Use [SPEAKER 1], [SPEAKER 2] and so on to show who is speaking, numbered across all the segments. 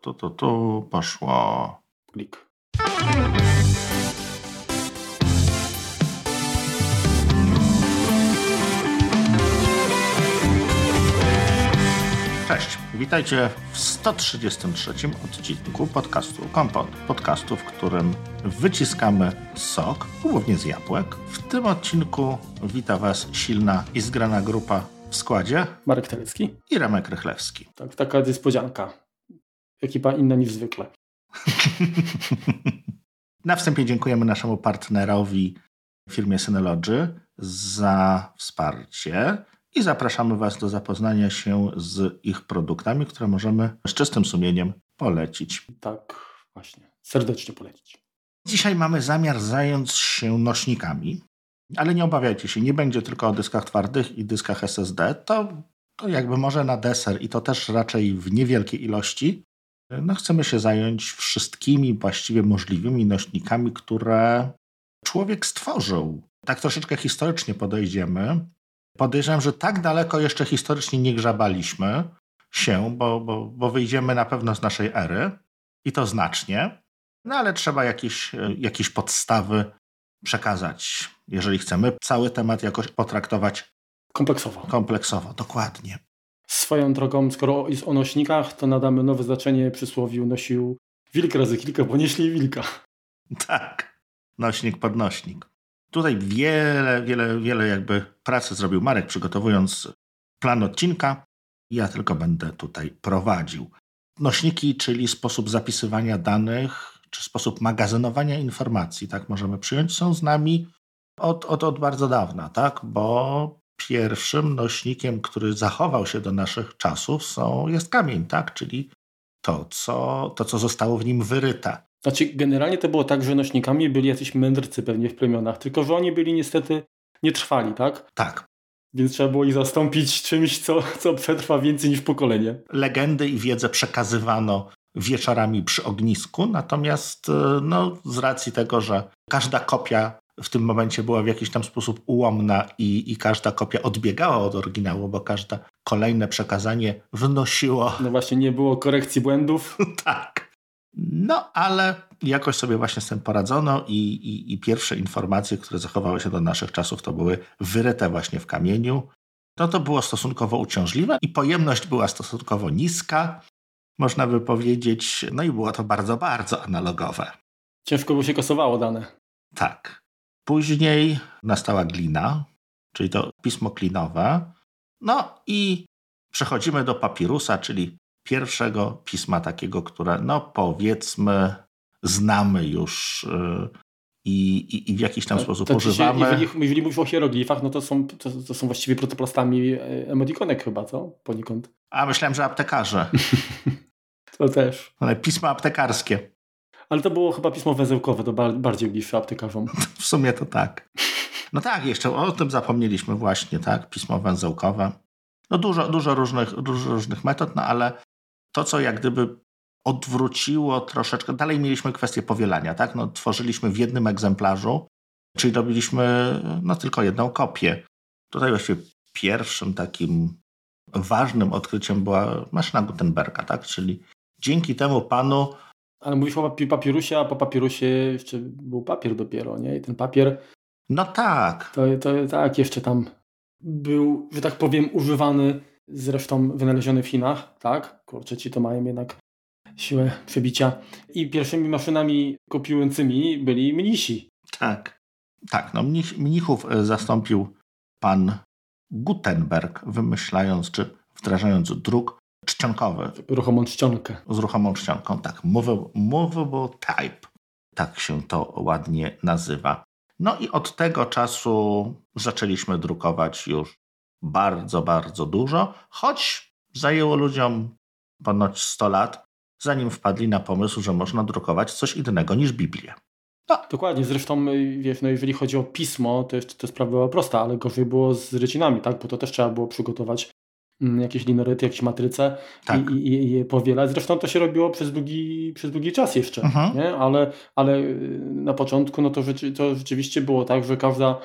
[SPEAKER 1] To, to, to poszło.
[SPEAKER 2] Klik.
[SPEAKER 1] Cześć, witajcie w 133 odcinku podcastu Kompot. Podcastu, w którym wyciskamy sok, głównie z jabłek. W tym odcinku wita Was silna i zgrana grupa w składzie
[SPEAKER 2] Marek Telecki
[SPEAKER 1] i Remek Rychlewski.
[SPEAKER 2] Tak, taka niespodzianka. Ekipa inna niż zwykle.
[SPEAKER 1] Na wstępie dziękujemy naszemu partnerowi, firmie Synology, za wsparcie i zapraszamy Was do zapoznania się z ich produktami, które możemy z czystym sumieniem polecić.
[SPEAKER 2] Tak, właśnie. Serdecznie polecić.
[SPEAKER 1] Dzisiaj mamy zamiar zająć się nośnikami, ale nie obawiajcie się, nie będzie tylko o dyskach twardych i dyskach SSD. To, to jakby może na deser i to też raczej w niewielkiej ilości. No, chcemy się zająć wszystkimi właściwie możliwymi nośnikami, które człowiek stworzył. Tak troszeczkę historycznie podejdziemy. Podejrzewam, że tak daleko jeszcze historycznie nie grzebaliśmy się, bo, bo, bo wyjdziemy na pewno z naszej ery i to znacznie. No ale trzeba jakieś, jakieś podstawy przekazać, jeżeli chcemy cały temat jakoś potraktować
[SPEAKER 2] kompleksowo.
[SPEAKER 1] Kompleksowo, dokładnie.
[SPEAKER 2] Swoją drogą, skoro jest o nośnikach, to nadamy nowe znaczenie przysłowiu nosił wilk razy kilka, bo nieśli wilka.
[SPEAKER 1] Tak, nośnik, podnośnik. Tutaj wiele, wiele, wiele jakby pracy zrobił Marek, przygotowując plan odcinka. Ja tylko będę tutaj prowadził. Nośniki, czyli sposób zapisywania danych, czy sposób magazynowania informacji, tak możemy przyjąć, są z nami od, od, od bardzo dawna, tak? Bo pierwszym nośnikiem, który zachował się do naszych czasów, są, jest kamień, tak? Czyli to co, to, co zostało w nim wyryte.
[SPEAKER 2] Znaczy, generalnie to było tak, że nośnikami byli jacyś mędrcy pewnie w plemionach, tylko że oni byli niestety nietrwali, tak?
[SPEAKER 1] Tak.
[SPEAKER 2] Więc trzeba było ich zastąpić czymś, co, co przetrwa więcej niż pokolenie.
[SPEAKER 1] Legendy i wiedzę przekazywano wieczorami przy ognisku, natomiast e, no, z racji tego, że każda kopia w tym momencie była w jakiś tam sposób ułomna i, i każda kopia odbiegała od oryginału, bo każde kolejne przekazanie wnosiło.
[SPEAKER 2] No właśnie, nie było korekcji błędów.
[SPEAKER 1] tak. No, ale jakoś sobie właśnie z tym poradzono i, i, i, pierwsze informacje, które zachowały się do naszych czasów, to były wyryte właśnie w kamieniu. No to było stosunkowo uciążliwe i pojemność była stosunkowo niska, można by powiedzieć, no i było to bardzo, bardzo analogowe.
[SPEAKER 2] Ciężko by się kasowało dane.
[SPEAKER 1] Tak. Później nastała glina, czyli to pismo klinowe. No i przechodzimy do papirusa, czyli pierwszego pisma takiego, które no powiedzmy znamy już yy, i, i, w jakiś tam to, sposób to używamy.
[SPEAKER 2] Się, jeżeli, jeżeli mówisz o hieroglifach, no to są, to, to są właściwie protoplastami e, emotikonek chyba, co? Poniekąd.
[SPEAKER 1] A myślałem, że aptekarze.
[SPEAKER 2] to też.
[SPEAKER 1] Ale pisma aptekarskie.
[SPEAKER 2] Ale to było chyba pismo węzełkowe, to bardziej bliższe aptekarzom.
[SPEAKER 1] W sumie to tak. No tak, jeszcze o tym zapomnieliśmy właśnie, tak? Pismo węzełkowe. No dużo, dużo, różnych, dużo różnych metod, no ale to, co jak gdyby odwróciło troszeczkę, dalej mieliśmy kwestię powielania, tak? No, tworzyliśmy w jednym egzemplarzu, czyli robiliśmy no, tylko jedną kopię. Tutaj właściwie pierwszym takim ważnym odkryciem była maszyna Gutenberga, tak? Czyli dzięki temu panu
[SPEAKER 2] ale mówisz o papirusie, a po papirusie jeszcze był papier dopiero, nie? I ten papier...
[SPEAKER 1] No tak.
[SPEAKER 2] To, to tak, jeszcze tam był, że tak powiem, używany, zresztą wynaleziony w Chinach, tak? Kurczę, ci to mają jednak siłę przebicia. I pierwszymi maszynami kopiującymi byli mnisi.
[SPEAKER 1] Tak. Tak, no mnich, mnichów e, zastąpił pan Gutenberg, wymyślając czy wdrażając druk czcionkowy.
[SPEAKER 2] Ruchomą czcionkę.
[SPEAKER 1] Z ruchomą czcionką, tak. Movable type. Tak się to ładnie nazywa. No i od tego czasu zaczęliśmy drukować już bardzo, bardzo dużo, choć zajęło ludziom ponoć 100 lat, zanim wpadli na pomysł, że można drukować coś innego niż Biblię.
[SPEAKER 2] No. Dokładnie, zresztą wiesz, no jeżeli chodzi o pismo, to jeszcze to sprawa była prosta, ale gorzej było z rycinami, tak? bo to też trzeba było przygotować jakieś linoryty, jakieś matryce tak. i, i, je powielać. Zresztą to się robiło przez długi, przez długi czas jeszcze, mhm. nie? Ale, ale y, na początku no to, to rzeczywiście było tak, że każda,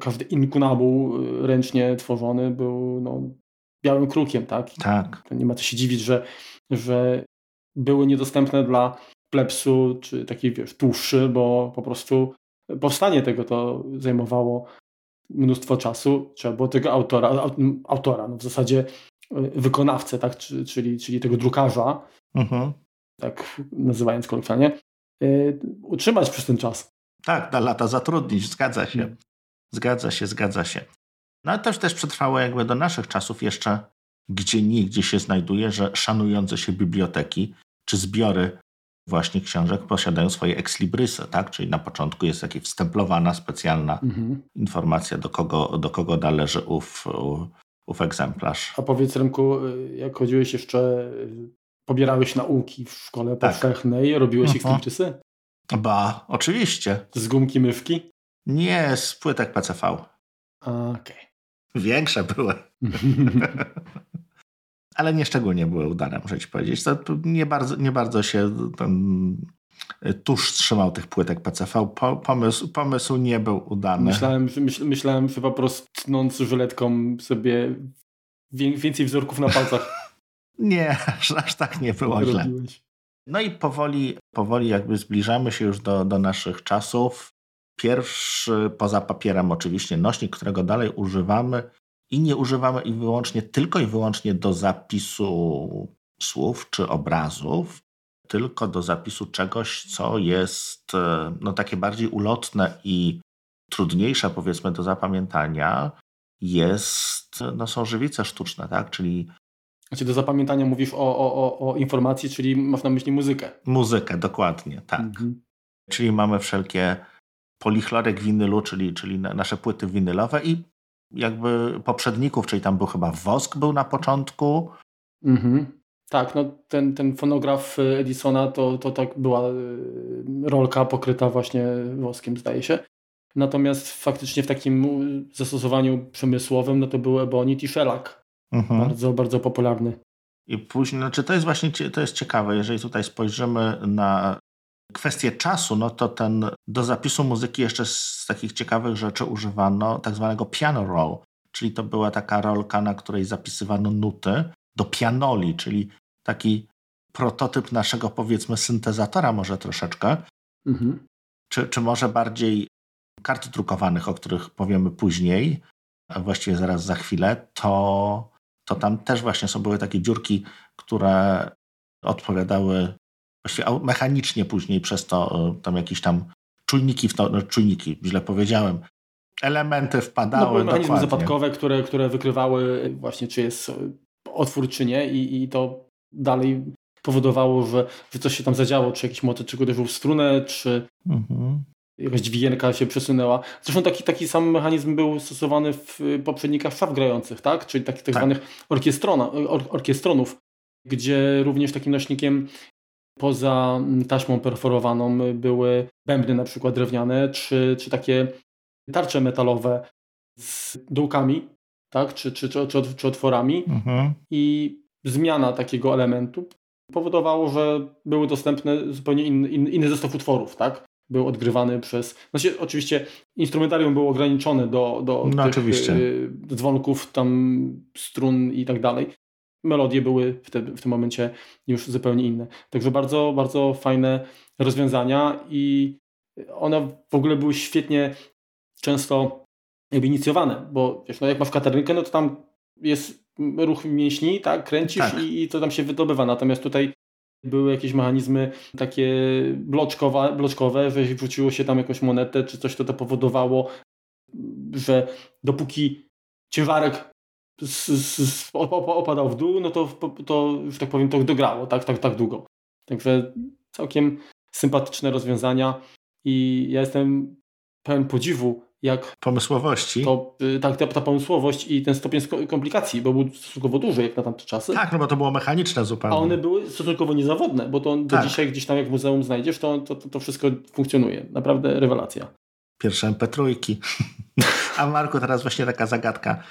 [SPEAKER 2] każdy inkunabuł y, ręcznie tworzony był no, białym krukiem, tak?
[SPEAKER 1] Tak.
[SPEAKER 2] Nie ma co się dziwić, że, że były niedostępne dla plepsu, czy takiej, wiesz, tłuszczy, bo po prostu powstanie tego to zajmowało mnóstwo czasu. Trzeba było tego autora, autora no w zasadzie wykonawcę, tak, czyli, czyli tego drukarza, mhm. tak nazywając kolokwialnie, utrzymać przez ten czas.
[SPEAKER 1] Tak, na lata zatrudnić, zgadza się. Hmm. Zgadza się, zgadza się. No ale też, też przetrwało jakby do naszych czasów jeszcze gdzie nigdzie się znajduje, że szanujące się biblioteki czy zbiory właśnie książek posiadają swoje exlibrysy, tak? Czyli na początku jest jakaś wstemplowana specjalna mhm. informacja, do kogo, do kogo należy ów, ów egzemplarz.
[SPEAKER 2] A powiedz Remku, jak chodziłeś jeszcze, pobierałeś nauki w szkole tak. powszechnej, robiłeś mhm. -huh.
[SPEAKER 1] Ba, oczywiście.
[SPEAKER 2] Z gumki mywki?
[SPEAKER 1] Nie, z płytek PCV.
[SPEAKER 2] Okej. Okay.
[SPEAKER 1] Większe były. Ale nie szczególnie były udane, muszę ci powiedzieć. To nie bardzo, nie bardzo się ten tuż trzymał tych płytek PCV. pomysł, pomysł nie był udany.
[SPEAKER 2] Myślałem, myśl, myślałem że po prostu tnąc żyletką sobie więcej wzorków na palcach.
[SPEAKER 1] nie, aż, aż tak nie było źle. No i powoli, powoli jakby zbliżamy się już do, do naszych czasów. Pierwszy, poza papierem oczywiście, nośnik, którego dalej używamy i nie używamy i wyłącznie, tylko i wyłącznie do zapisu słów czy obrazów, tylko do zapisu czegoś, co jest e, no, takie bardziej ulotne i trudniejsze, powiedzmy, do zapamiętania, jest, no, są żywice sztuczne, tak? Czyli
[SPEAKER 2] znaczy do zapamiętania mówisz o, o, o, o informacji, czyli masz na myśli muzykę.
[SPEAKER 1] Muzykę, dokładnie, tak. Mhm. Czyli mamy wszelkie polichlorek winylu, czyli, czyli nasze płyty winylowe i jakby poprzedników, czyli tam był chyba wosk był na początku.
[SPEAKER 2] Mhm. Tak, no ten, ten fonograf Edisona to, to tak była y, rolka pokryta właśnie woskiem, zdaje się. Natomiast faktycznie w takim zastosowaniu przemysłowym no to był ebonit i shellac. Mhm. Bardzo, bardzo popularny.
[SPEAKER 1] I później, znaczy to jest właśnie to jest ciekawe, jeżeli tutaj spojrzymy na kwestię czasu, no to ten do zapisu muzyki jeszcze z takich ciekawych rzeczy używano tak zwanego piano roll, czyli to była taka rolka, na której zapisywano nuty do pianoli, czyli taki prototyp naszego powiedzmy syntezatora może troszeczkę, mhm. czy, czy może bardziej kart drukowanych, o których powiemy później, a właściwie zaraz za chwilę, to, to tam też właśnie są były takie dziurki, które odpowiadały właściwie mechanicznie później przez to e, tam jakieś tam czujniki, w to, no, czujniki, źle powiedziałem, elementy wpadały. No,
[SPEAKER 2] mechanizmy zapadkowe, które, które wykrywały właśnie, czy jest otwór, czy nie i, i to dalej powodowało, że, że coś się tam zadziało, czy jakiś motyw, czy uderzył w strunę, czy mhm. jakaś dźwigienka się przesunęła. Zresztą taki, taki sam mechanizm był stosowany w poprzednikach szaf grających, tak? czyli takich tak, tak zwanych orkiestrona, or, orkiestronów, gdzie również takim nośnikiem poza taśmą perforowaną były bębny na przykład drewniane, czy, czy takie tarcze metalowe z dołkami, tak? czy, czy, czy, czy, otworami. Mhm. I zmiana takiego elementu powodowało, że były dostępne zupełnie inny, inny zestaw utworów, tak? Był odgrywany przez. Znaczy, oczywiście instrumentarium było ograniczone do, do
[SPEAKER 1] no, tych oczywiście.
[SPEAKER 2] Y, dzwonków, tam strun i tak dalej. Melodie były w, te, w tym momencie już zupełnie inne. Także bardzo, bardzo fajne rozwiązania i one w ogóle były świetnie często jakby inicjowane, bo wiesz, no jak masz katarynkę, no to tam jest ruch mięśni, tak, kręcisz tak. I, I, to tam się wydobywa. Natomiast tutaj były jakieś mechanizmy takie bloczkowe, bloczkowe, że wrzuciło się tam jakąś monetę czy coś, to to powodowało, że dopóki ciężarek opadał w dół, no to, to, że tak powiem, to dograło tak, tak, tak długo. Także całkiem sympatyczne rozwiązania i ja jestem pełen podziwu jak
[SPEAKER 1] pomysłowości.
[SPEAKER 2] To, y, tak, ta, ta pomysłowość i ten stopień komplikacji, bo był stosunkowo duży jak na tamte czasy.
[SPEAKER 1] Tak, no bo to było mechaniczne zupełnie.
[SPEAKER 2] A one były stosunkowo niezawodne, bo to do tak. dzisiaj gdzieś tam jak w muzeum znajdziesz, to, to, to, to wszystko funkcjonuje. Naprawdę rewelacja.
[SPEAKER 1] Pierwsze MP3. A Marku, teraz właśnie taka zagadka.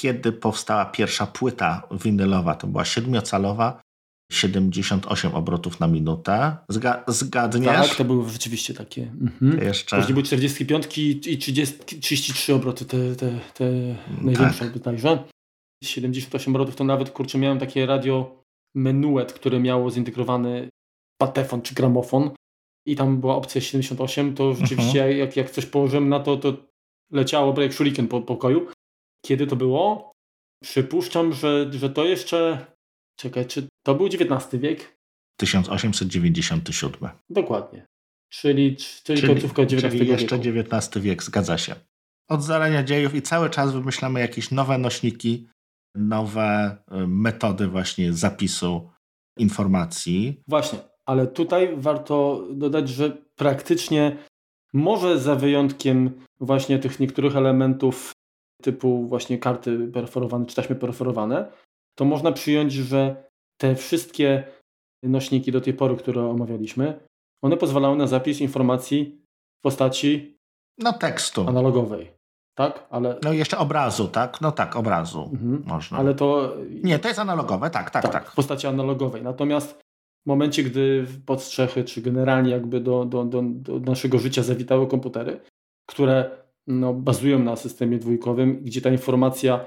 [SPEAKER 1] Kiedy powstała pierwsza płyta winylowa? To była siedmiocalowa 78 obrotów na minutę. Zga zgadniesz?
[SPEAKER 2] Tak, to były rzeczywiście takie. Mhm. Jeszcze... Później były 45 i 30, 33 obroty, te, te, te największe tak. bodajże. 78 obrotów to nawet, kurczę, miałem takie radio menuet, które miało zintegrowany patefon czy gramofon i tam była opcja 78, to rzeczywiście mhm. jak, jak coś położyłem na to, to leciało jak shuriken po pokoju. Kiedy to było? Przypuszczam, że, że to jeszcze... Czekaj, czy to był XIX wiek?
[SPEAKER 1] 1897.
[SPEAKER 2] Dokładnie. Czyli, czyli, czyli końcówka XIX czyli
[SPEAKER 1] jeszcze XIX wiek, zgadza się. Od zarania dziejów i cały czas wymyślamy jakieś nowe nośniki, nowe y, metody właśnie zapisu informacji.
[SPEAKER 2] Właśnie, ale tutaj warto dodać, że praktycznie może za wyjątkiem właśnie tych niektórych elementów typu właśnie karty perforowane czy taśmy perforowane, to można przyjąć, że te wszystkie nośniki do tej pory, które omawialiśmy, one pozwalały na zapis informacji w postaci
[SPEAKER 1] no tekstu
[SPEAKER 2] analogowej. Tak, ale.
[SPEAKER 1] No jeszcze obrazu, tak? No tak, obrazu mhm. można.
[SPEAKER 2] Ale to.
[SPEAKER 1] Nie, to jest analogowe, tak, tak, tak, tak.
[SPEAKER 2] W postaci analogowej. Natomiast w momencie, gdy w podstrzechy, czy generalnie jakby do, do, do, do naszego życia zawitały komputery, które no, bazują na systemie dwójkowym, gdzie ta informacja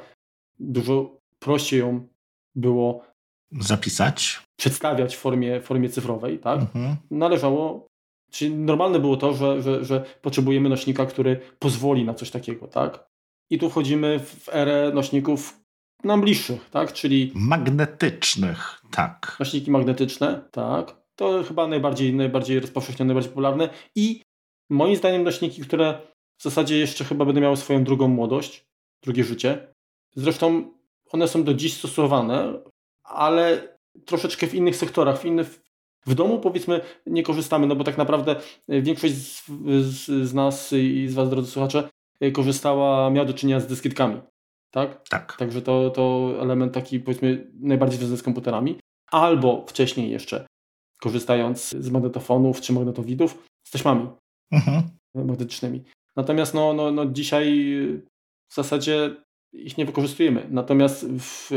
[SPEAKER 2] dużo prościej ją było
[SPEAKER 1] zapisać,
[SPEAKER 2] przedstawiać w formie, formie cyfrowej, tak? Mhm. Należało, czyli normalne było to, że, że, że potrzebujemy nośnika, który pozwoli na coś takiego, tak? I tu wchodzimy w erę nośników nam bliższych, tak? Czyli
[SPEAKER 1] magnetycznych, tak.
[SPEAKER 2] Nośniki magnetyczne, tak. To chyba najbardziej, najbardziej rozpowszechnione, najbardziej popularne i moim zdaniem nośniki, które w zasadzie jeszcze chyba będą miały swoją drugą młodość, drugie życie. Zresztą one są do dziś stosowane, ale troszeczkę w innych sektorach, w innych w domu powiedzmy nie korzystamy, no bo tak naprawdę większość z, z, z nas i z Was, drodzy słuchacze, korzystała, miała do czynienia z dyskietkami tak?
[SPEAKER 1] Tak.
[SPEAKER 2] Także to, to element taki powiedzmy najbardziej związany z komputerami. Albo wcześniej jeszcze korzystając z magnetofonów czy magnetowidów z taśmami mhm. magnetycznymi. Natomiast no, no, no dzisiaj w zasadzie ich nie wykorzystujemy. Natomiast w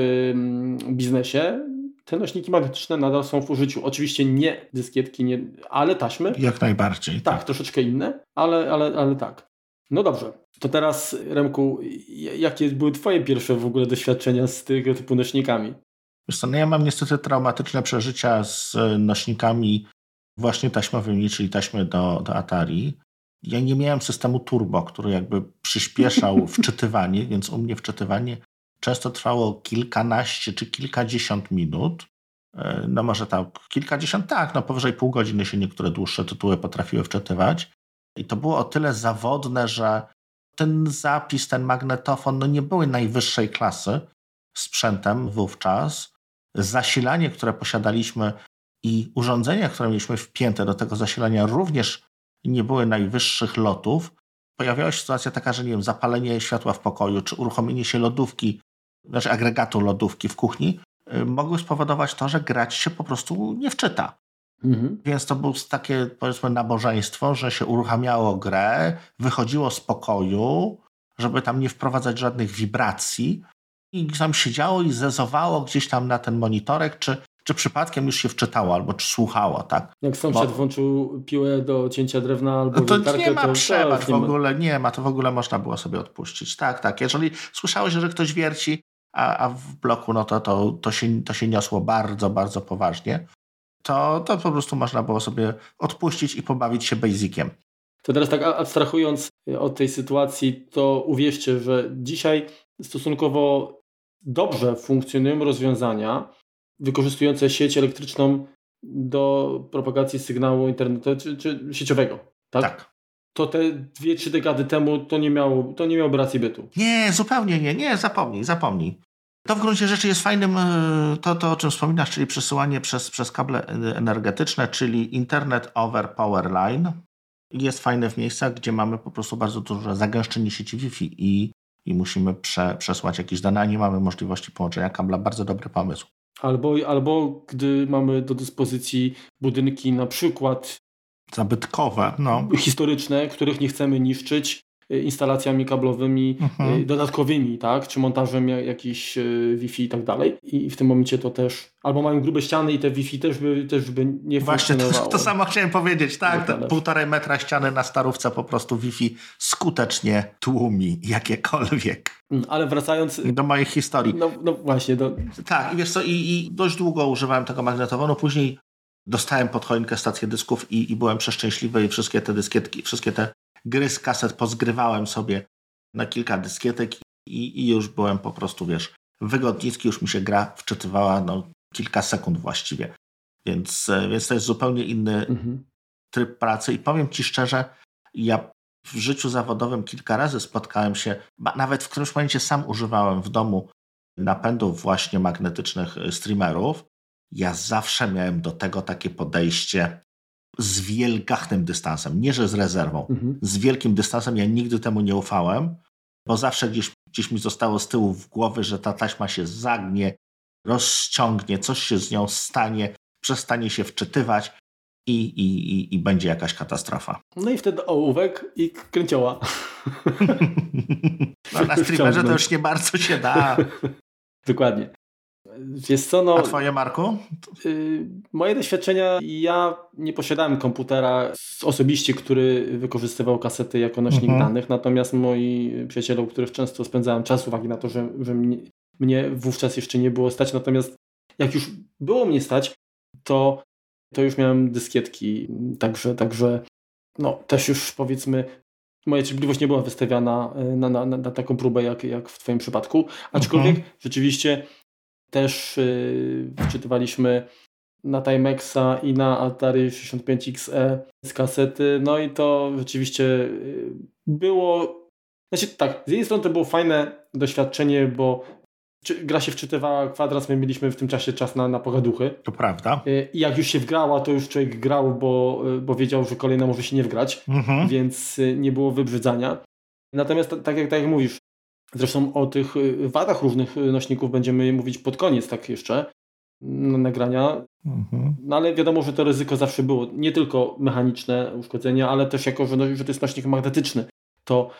[SPEAKER 2] biznesie te nośniki magnetyczne nadal są w użyciu. Oczywiście nie dyskietki, nie, ale taśmy.
[SPEAKER 1] Jak najbardziej.
[SPEAKER 2] Tak, tak. troszeczkę inne, ale, ale, ale tak. No dobrze, to teraz Remku, jakie były Twoje pierwsze w ogóle doświadczenia z tego typu nośnikami?
[SPEAKER 1] Wiesz co, no ja mam niestety traumatyczne przeżycia z nośnikami właśnie taśmowymi, czyli taśmy do, do Atari. Ja nie miałem systemu turbo, który jakby przyspieszał wczytywanie, więc u mnie wczytywanie często trwało kilkanaście czy kilkadziesiąt minut. E, no może tak, kilkadziesiąt, tak, no powyżej pół godziny się niektóre dłuższe tytuły potrafiły wczytywać. I to było o tyle zawodne, że ten zapis, ten magnetofon, no nie były najwyższej klasy sprzętem wówczas. Zasilanie, które posiadaliśmy i urządzenia, które mieliśmy wpięte do tego zasilania również nie były najwyższych lotów. Pojawiała się sytuacja taka, że nie wiem, zapalenie światła w pokoju, czy uruchomienie się lodówki, znaczy agregatu lodówki w kuchni, y, mogły spowodować to, że grać się po prostu nie wczyta. Mhm. Więc to było takie, powiedzmy, nabożeństwo, że się uruchamiało grę, wychodziło z pokoju, żeby tam nie wprowadzać żadnych wibracji i tam siedziało i zezowało gdzieś tam na ten monitorek, czy, czy przypadkiem już się wczytało, albo czy słuchało, tak?
[SPEAKER 2] Jak sąsiad Bo... włączył piłę do cięcia drewna albo
[SPEAKER 1] no to nie ma to przebacz w ogóle, nie ma, to w ogóle można było sobie odpuścić. Tak, tak. Jeżeli słyszałeś, że ktoś wierci, a, a w bloku, no to, to, to, się, to się niosło bardzo, bardzo poważnie to, to po prostu można było sobie odpuścić i pobawić się basiciem.
[SPEAKER 2] To teraz tak abstrahując od tej sytuacji, to uwierzcie, że dzisiaj stosunkowo dobrze funkcjonują rozwiązania wykorzystujące sieć elektryczną do propagacji sygnału czy, czy sieciowego. Tak? tak. To te dwie, trzy dekady temu to nie miało, to nie miało racji bytu.
[SPEAKER 1] Nie, zupełnie nie, nie, zapomnij, zapomnij. To w gruncie rzeczy jest fajnym, e, to, to o czym wspominasz, czyli przesyłanie przez, przez kable energetyczne, czyli Internet over Power Line. Jest fajne w miejscach, gdzie mamy po prostu bardzo duże zagęszczenie sieci Wi-Fi i, i musimy prze, przesłać jakieś dane, a nie mamy możliwości połączenia kabla. Bardzo dobry pomysł.
[SPEAKER 2] Albo, albo gdy mamy do dyspozycji budynki na przykład
[SPEAKER 1] zabytkowe, no.
[SPEAKER 2] historyczne, których nie chcemy niszczyć, instalacjami kablowymi mhm. dodatkowymi, tak? Czy montażem jakichś Wi-Fi i tak dalej. I w tym momencie to też, albo mają grube ściany i te Wi-Fi też by, też by nie
[SPEAKER 1] Właśnie to, to samo chciałem powiedzieć, tak? Te półtorej metra ściany na starówce po prostu Wi-Fi skutecznie tłumi jakiekolwiek.
[SPEAKER 2] Mm, ale wracając...
[SPEAKER 1] Do mojej historii.
[SPEAKER 2] No, no właśnie. Do...
[SPEAKER 1] Tak, i wiesz co, i, i dość długo używałem tego magnetofonu, później dostałem pod choinkę stację dysków i, i byłem przeszczęśliwy i wszystkie te dyskietki, wszystkie te gry z kaset pozgrywałem sobie na kilka dyskietek i, i już byłem po prostu, wiesz, wygodnicki, już mi się gra wczytywała no, kilka sekund właściwie. Więc, e, więc to jest zupełnie inny mhm. tryb pracy i powiem Ci szczerze, ja w życiu zawodowym kilka razy spotkałem się, nawet w którymś momencie sam używałem w domu napędów właśnie magnetycznych e, streamerów. Ja zawsze miałem do tego takie podejście z wielgachnym dystansem, nie że z rezerwą, mhm. z wielkim dystansem. Ja nigdy temu nie ufałem, bo zawsze gdzieś, gdzieś mi zostało z tyłu w głowy, że ta taśma się zagnie, rozciągnie, coś się z nią stanie, przestanie się wczytywać i, i, i, i będzie jakaś katastrofa.
[SPEAKER 2] No i wtedy ołówek i kręcioła.
[SPEAKER 1] no, na streamerze to już nie bardzo się da.
[SPEAKER 2] Dokładnie. Wiesz co, no,
[SPEAKER 1] A twoje, Marku?
[SPEAKER 2] Yy, moje doświadczenia, ja nie posiadałem komputera osobiście, który wykorzystywał kasety jako nośnik mhm. danych, natomiast moi przyjaciele, u których często spędzałem czas, uwagi na to, że, że mnie, mnie wówczas jeszcze nie było stać, natomiast jak już było mnie stać, to, to już miałem dyskietki, także, także no, też już powiedzmy moja cierpliwość nie była wystawiana e, na, na, na, taką próbę jak, jak w Twoim przypadku. Aczkolwiek mhm. rzeczywiście też yy, wczytywaliśmy na Timexa i na Atari 65XE z kasety. No i to rzeczywiście yy, było. Znaczy tak, z jednej strony to było fajne doświadczenie, bo gra się wczytywała kwadrans, my mieliśmy w tym czasie czas na, na pogaduchy.
[SPEAKER 1] To prawda.
[SPEAKER 2] Y, I jak już się wgrała, to już człowiek grał, bo, y, bo wiedział, że kolejna może się nie wgrać, mhm. więc y, nie było wybrzydzania. Natomiast tak jak, tak jak mówisz, zresztą o tych wadach różnych nośników będziemy mówić pod koniec tak jeszcze nagrania. Mhm. No ale wiadomo, że to ryzyko zawsze było. Nie tylko mechaniczne uszkodzenia, ale też jako, że, no, że to jest nośnik magnetyczny. To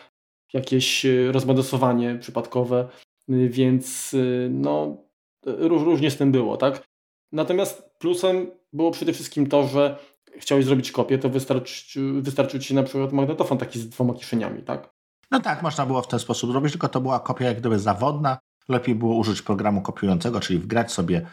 [SPEAKER 2] jakieś rozmodosowanie przypadkowe więc y, no, różnie z tym było, tak? Natomiast plusem było przede wszystkim to, że chciałeś zrobić kopię, to wystarczy, wystarczył ci na przykład magnetofon taki z dwoma kieszeniami, tak?
[SPEAKER 1] No tak, można było w ten sposób zrobić, tylko to była kopia jak gdyby zawodna. Lepiej było użyć programu kopiującego, czyli wgrać sobie,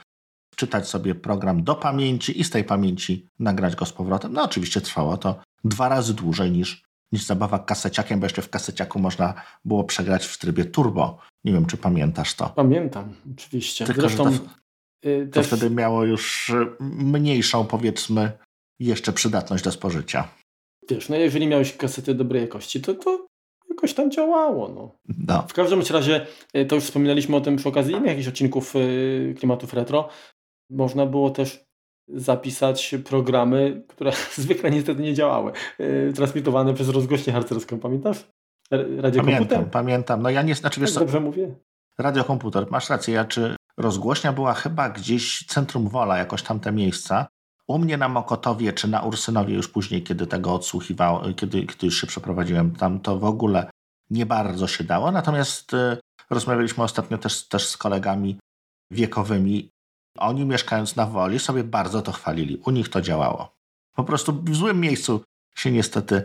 [SPEAKER 1] czytać sobie program do pamięci i z tej pamięci nagrać go z powrotem. No oczywiście trwało to dwa razy dłużej niż niż zabawa kaseciakiem, bo jeszcze w kaseciaku można było przegrać w trybie turbo. Nie wiem, czy pamiętasz to.
[SPEAKER 2] Pamiętam, oczywiście.
[SPEAKER 1] Tylko, Zresztą to, y, to też... wtedy miało już mniejszą, powiedzmy, jeszcze przydatność do spożycia.
[SPEAKER 2] Wiesz, no jeżeli miałeś kasety dobrej jakości, to, to jakoś tam działało. No. no. W każdym razie, y, to już wspominaliśmy o tym przy okazji innych jakichś odcinków y, klimatów retro, można było też zapisać programy, które zwykle niestety nie działały, yy, transmitowane przez rozgłośnię harcerską, pamiętasz?
[SPEAKER 1] Radiokomputer? Pamiętam, pamiętam. No ja nie, znaczy wiesz
[SPEAKER 2] tak dobrze mówię?
[SPEAKER 1] Radiokomputer, masz rację, ja czy rozgłośnia była chyba gdzieś centrum Wola, jakoś tam te miejsca. U mnie na Mokotowie czy na Ursynowie już później, kiedy tego odsłuchiwało, kiedy, kiedy już się przeprowadziłem tam, to w ogóle nie bardzo się dało. Natomiast y, rozmawialiśmy ostatnio też, też z kolegami wiekowymi oni mieszkając na Woli sobie bardzo to chwalili. U nich to działało. Po prostu w złym miejscu się niestety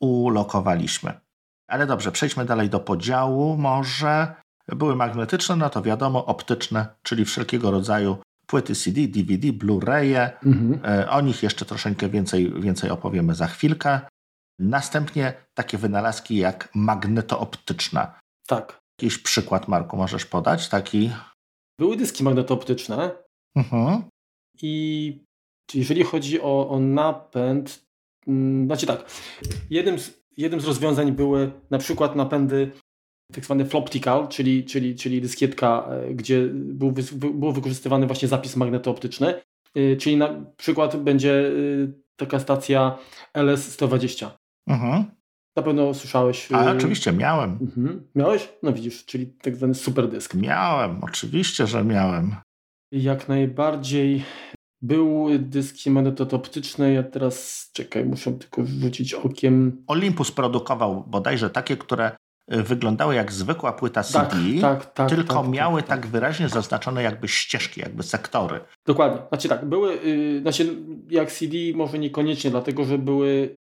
[SPEAKER 1] ulokowaliśmy. Ale dobrze, przejdźmy dalej do podziału. Może były magnetyczne, no to wiadomo, optyczne, czyli wszelkiego rodzaju płyty CD, DVD, Blu-raye. Mhm. E, o nich jeszcze troszeczkę więcej, więcej opowiemy za chwilkę. Następnie takie wynalazki jak magnetooptyczna.
[SPEAKER 2] Tak.
[SPEAKER 1] Jakiś przykład, Marku, możesz podać? Taki
[SPEAKER 2] były dyski magnetooptyczne mhm. i jeżeli chodzi o, o napęd, mm, znaczy tak, jednym z, jednym z rozwiązań były na przykład napędy tak zwane floptical, czyli, czyli, czyli dyskietka, e, gdzie był, był wykorzystywany właśnie zapis magnetooptyczny, e, czyli na przykład będzie e, taka stacja LS-120. Mhm. Na pewno słyszałeś.
[SPEAKER 1] A, y, oczywiście, miałem. Mhm.
[SPEAKER 2] Miałeś? No widzisz, czyli tak zwany super dysk.
[SPEAKER 1] Miałem, oczywiście, że miałem.
[SPEAKER 2] Jak najbardziej Był dysk magnetoptyczny, ja teraz, czekaj, muszę tylko wrzucić okiem.
[SPEAKER 1] Olympus produkował bodajże takie, które y, wyglądały jak zwykła płyta CD, tak, tak, tak, tylko tak, miały tak, tak, wyraźnie zaznaczone jakby ścieżki, jakby sektory.
[SPEAKER 2] Dokładnie. Znaczy tak, były, yy, znaczy jak CD może niekoniecznie, dlatego że były,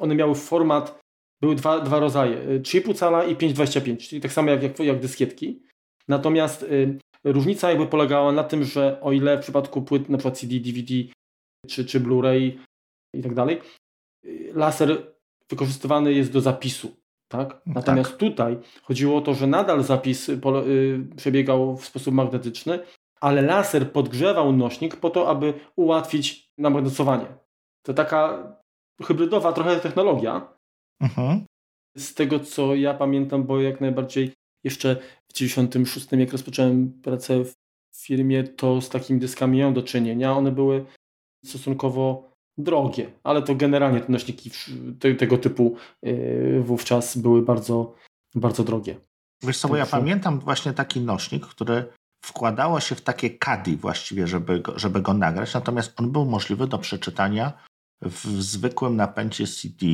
[SPEAKER 2] one miały format, były dwa, dwa rodzaje, 3,5 y, cala i 5,25, czyli tak samo jak, jak, jak dyskietki. Natomiast y, różnica jakby polegała na tym, że o ile w przypadku płyt na przykład CD, DVD czy, czy Blu-ray i tak dalej, y, laser wykorzystywany jest do zapisu. Tak? tak. Natomiast tak. tutaj chodziło o to, że nadal zapis y, przebiegał w sposób magnetyczny, ale laser podgrzewał nośnik po to, aby ułatwić namagnetyzowanie. To taka hybrydowa trochę technologia. Mhm. Z tego co ja pamiętam, bo jak najbardziej jeszcze w 96, jak rozpocząłem pracę w firmie, to z takimi dyskami miałem do czynienia. One były stosunkowo drogie, ale to generalnie te nośniki tego typu y, wówczas były bardzo, bardzo drogie.
[SPEAKER 1] Wiesz co, bo ja pamiętam właśnie taki nośnik, który wkładało się w takie kadi właściwie, żeby go, żeby go nagrać, natomiast on był możliwy do przeczytania w zwykłym napędzie CD,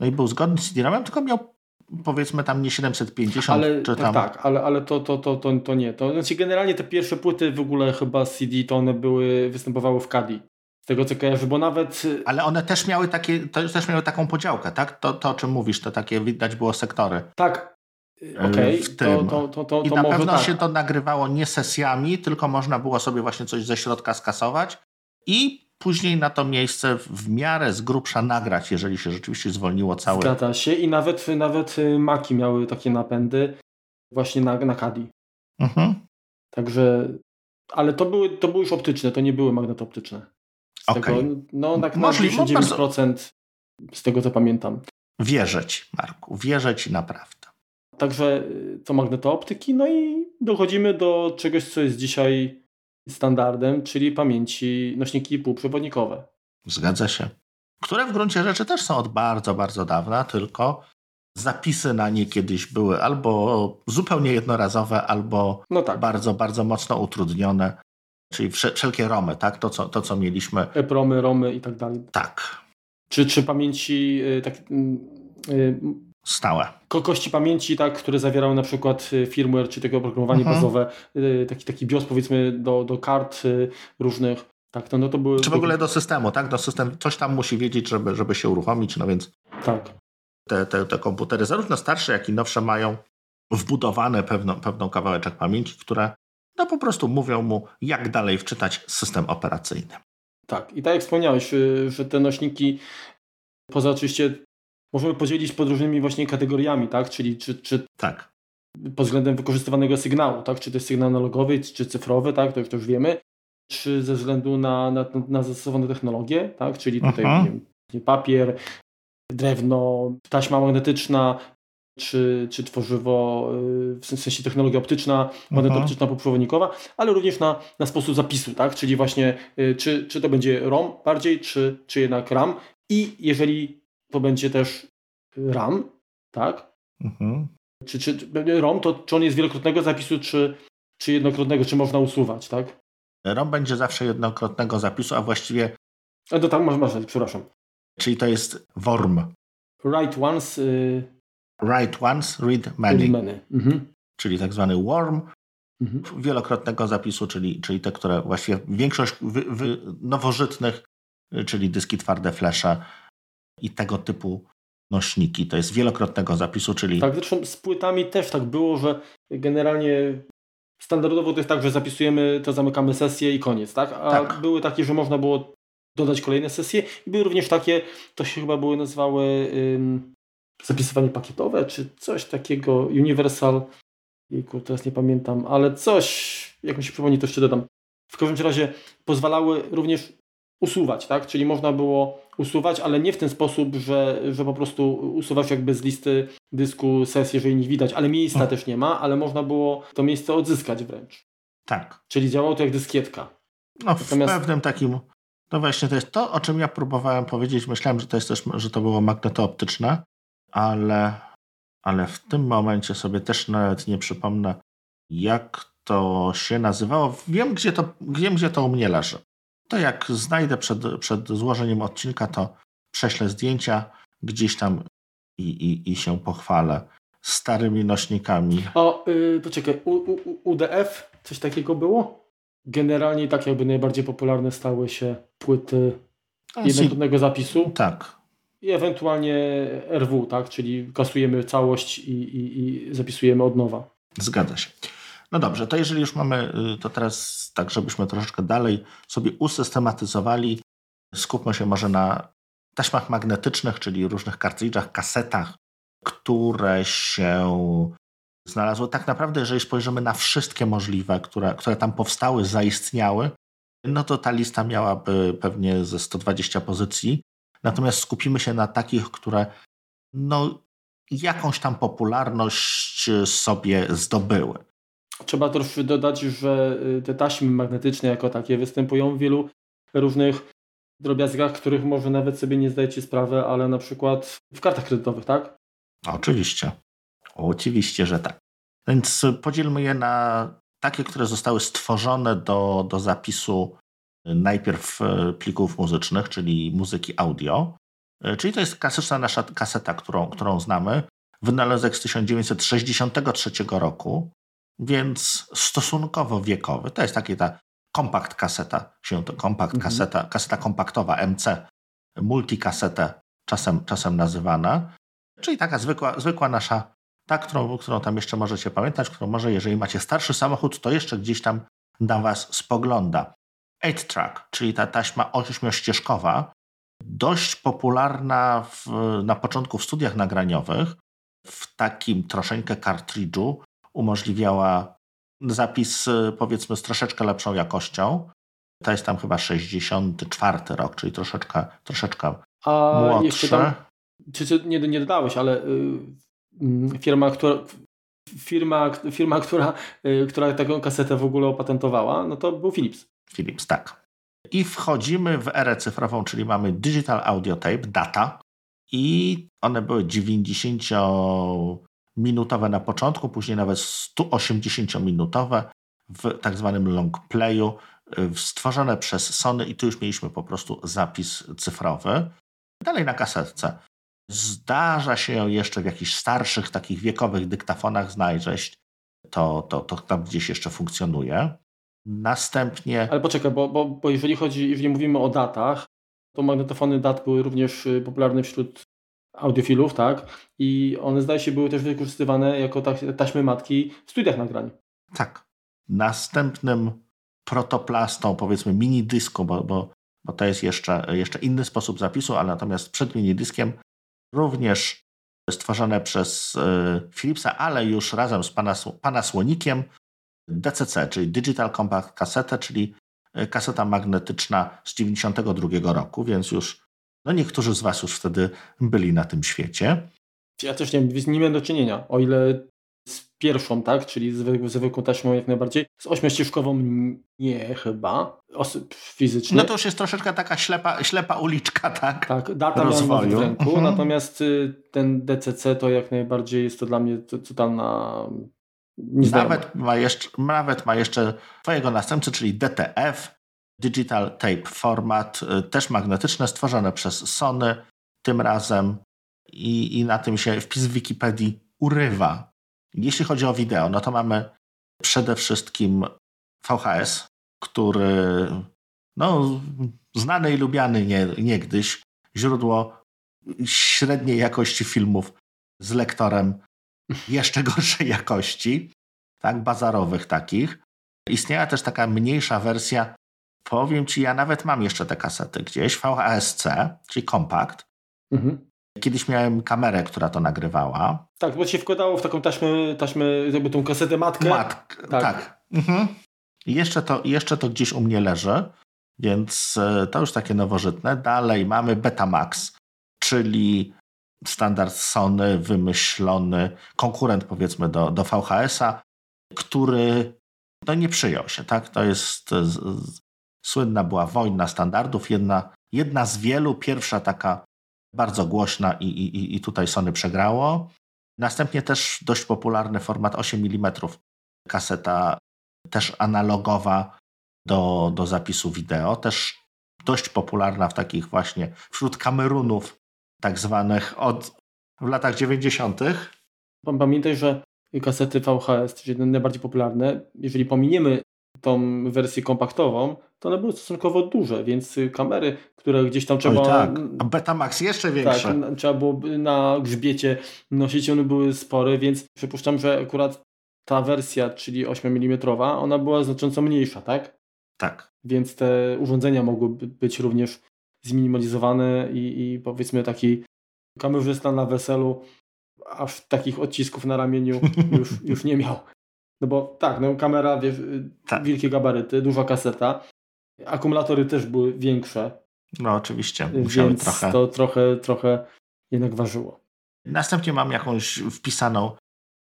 [SPEAKER 1] no i był zgodny z CD-ROMem, tylko miał powiedzmy tam nie 750,
[SPEAKER 2] ale,
[SPEAKER 1] czy
[SPEAKER 2] tak,
[SPEAKER 1] tam...
[SPEAKER 2] Tak, ale, ale to, to, to, to, to nie. To, znaczy generalnie te pierwsze płyty w ogóle chyba CD to one były, występowały w CADI. Z tego co kojarzę, bo nawet...
[SPEAKER 1] Ale one też miały takie, to też miały taką podziałkę, tak? To, to o czym mówisz, to takie widać było sektory.
[SPEAKER 2] Tak, Okej, okay, to, to, to, to,
[SPEAKER 1] I na pewno tak. się to nagrywało nie sesjami, tylko można było sobie właśnie coś ze środka skasować i później na to miejsce w miarę z grubsza nagrać, jeżeli się rzeczywiście zwolniło całe.
[SPEAKER 2] Zgadza się i nawet, nawet y, Maki miały takie napędy właśnie na, na Kadi. Mhm. Także, ale to były, to były już optyczne, to nie były magnetoptyczne. Z okay. tego, no tak na 99% bardzo... z tego co pamiętam.
[SPEAKER 1] Wierzę Ci, Marku, wierzę Ci naprawdę.
[SPEAKER 2] Także to y, magnetooptyki, no i dochodzimy do czegoś, co jest dzisiaj standardem, czyli pamięci nośniki półprzewodnikowe.
[SPEAKER 1] Zgadza się. Które w gruncie rzeczy też są od bardzo, bardzo dawna, tylko zapisy na nie kiedyś były albo zupełnie jednorazowe, albo no tak. bardzo, bardzo mocno utrudnione. Czyli wszelkie romy, tak? To, co, to, co mieliśmy.
[SPEAKER 2] EPROMy, romy i tak dalej.
[SPEAKER 1] Tak.
[SPEAKER 2] Czy, czy pamięci y, tak,
[SPEAKER 1] y, stałe.
[SPEAKER 2] Kości pamięci, tak, które zawierały na przykład y, firmware, czy tego oprogramowanie mhm. bazowe, y, taki, taki BIOS powiedzmy do, do kart y, różnych. Tak, to, no to były,
[SPEAKER 1] czy w ogóle do systemu, tak? Do system, coś tam musi wiedzieć, żeby, żeby się uruchomić, no więc
[SPEAKER 2] tak.
[SPEAKER 1] te, te, te komputery, zarówno starsze, jak i nowsze, mają wbudowane pewną, pewną kawałeczek pamięci, które no po prostu mówią mu, jak dalej wczytać system operacyjny.
[SPEAKER 2] Tak, i tak jak wspomniałeś, że te nośniki, poza oczywiście możemy podzielić pod różnymi właśnie kategoriami, tak? Czyli czy, czy
[SPEAKER 1] tak.
[SPEAKER 2] pod względem wykorzystywanego sygnału, tak? Czy to jest sygnał analogowy, czy cyfrowy, tak? To, to już wiemy. Czy ze względu na, na, na zastosowane technologie, tak? Czyli tutaj mhm. wiem, papier, drewno, taśma magnetyczna, czy, czy tworzywo, y, w sensie technologia optyczna, magnetoptyczna, mhm. poprzewodnikowa, ale również na, na sposób zapisu, tak? Czyli właśnie y, czy, czy to będzie ROM bardziej, czy, czy jednak RAM i jeżeli to będzie też RAM, tak? Mhm. Czy, czy ROM, to czy on jest wielokrotnego zapisu, czy, czy jednokrotnego, czy można usuwać, tak?
[SPEAKER 1] ROM będzie zawsze jednokrotnego zapisu, a właściwie...
[SPEAKER 2] A to tam masz, masz przepraszam.
[SPEAKER 1] Czyli to jest WORM.
[SPEAKER 2] Write once... Y...
[SPEAKER 1] Write once, read many.
[SPEAKER 2] Read many. Mhm.
[SPEAKER 1] Czyli tak zwany WORM. Mhm. Wielokrotnego zapisu, czyli, czyli te, które właściwie większość wy, wy, nowożytnych, czyli dyski twarde, flesze, i tego typu nośniki. To jest wielokrotnego zapisu, czyli...
[SPEAKER 2] Tak, zresztą z płytami też tak było, że generalnie standardowo to jest tak, że zapisujemy, to zamykamy sesję i koniec, tak? A tak. były takie, że można było dodać kolejne sesje i były również takie, to się chyba były nazywały ym, zapisywanie pakietowe, czy coś takiego, Universal, jejku, teraz nie pamiętam, ale coś, jak mi się przypomni, to jeszcze dodam. W każdym razie pozwalały również usuwać, tak? Czyli można było usuwać, ale nie w ten sposób, że, że po prostu usuwać jakby z listy dysku sesji, jeżeli nie widać, ale miejsca no. też nie ma, ale można było to miejsce odzyskać wręcz.
[SPEAKER 1] Tak.
[SPEAKER 2] Czyli działało to jak dyskietka.
[SPEAKER 1] No w Natomiast... pewnym takim, no właśnie to jest to, o czym ja próbowałem powiedzieć. Myślałem, że to jest też, że to było magnetooptyczne, ale, ale w tym momencie sobie też nawet nie przypomnę, jak to się nazywało. Wiem, gdzie to, wiem, gdzie to u mnie leży. To jak znajdę przed, przed złożeniem odcinka, to prześlę zdjęcia gdzieś tam i, i, i się pochwalę starymi nośnikami.
[SPEAKER 2] O, yy, poczekaj, U, U, UDF, coś takiego było? Generalnie tak jakby najbardziej popularne stały się płyty jednokrotnego zapisu.
[SPEAKER 1] Tak.
[SPEAKER 2] I ewentualnie RW, tak? Czyli kasujemy całość i, i, i zapisujemy od nowa.
[SPEAKER 1] Zgadza się. No dobrze, to jeżeli już mamy, y, to teraz tak, żebyśmy troszeczkę dalej sobie usystematyzowali, skupmy się może na taśmach magnetycznych, czyli różnych kartridżach, kasetach, które się znalazły. Tak naprawdę, jeżeli spojrzymy na wszystkie możliwe, które, które tam powstały, zaistniały, no to ta lista miałaby pewnie ze 120 pozycji. Natomiast skupimy się na takich, które no, jakąś tam popularność sobie zdobyły.
[SPEAKER 2] Trzeba też dodać, że y, te taśmy magnetyczne jako takie występują w wielu różnych drobiazgach, których może nawet sobie nie zdajecie sprawy, ale na przykład w kartach kredytowych, tak?
[SPEAKER 1] Oczywiście. Oczywiście, że tak. Więc podzielmy je na takie, które zostały stworzone do, do zapisu najpierw e, plików muzycznych, czyli muzyki audio. Czyli to jest klasyczna nasza kaseta, którą, którą znamy. Wynalazek z 1963 roku, więc stosunkowo wiekowy. To jest taki ta kompakt kaseta, się to kompakt mhm. kaseta, kaseta kompaktowa MC, multikasetę czasem, czasem nazywana. Czyli taka zwykła, zwykła nasza, ta, którą, którą tam jeszcze możecie pamiętać, którą może, jeżeli macie starszy samochód, to jeszcze gdzieś tam na Was spogląda. 8-track, czyli ta taśma ośmiościeżkowa, dość popularna w, na początku w studiach nagraniowych, w takim troszeczkę kartridżu, umożliwiała zapis powiedzmy z troszeczkę lepszą jakością. To jest tam chyba 64 rok, czyli troszeczkę, troszeczkę A młodsze. Tam,
[SPEAKER 2] czy, czy nie, nie dodałeś, ale y, firma, która, firma, firma która, y, która taką kasetę w ogóle opatentowała, no to był Philips.
[SPEAKER 1] Philips, tak. I wchodzimy w erę cyfrową, czyli mamy Digital Audio Tape, data. I one były 90-minutowe na początku, później nawet 180-minutowe w tak zwanym long playu, stworzone przez Sony i tu już mieliśmy po prostu zapis cyfrowy. Dalej na kasetce. Zdarza się jeszcze w jakichś starszych, takich wiekowych dyktafonach znaleźć. To, to, to tam gdzieś jeszcze funkcjonuje. Następnie.
[SPEAKER 2] Ale poczekaj, bo, bo, bo jeżeli chodzi, jeżeli mówimy o datach, to magnetofony dat były również y, popularne wśród audiofilów, tak? I one zdaje się były też wykorzystywane jako taśmy matki w studiach nagrań.
[SPEAKER 1] Tak. Następnym protoplastą, powiedzmy mini dysku, bo, bo, bo to jest jeszcze, jeszcze inny sposób zapisu, ale natomiast przed mini dyskiem również stworzone przez y, Philipsa, ale już razem z pana, Słonikiem, DCC, czyli Digital Compact Cassette, czyli e, kaseta magnetyczna z 92 roku, więc już no niektórzy z Was już wtedy byli na tym świecie.
[SPEAKER 2] Ja też nie, nie miałem do czynienia, o ile z pierwszą, tak, czyli z zwykłą taśmą jak najbardziej, z ośmiościeżkową nie chyba, fizycznie.
[SPEAKER 1] No to już jest troszeczkę taka ślepa, ślepa uliczka, tak?
[SPEAKER 2] Tak, data rozwoju. w ręku, mhm. natomiast y, ten DCC to jak najbardziej jest to dla mnie totalna
[SPEAKER 1] nawet ma, jeszcze, nawet ma jeszcze twojego następcy, czyli DTF, Digital Tape Format, y, też magnetyczne, stworzone przez Sony tym razem i, i na tym się wpis w Wikipedii urywa. Jeśli chodzi o wideo, no to mamy przede wszystkim VHS, który no, znany i lubiany nie, niegdyś, źródło średniej jakości filmów z lektorem jeszcze gorszej jakości, tak, bazarowych takich. Istniała też taka mniejsza wersja, powiem Ci, ja nawet mam jeszcze te kasety gdzieś, VHS-C, czyli kompakt. Mhm. Kiedyś miałem kamerę, która to nagrywała.
[SPEAKER 2] Tak, bo się wkładało w taką taśmę, taśmę jakby tą kasetę matkę.
[SPEAKER 1] Matk, tak. tak. Mhm. jeszcze, to, jeszcze to gdzieś u mnie leży, więc e, to już takie nowożytne. Dalej mamy Betamax, czyli standard Sony wymyślony, konkurent powiedzmy do, do VHS-a, który no, nie przyjął się. Tak? To jest słynna była wojna standardów, jedna, jedna z wielu, pierwsza taka bardzo głośna i, i, i tutaj Sony przegrało. Następnie też dość popularny format 8 mm, kaseta też analogowa, do, do zapisu wideo. Też dość popularna w takich właśnie wśród kamerunów, tak zwanych od w latach 90.
[SPEAKER 2] Pamiętaj, że kasety VHS, czyli najbardziej popularne, jeżeli pominiemy tą wersję kompaktową, to one były stosunkowo duże, więc kamery, które gdzieś tam trzeba... Oj
[SPEAKER 1] tak, a Betamax jeszcze większe.
[SPEAKER 2] Tak, trzeba było na grzbiecie nosić, one były spore, więc przypuszczam, że akurat ta wersja, czyli 8 mm, ona była znacząco mniejsza, tak?
[SPEAKER 1] Tak.
[SPEAKER 2] Więc te urządzenia mogłyby być również zminimalizowane i, i powiedzmy taki kamerzysta na weselu aż takich odcisków na ramieniu już, już nie miał. No bo tak, no kamera, wiesz, tak. wielkie gabaryty, duża kaseta. Akumulatory też były większe.
[SPEAKER 1] No oczywiście, musiały
[SPEAKER 2] więc
[SPEAKER 1] trochę.
[SPEAKER 2] to trochę, trochę jednak ważyło.
[SPEAKER 1] Następnie mam jakąś wpisaną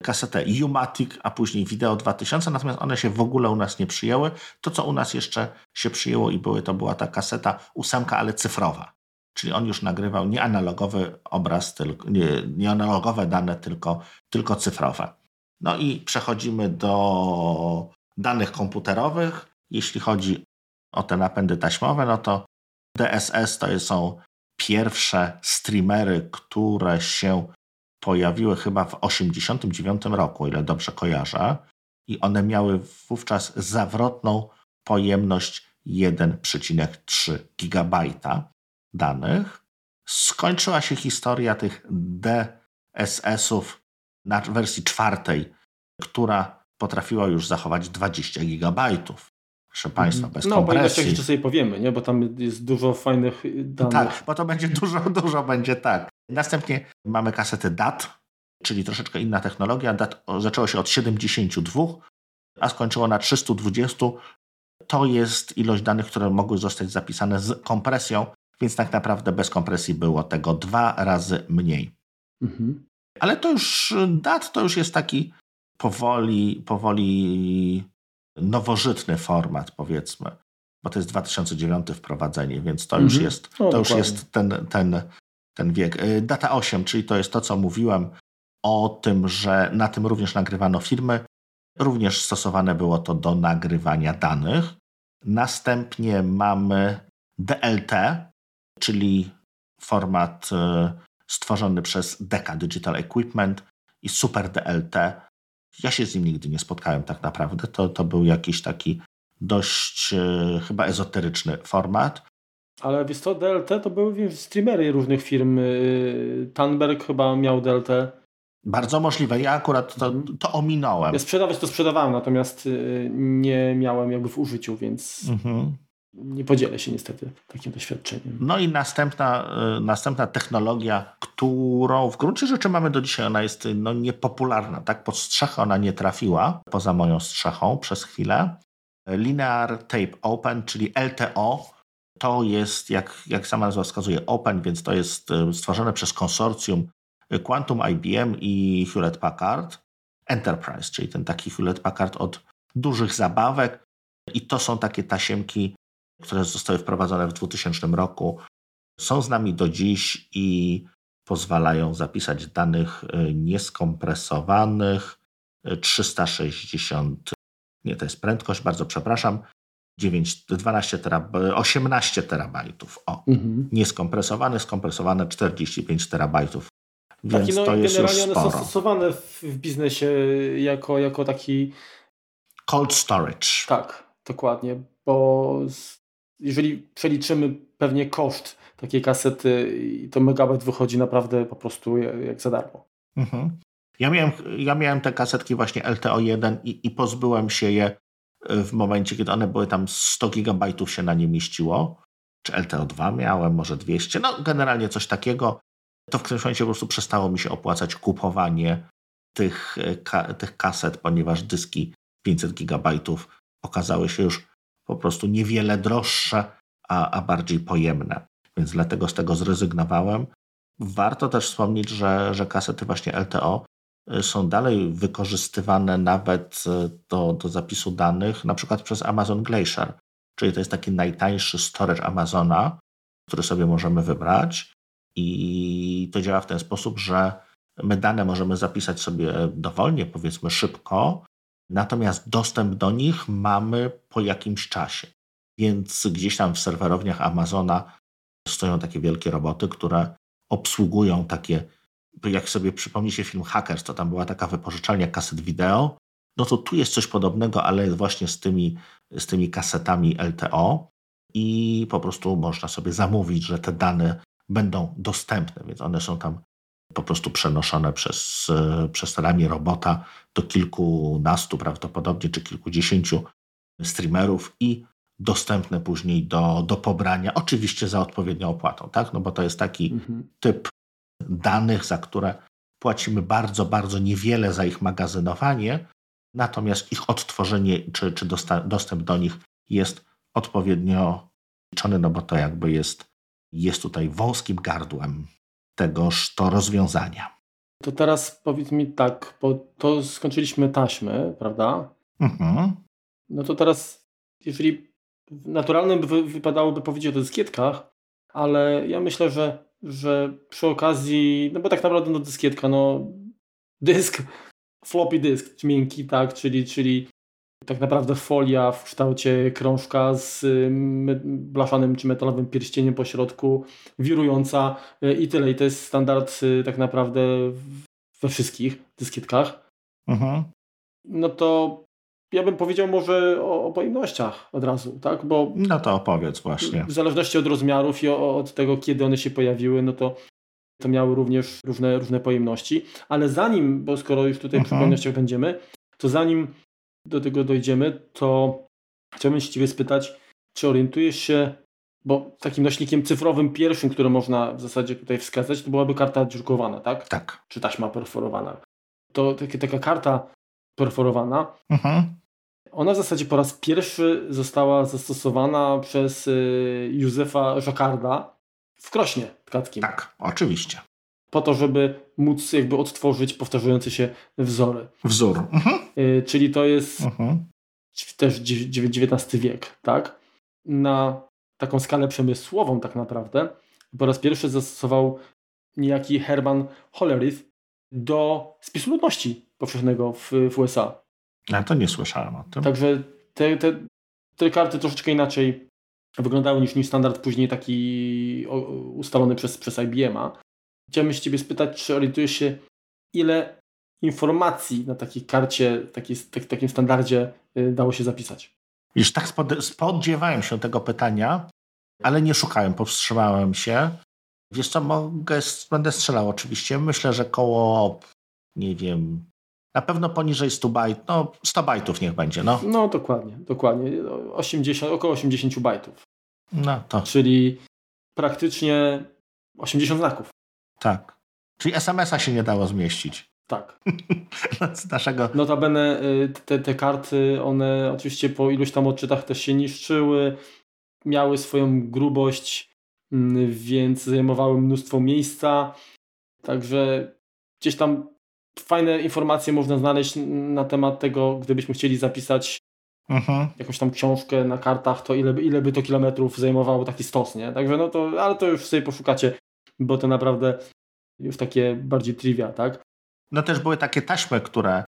[SPEAKER 1] kasetę Umatic, a później Video 2000, natomiast one się w ogóle u nas nie przyjęły. To, co u nas jeszcze się przyjęło i były, to była ta kaseta ósemka, ale cyfrowa. Czyli on już nagrywał nie analogowy obraz, tylko, nie, nie analogowe dane, tylko, tylko cyfrowe. No i przechodzimy do danych komputerowych. Jeśli chodzi o te napędy taśmowe, no to DSS to są pierwsze streamery, które się pojawiły chyba w 1989 roku, ile dobrze kojarzę. I one miały wówczas zawrotną pojemność 1,3 GB danych. Skończyła się historia tych DSS-ów na wersji czwartej, która potrafiła już zachować 20 gigabajtów. Proszę Państwa, bez no, kompresji.
[SPEAKER 2] No, jeszcze sobie powiemy, nie? bo tam jest dużo fajnych danych.
[SPEAKER 1] Tak, bo to będzie dużo, dużo będzie tak. Następnie mamy kasetę DAT, czyli troszeczkę inna technologia. DAT zaczęło się od 72, a skończyło na 320. To jest ilość danych, które mogły zostać zapisane z kompresją, więc tak naprawdę bez kompresji było tego dwa razy mniej. Mhm. Ale to już DAT to już jest taki powoli, powoli nowożytny format, powiedzmy, bo to jest 2009 wprowadzenie, więc to już mhm. jest, to już jest ten, ten, ten wiek. Y, data 8, czyli to jest to, co mówiłem o tym, że na tym również nagrywano filmy. Również stosowane było to do nagrywania danych. Następnie mamy DLT, czyli format y, stworzony przez Deka Digital Equipment i Super DLT. Ja się z nim nigdy nie spotkałem tak naprawdę. To, to był jakiś taki dość e, chyba ezoteryczny format.
[SPEAKER 2] Ale wiesz co, DLT to były streamery różnych firm. Y, Tanberg chyba miał DLT.
[SPEAKER 1] Bardzo możliwe. Ja akurat to, mhm. to ominąłem.
[SPEAKER 2] Ja sprzedawać to sprzedawałem, natomiast y, nie miałem jakby w użyciu, więc... Mhm nie podzielę się niestety takim doświadczeniem.
[SPEAKER 1] No i następna, y, następna technologia, którą w gruncie rzeczy mamy do dzisiaj, ona jest no, niepopularna. Tak? Pod strzechę ona nie trafiła, poza moją strzechą przez chwilę. Linear Tape Open, czyli LTO, to jest, jak, jak sama nazwa wskazuje, open, więc to jest y, stworzone przez konsorcjum Quantum IBM i Hewlett Packard Enterprise, czyli ten taki Hewlett Packard od dużych zabawek. I to są takie tasiemki które zostały wprowadzone w 2000 roku, są z nami do dziś i pozwalają zapisać danych e, nieskompresowanych 360, e, nie to jest prędkość, bardzo przepraszam, 9, 12 terab 18 terabajtów. O, mhm. nieskompresowane, skompresowane 45 terabajtów. Więc taki, no, to jest generalnie już sporo. one
[SPEAKER 2] są stosowane w, w biznesie jako, jako taki
[SPEAKER 1] cold storage.
[SPEAKER 2] Tak, dokładnie, bo jeżeli przeliczymy pewnie koszt takiej kasety, to megabajt wychodzi naprawdę po prostu jak za darmo. Mhm.
[SPEAKER 1] Ja, miałem, ja miałem te kasetki właśnie LTO1 i, i pozbyłem się je e, w momencie, kiedy one były tam 100 gigabajtów się na nie mieściło. Czy LTO2 miałem, może 200, no generalnie coś takiego. To w którymś momencie po prostu przestało mi się opłacać kupowanie tych, e, ka, tych kaset, ponieważ dyski 500 gigabajtów okazały się już po prostu niewiele droższe, a, a bardziej pojemne. Więc dlatego z tego zrezygnowałem. Warto też wspomnieć, że, że kasety właśnie LTO y, są dalej wykorzystywane nawet y, do, do zapisu danych, na przykład przez Amazon Glacier, czyli to jest taki najtańszy storage Amazona, który sobie możemy wybrać i to działa w ten sposób, że my dane możemy zapisać sobie dowolnie, powiedzmy szybko, natomiast dostęp do nich mamy po jakimś czasie. Więc gdzieś tam w serwerowniach Amazona stoją takie wielkie roboty, które obsługują takie, jak sobie przypomnicie film Hackers, to tam była taka wypożyczalnia kaset wideo, no to tu jest coś podobnego, ale właśnie z tymi, z tymi kasetami LTO i po prostu można sobie zamówić, że te dane będą dostępne, więc one są tam po prostu przenoszone przez, przez ramię robota do kilkunastu prawdopodobnie, czy kilkudziesięciu streamerów i dostępne później do, do pobrania, oczywiście za odpowiednią opłatą, tak? No bo to jest taki mhm. typ danych, za które płacimy bardzo, bardzo niewiele za ich magazynowanie, natomiast ich odtworzenie czy, czy dostęp do nich jest odpowiednio liczony, no bo to jakby jest, jest tutaj wąskim gardłem tegoż to rozwiązania.
[SPEAKER 2] To teraz powiedz mi tak, bo to skończyliśmy taśmy, prawda? Mhm. No to teraz, jeżeli naturalnym by wypadałoby powiedzieć o dyskietkach, ale ja myślę, że, że przy okazji, no bo tak naprawdę no dyskietka, no dysk, floppy disk, miękki, tak, czyli, czyli tak naprawdę folia w kształcie krążka z blaszanym czy metalowym pierścieniem po środku, wirująca y, i tyle. I to jest standard y, tak naprawdę we wszystkich dyskietkach. Mhm. No to ja bym powiedział może o, o pojemnościach od razu, tak? Bo
[SPEAKER 1] no to opowiedz właśnie.
[SPEAKER 2] W zależności od rozmiarów i od tego, kiedy one się pojawiły, no to to miały również różne, różne pojemności. Ale zanim, bo skoro już tutaj mhm. przy pojemnościach będziemy, to zanim do tego dojdziemy, to chciałbym się Ciebie spytać, czy orientujesz się, bo takim nośnikiem cyfrowym pierwszym, który można w zasadzie tutaj wskazać, to byłaby karta dziurkowana, tak?
[SPEAKER 1] Tak.
[SPEAKER 2] Czy taśma perforowana. To taka karta perforowana, mhm. ona w zasadzie po raz pierwszy została zastosowana przez y, Józefa Jacquarda w krośnie tkackim.
[SPEAKER 1] Tak, oczywiście
[SPEAKER 2] po to, żeby móc jakby odtworzyć powtarzające się wzory.
[SPEAKER 1] Wzór. Mhm.
[SPEAKER 2] Y, czyli to jest też XIX wiek, tak? Na taką skalę przemysłową tak naprawdę po raz pierwszy zastosował niejaki Herman Hollerith do spisu ludności powszechnego w, w USA.
[SPEAKER 1] Ja to nie słyszałem o tym.
[SPEAKER 2] Także te, te, te karty troszeczkę inaczej wyglądały niż, niż standard później taki ustalony przez, przez IBM-a. Chciałbym się Ciebie spytać, czy orientujesz się, ile informacji na takiej karcie, takiej, tak, takim standardzie y, dało się zapisać?
[SPEAKER 1] Już tak spodziewałem się tego pytania, ale nie szukałem, powstrzymałem się. Wiesz co, mogę, będę strzelał oczywiście. Myślę, że koło, nie wiem, na pewno poniżej 100 bajtów, no 100 bajtów niech będzie, no.
[SPEAKER 2] No dokładnie, dokładnie. 80, około 80 bajtów.
[SPEAKER 1] No to.
[SPEAKER 2] Czyli praktycznie 80 znaków.
[SPEAKER 1] Tak. Czyli SMS-a się nie dało zmieścić.
[SPEAKER 2] Tak.
[SPEAKER 1] Z naszego...
[SPEAKER 2] Notabene y, te, te karty, one oczywiście po iluś tam odczytach też się niszczyły, miały swoją grubość, mm, więc zajmowały mnóstwo miejsca. Także gdzieś tam fajne informacje można znaleźć na temat tego, gdybyśmy chcieli zapisać mhm. jakąś tam książkę na kartach, to ile, ile by to kilometrów zajmowało taki stos, nie? Także no to, ale to już sobie poszukacie bo to naprawdę już takie bardziej trivia, tak?
[SPEAKER 1] No też były takie taśmy, które,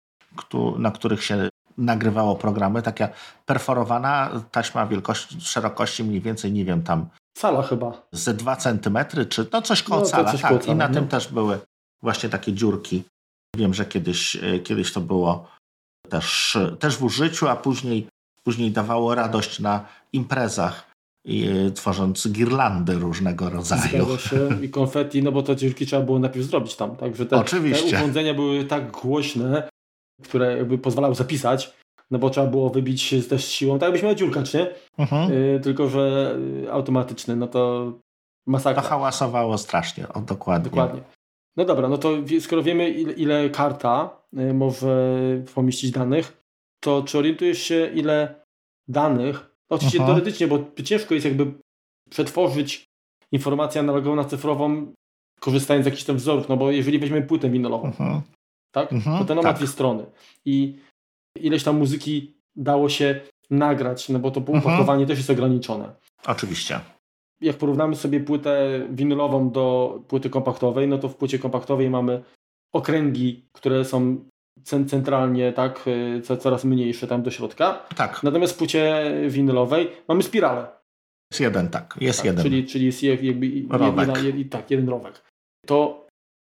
[SPEAKER 1] na których się nagrywało programy, taka perforowana taśma wielkości, szerokości mniej więcej, nie wiem, tam
[SPEAKER 2] Cala chyba.
[SPEAKER 1] Ze 2 centymetry, czy no coś koło no, cala, coś tak. Koło cala, I na no. tym też były właśnie takie dziurki. Wiem, że kiedyś, e, kiedyś to było też, też w użyciu, a później, później dawało radość na imprezach i, tworząc girlandy różnego rodzaju.
[SPEAKER 2] Zgadza się. I konfetti, no bo te dziurki trzeba było najpierw zrobić tam. Także te, Oczywiście. te urządzenia były tak głośne, które jakby pozwalały zapisać, no bo trzeba było wybić też siłą, tak jakbyś miał dziurkacz, nie? Mhm. Y, tylko, że y, automatyczny, no to masakra.
[SPEAKER 1] To hałasowało strasznie, o, dokładnie.
[SPEAKER 2] Dokładnie. No dobra, no to skoro wiemy ile, ile karta y, może pomieścić danych, to czy orientujesz się ile danych Oczywiście Aha. teoretycznie, bo ciężko jest jakby przetworzyć informację analogową na cyfrową, korzystając z jakichś tam wzorów, no bo jeżeli weźmiemy płytę winylową, Aha. tak, Aha. to ten ma tak. dwie strony i ileś tam muzyki dało się nagrać, no bo to opakowanie też jest ograniczone.
[SPEAKER 1] Oczywiście.
[SPEAKER 2] Jak porównamy sobie płytę winylową do płyty kompaktowej, no to w płycie kompaktowej mamy okręgi, które są centralnie, tak, y, coraz mniejsze tam do środka.
[SPEAKER 1] Tak.
[SPEAKER 2] Natomiast w płycie winylowej mamy spiralę.
[SPEAKER 1] Jest jeden, tak, jest tak, jeden.
[SPEAKER 2] Czyli, czyli jest jakby
[SPEAKER 1] rowek.
[SPEAKER 2] Jedna, tak, jeden rowek. To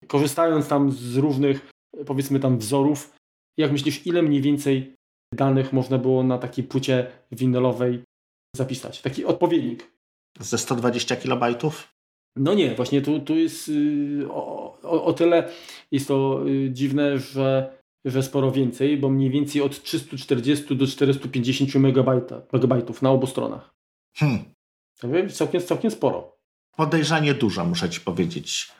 [SPEAKER 2] korzystając tam z różnych, powiedzmy tam wzorów, jak myślisz, ile mniej więcej danych można było na takiej płycie winylowej zapisać? Taki odpowiednik.
[SPEAKER 1] Ze 120 kilobajtów?
[SPEAKER 2] No nie, właśnie tu, tu jest yy, o, o, o, tyle jest to yy, dziwne, że, że sporo więcej, bo mniej więcej od 340 do 450 megabajta, megabajtów na obu stronach.
[SPEAKER 1] Hmm.
[SPEAKER 2] Całkiem, całkiem sporo.
[SPEAKER 1] Podejrzanie dużo, muszę Ci powiedzieć.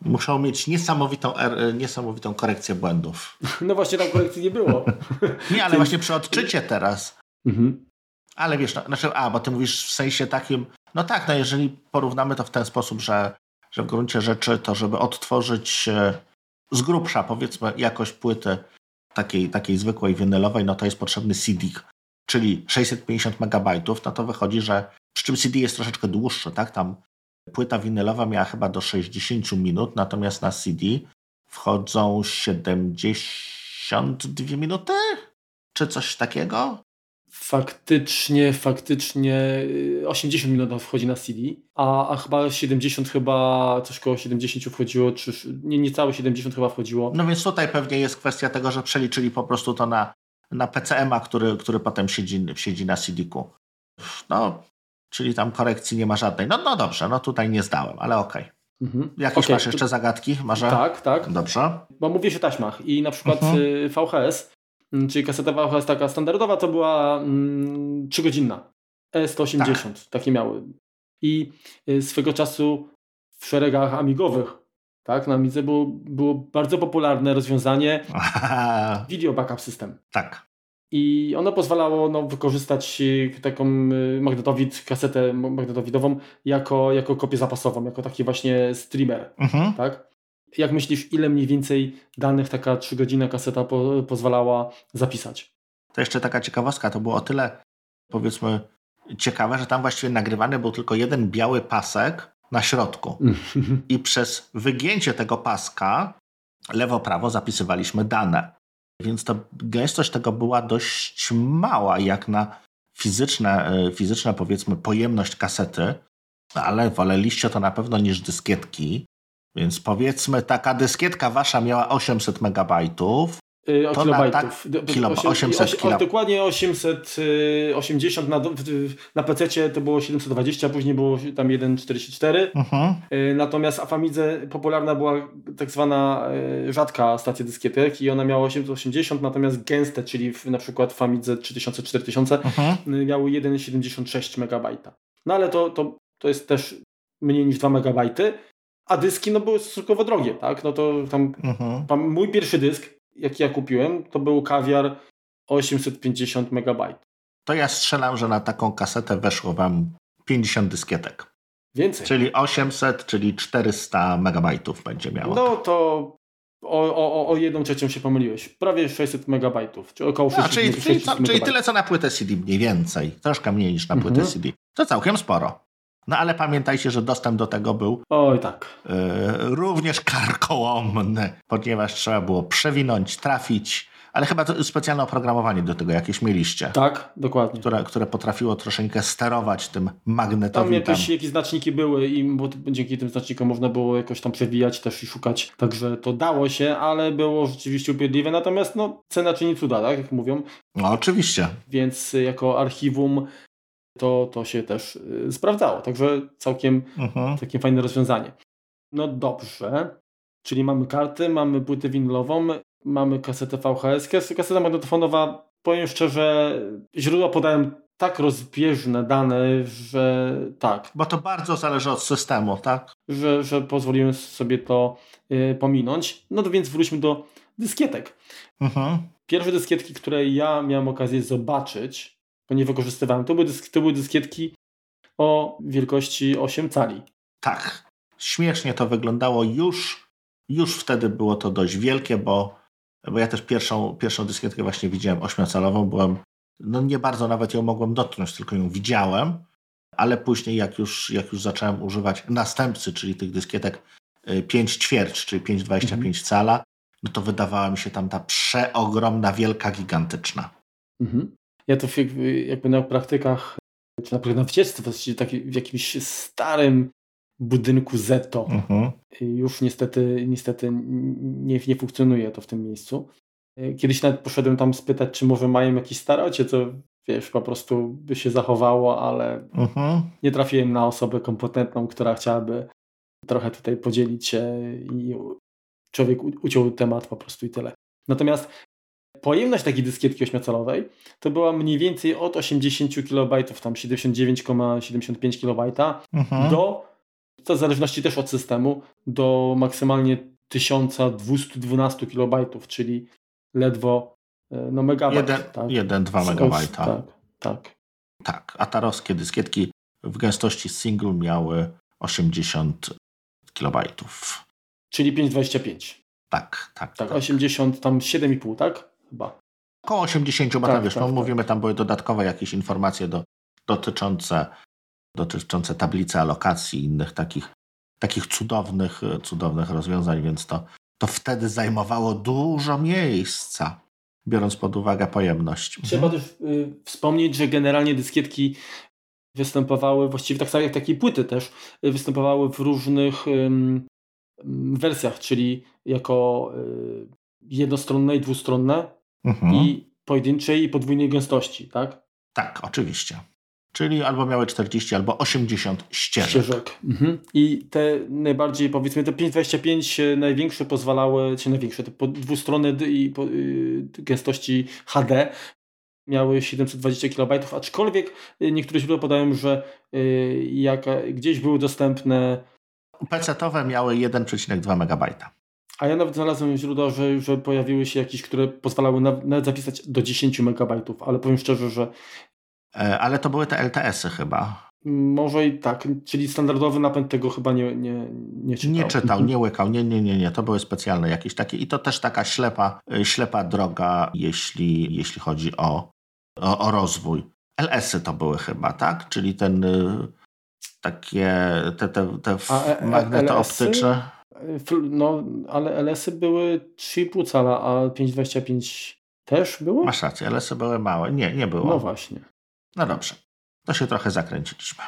[SPEAKER 1] Muszą mieć niesamowitą, er, niesamowitą korekcję błędów.
[SPEAKER 2] No właśnie tam korekcji nie było.
[SPEAKER 1] nie, ale właśnie przy odczycie teraz. Mhm. Ale wiesz, no, znaczy, a, bo ty mówisz w sensie takim, no tak, no jeżeli porównamy to w ten sposób, że, że w gruncie rzeczy to, żeby odtworzyć e, z grubsza, powiedzmy, jakość płyty takiej, takiej zwykłej winylowej, no to jest potrzebny CD, czyli 650 megabajtów, no to wychodzi, że przy czym CD jest troszeczkę dłuższy, tak? Tam płyta winylowa miała chyba do 60 minut, natomiast na CD wchodzą 72 minuty? Czy coś takiego?
[SPEAKER 2] Faktycznie, faktycznie 80 y, minut wchodzi na CD, a, a chyba 70 chyba, coś koło 70 wchodziło, czy nie, niecałe 70 chyba wchodziło.
[SPEAKER 1] No więc tutaj pewnie jest kwestia tego, że przeliczyli po prostu to na, na PCM-a, który, który potem siedzi, siedzi na CD-ku. No, czyli tam korekcji nie ma żadnej. No, no dobrze, no tutaj nie zdałem, ale okej. Okay. Mhm. Jakieś okay. masz jeszcze zagadki? Może?
[SPEAKER 2] Tak, tak.
[SPEAKER 1] Dobrze.
[SPEAKER 2] Bo mówię o taśmach i na przykład mhm. Y, VHS czyli kaseta VHS taka standardowa, to była mm, 3-godzinna. E180, tak. takie miały. I y, swego czasu w szeregach amigowych, tak, na Amidze było, było bardzo popularne rozwiązanie Video Backup System.
[SPEAKER 1] Tak.
[SPEAKER 2] I ono pozwalało no, wykorzystać y, taką y, magnetowid, kasetę magnetowidową jako, jako kopię zapasową, jako taki właśnie streamer. Mhm. Tak? Jak myślisz, ile mniej więcej danych taka 3-godzinna kaseta po, pozwalała zapisać?
[SPEAKER 1] To jeszcze taka ciekawostka, to było o tyle powiedzmy ciekawe, że tam właściwie nagrywany był tylko jeden biały pasek na środku. I przez wygięcie tego paska lewo-prawo zapisywaliśmy dane. Więc to gęstość tego była dość mała, jak na fizyczne, e, fizyczne powiedzmy pojemność kasety, ale woleliście to na pewno niż dyskietki. Więc powiedzmy, taka dyskietka wasza miała 800 megabajtów.
[SPEAKER 2] Yy, to.
[SPEAKER 1] Na, tak, kilo, 800
[SPEAKER 2] kilo... Dokładnie 880 na, na PC to było 720, później było tam 1,44. Mhm. Yy, natomiast w Famidze popularna była tak zwana yy, rzadka stacja dyskietek i ona miała 880, natomiast gęste, czyli w, na przykład w Famidze 3000-4000 mhm. Miały 1,76 MB. No ale to, to, to jest też mniej niż 2 MB a dyski no, były stosunkowo drogie, tak? No to tam, mhm. tam mój pierwszy dysk, jaki ja kupiłem, to był kawiar 850 MB.
[SPEAKER 1] To ja strzelam, że na taką kasetę weszło wam 50 dyskietek.
[SPEAKER 2] Więcej.
[SPEAKER 1] Czyli 800, czyli 400 megabajtów będzie miało.
[SPEAKER 2] No to o, o, o jedną trzecią się pomyliłeś. Prawie 600 megabajtów, czy około 600,
[SPEAKER 1] no, czyli, 600 czyli, czyli tyle co na płytę CD mniej więcej. Troszkę mniej niż na płytę mhm. CD. To całkiem sporo. No ale pamiętajcie, że dostęp do tego był
[SPEAKER 2] Oj tak.
[SPEAKER 1] Yy, również karkołomny, ponieważ trzeba było przewinąć, trafić, ale chyba to specjalne oprogramowanie do tego jakieś mieliście.
[SPEAKER 2] Tak, dokładnie.
[SPEAKER 1] Które, które potrafiło troszeczkę sterować tym magnetowym.
[SPEAKER 2] Tam jakieś, jakieś znaczniki były i bo dzięki tym znacznikom można było jakoś tam przewijać też i szukać. Także to dało się, ale było rzeczywiście upierdliwe. Natomiast no, cena czyni cuda, tak jak mówią.
[SPEAKER 1] No oczywiście.
[SPEAKER 2] Więc jako archiwum to, to się też y, sprawdzało. Także całkiem mhm. takie fajne rozwiązanie. No dobrze, czyli mamy karty, mamy płytę winylową, mamy kasetę VHS. Kaseta magnetofonowa, powiem szczerze, źródła podają tak rozbieżne dane, że tak.
[SPEAKER 1] Bo to bardzo zależy od systemu, tak?
[SPEAKER 2] Że, że pozwoliłem sobie to y, pominąć. No to więc wróćmy do dyskietek. Mhm. Pierwsze dyskietki, które ja miałem okazję zobaczyć, bo nie wykorzystywałem. To były, dysk, to były dyskietki o wielkości 8 cali.
[SPEAKER 1] Tak. Śmiesznie to wyglądało już, już wtedy było to dość wielkie, bo, bo ja też pierwszą, pierwszą dyskietkę właśnie widziałem 8-calową. Byłem, no nie bardzo nawet ją mogłem dotknąć, tylko ją widziałem, ale później jak już, jak już zacząłem używać następcy, czyli tych dyskietek 5 y, ćwierć, czyli 5,25 mhm. cala, no to wydawała mi się tam ta przeogromna, wielka, gigantyczna.
[SPEAKER 2] Mhm. Ja to jakby na praktykach, czy na przykład na wycieczce w jakimś starym budynku Zetto. Mhm. Już niestety, niestety nie, nie funkcjonuje to w tym miejscu. Kiedyś nawet poszedłem tam spytać, czy może mają jakieś starocie, co wiesz, po prostu by się zachowało, ale mhm. nie trafiłem na osobę kompetentną, która chciałaby trochę tutaj podzielić się i człowiek uciął temat po prostu i tyle. Natomiast pojemność takiej dyskietki ośmiocalowej to była mniej więcej od 80 KB, tam 79,75 KB mhm. do, to w zależności też od systemu, do maksymalnie 1212 KB, czyli ledwo e, no megabajt. 1,
[SPEAKER 1] tak? 1-2 megabajta.
[SPEAKER 2] Tak, tak.
[SPEAKER 1] Tak, a tarowskie dyskietki w gęstości single miały 80 kilobajtów.
[SPEAKER 2] Czyli 5,25.
[SPEAKER 1] Tak, tak,
[SPEAKER 2] tak. Tak, 80, tam 7,5, tak? Chyba.
[SPEAKER 1] Około 80, bo tak, tam wiesz, tak, no, tak. mówimy, tam były dodatkowe jakieś informacje do, dotyczące, dotyczące tablicy alokacji i innych takich, takich cudownych, cudownych rozwiązań, więc to, to wtedy zajmowało dużo miejsca, biorąc pod uwagę pojemność.
[SPEAKER 2] Trzeba mhm. też y, wspomnieć, że generalnie dyskietki występowały, właściwie tak samo jak takie płyty też, y, występowały w różnych wersjach, czyli jako y, jednostronne i dwustronne mhm. i pojedynczej i podwójnej gęstości, tak?
[SPEAKER 1] Tak, oczywiście. Czyli albo miały 40, albo 80 ścieżek. ścieżek.
[SPEAKER 2] Mhm. I te najbardziej, powiedzmy, te 525 największe pozwalały, czy największe, te dwustronne i y, gęstości HD miały 720 KB, aczkolwiek y, niektóre źródła podają, że jak gdzieś były dostępne
[SPEAKER 1] PC-towe miały 1,2 MB.
[SPEAKER 2] A ja nawet znalazłem źródła, że, że pojawiły się jakieś, które pozwalały nawet zapisać do 10 MB, ale powiem szczerze, że.
[SPEAKER 1] E, ale to były te LTS-y chyba.
[SPEAKER 2] Może i tak, czyli standardowy napęd tego chyba nie, nie, nie czytał.
[SPEAKER 1] Nie czytał, nie łykał, nie, nie, nie, nie. To były specjalne jakieś takie i to też taka ślepa, e, ślepa droga, jeśli, jeśli chodzi o, o, o rozwój. LS-y to były chyba, tak? Czyli ten y, takie te, te, te e, e, magnety optyczne.
[SPEAKER 2] No, ale LS-y były 3,5 cala, a 5,25 też było?
[SPEAKER 1] Masz rację, LS-y były małe. Nie, nie było.
[SPEAKER 2] No właśnie.
[SPEAKER 1] No dobrze. To się trochę zakręciliśmy.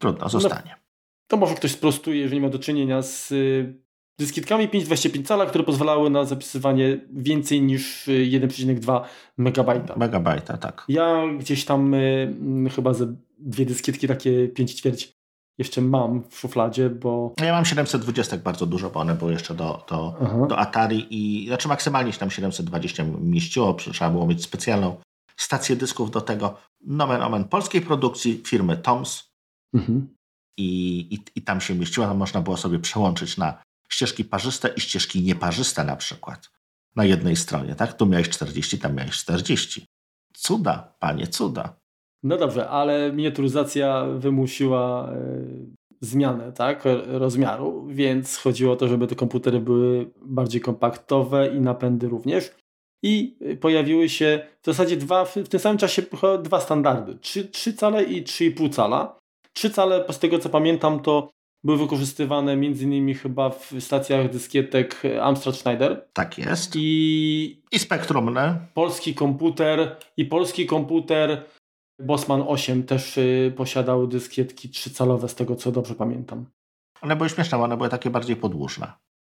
[SPEAKER 1] Trudno, zostanie. No,
[SPEAKER 2] to może ktoś sprostuje, jeżeli ma do czynienia z y, dyskietkami 5,25 cala, które pozwalały na zapisywanie więcej niż 1,2 megabajta.
[SPEAKER 1] Megabajta, tak.
[SPEAKER 2] Ja gdzieś tam y, chyba ze dwie dyskietki takie 5 ćwierć jeszcze mam w szufladzie, bo...
[SPEAKER 1] Ja mam 720 bardzo dużo, bo one były jeszcze do, do, do Atari i znaczy maksymalnie się tam 720 mieściło, trzeba było mieć specjalną stację dysków do tego. Nomen omen polskiej produkcji firmy Toms mhm. I, i, i tam się mieściło, tam można było sobie przełączyć na ścieżki parzyste i ścieżki nieparzyste na przykład. Na jednej stronie, tak? Tu miałeś 40, tam miałeś 40. Cuda, panie, cuda.
[SPEAKER 2] No dobrze, ale miniaturyzacja wymusiła e, zmianę tak, rozmiaru, więc chodziło o to, żeby te komputery były bardziej kompaktowe i napędy również. I pojawiły się w zasadzie dwa, w tym samym czasie dwa standardy, 3, 3 cale i 3,5 cala. 3 cale, z tego co pamiętam, to były wykorzystywane między innymi chyba w stacjach dyskietek Amstrad Schneider.
[SPEAKER 1] Tak jest.
[SPEAKER 2] I,
[SPEAKER 1] I Spektrum, ne?
[SPEAKER 2] Polski komputer i polski komputer Bosman 8 też y, posiadał dyskietki trzycalowe, z tego co dobrze pamiętam.
[SPEAKER 1] One były śmieszne, one były takie bardziej podłużne.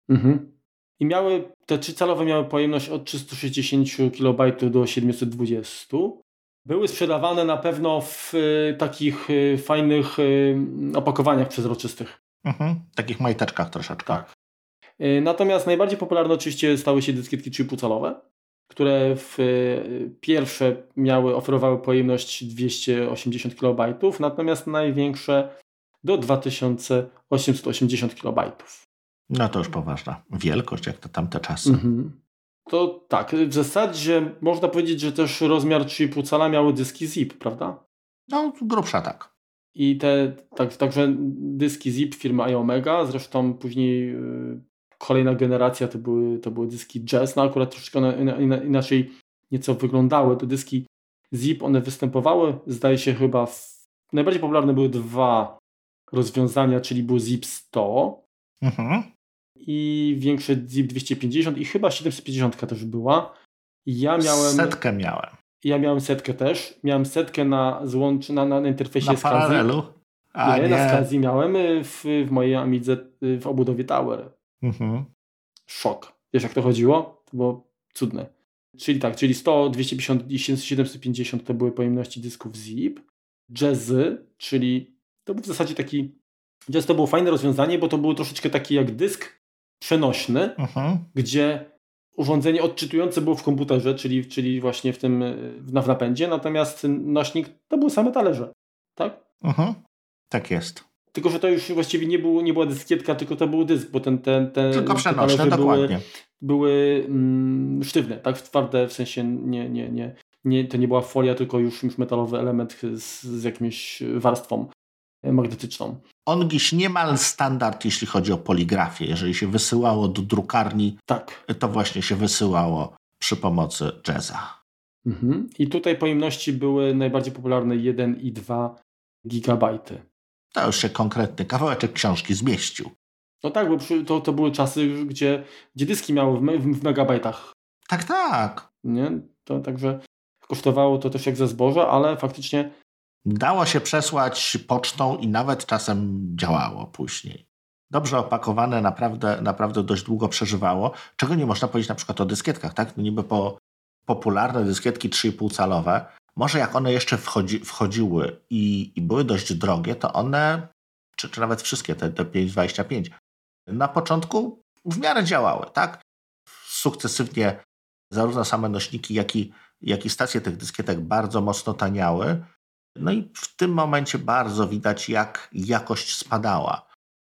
[SPEAKER 2] Mhm. I miały, te trzycalowe miały pojemność od 360 KB do 720. Były sprzedawane na pewno w y, takich y, fajnych opakowaniach przezroczystych.
[SPEAKER 1] Mhm. Takich majteczkach troszeczkę.
[SPEAKER 2] Tak. Natomiast najbardziej popularne oczywiście stały się dyskietki 3,5-calowe które w e, pierwsze miały, oferowały pojemność 280 KB, natomiast największe do 2880 KB.
[SPEAKER 1] No to już poważna wielkość, jak to tamte czasy. Mhm.
[SPEAKER 2] To tak, w zasadzie można powiedzieć, że też rozmiar 3,5 cala miały dyski ZIP, prawda?
[SPEAKER 1] No, grubsza tak.
[SPEAKER 2] I te, tak, także dyski ZIP firmy iOmega, zresztą później e, kolejna generacja to były, to były dyski jazz, no akurat troszeczkę inaczej nieco wyglądały. Te dyski ZIP, one występowały, zdaje się chyba, w... najbardziej popularne były dwa rozwiązania, czyli był ZIP 100 mhm. i większe ZIP 250 i chyba 750 też była. Ja miałem...
[SPEAKER 1] Setkę miałem.
[SPEAKER 2] Ja miałem setkę też. Miałem setkę na złącz, na, na interfejsie
[SPEAKER 1] na paralelu?
[SPEAKER 2] A, nie, nie, na SCSI miałem y, w, w mojej Amidze y, w obudowie Tower. Mhm. Szok. Wiesz jak to chodziło? To było cudne. Czyli tak, czyli 100, 250 i 750 to były pojemności dysków ZIP. Jazzy, czyli to był w zasadzie taki Jazz to było fajne rozwiązanie, bo to było troszeczkę taki jak dysk przenośny, mhm. gdzie urządzenie odczytujące było w komputerze, czyli, czyli właśnie w tym w, w napędzie, natomiast nośnik to były same talerze. Tak?
[SPEAKER 1] Mhm. Tak jest.
[SPEAKER 2] Tylko, że to już właściwie nie, było, nie była dyskietka, tylko to był dysk, bo ten, ten, ten
[SPEAKER 1] tylko przenośne, dokładnie.
[SPEAKER 2] Były, były mm, sztywne, tak? Twarde, w sensie nie, nie, nie, nie, to nie była folia, tylko już, już metalowy element z, z jakimś warstwą magnetyczną.
[SPEAKER 1] ONGIS niemal standard, jeśli chodzi o poligrafię. Jeżeli się wysyłało do drukarni,
[SPEAKER 2] tak.
[SPEAKER 1] to właśnie się wysyłało przy pomocy jazza.
[SPEAKER 2] Mhm. I tutaj pojemności były najbardziej popularne 1 i 2 gigabajty.
[SPEAKER 1] To już się konkretny kawałeczek książki zmieścił.
[SPEAKER 2] No tak, bo to, to były czasy, gdzie, gdzie dyski miały w, w, w megabajtach.
[SPEAKER 1] Tak, tak.
[SPEAKER 2] Nie? To także kosztowało to też jak ze zboża, ale faktycznie
[SPEAKER 1] Dało się przesłać pocztą i nawet czasem działało później. Dobrze opakowane, naprawdę, naprawdę dość długo przeżywało, czego nie można powiedzieć na przykład o dyskietkach, tak? No niby po popularne dyskietki 3,5 calowe, może jak one jeszcze wchodzi, wchodziły i, i, były dość drogie, to one, czy, czy nawet wszystkie te, te 525, na początku w miarę działały, tak? Sukcesywnie zarówno same nośniki, jak i, jak i stacje tych dyskietek bardzo mocno taniały, no i w tym momencie bardzo widać, jak jakość spadała.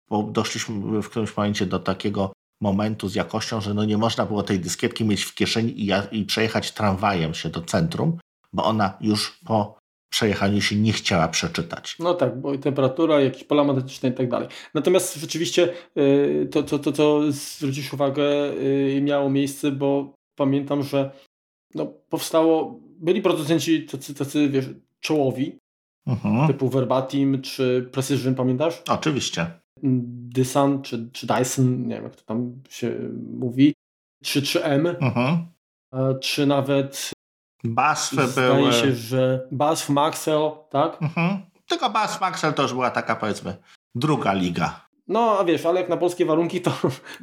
[SPEAKER 1] Bo doszliśmy w którymś momencie do takiego momentu z jakością, że no nie można było tej dyskietki mieć w kieszeni i, i przejechać tramwajem się do centrum, bo ona już po przejechaniu się nie chciała przeczytać.
[SPEAKER 2] No tak, bo temperatura, jakieś pola magnetyczne i tak dalej. Natomiast rzeczywiście y, to, to, to, to zwrócisz uwagę, y, miało miejsce, bo pamiętam, że no, powstało, byli producenci tacy, tacy wiesz, czołowi, mhm. typu Verbatim czy Precision, pamiętasz?
[SPEAKER 1] Oczywiście.
[SPEAKER 2] Dyson czy, czy Dyson, nie wiem jak to tam się mówi, czy 3M, mhm. czy nawet
[SPEAKER 1] BASF
[SPEAKER 2] zdaje były... się, że BASF, Maxell, tak?
[SPEAKER 1] Mhm. Tylko BASF, Maxell to już była taka powiedzmy druga liga.
[SPEAKER 2] No, a wiesz, ale jak na polskie warunki to,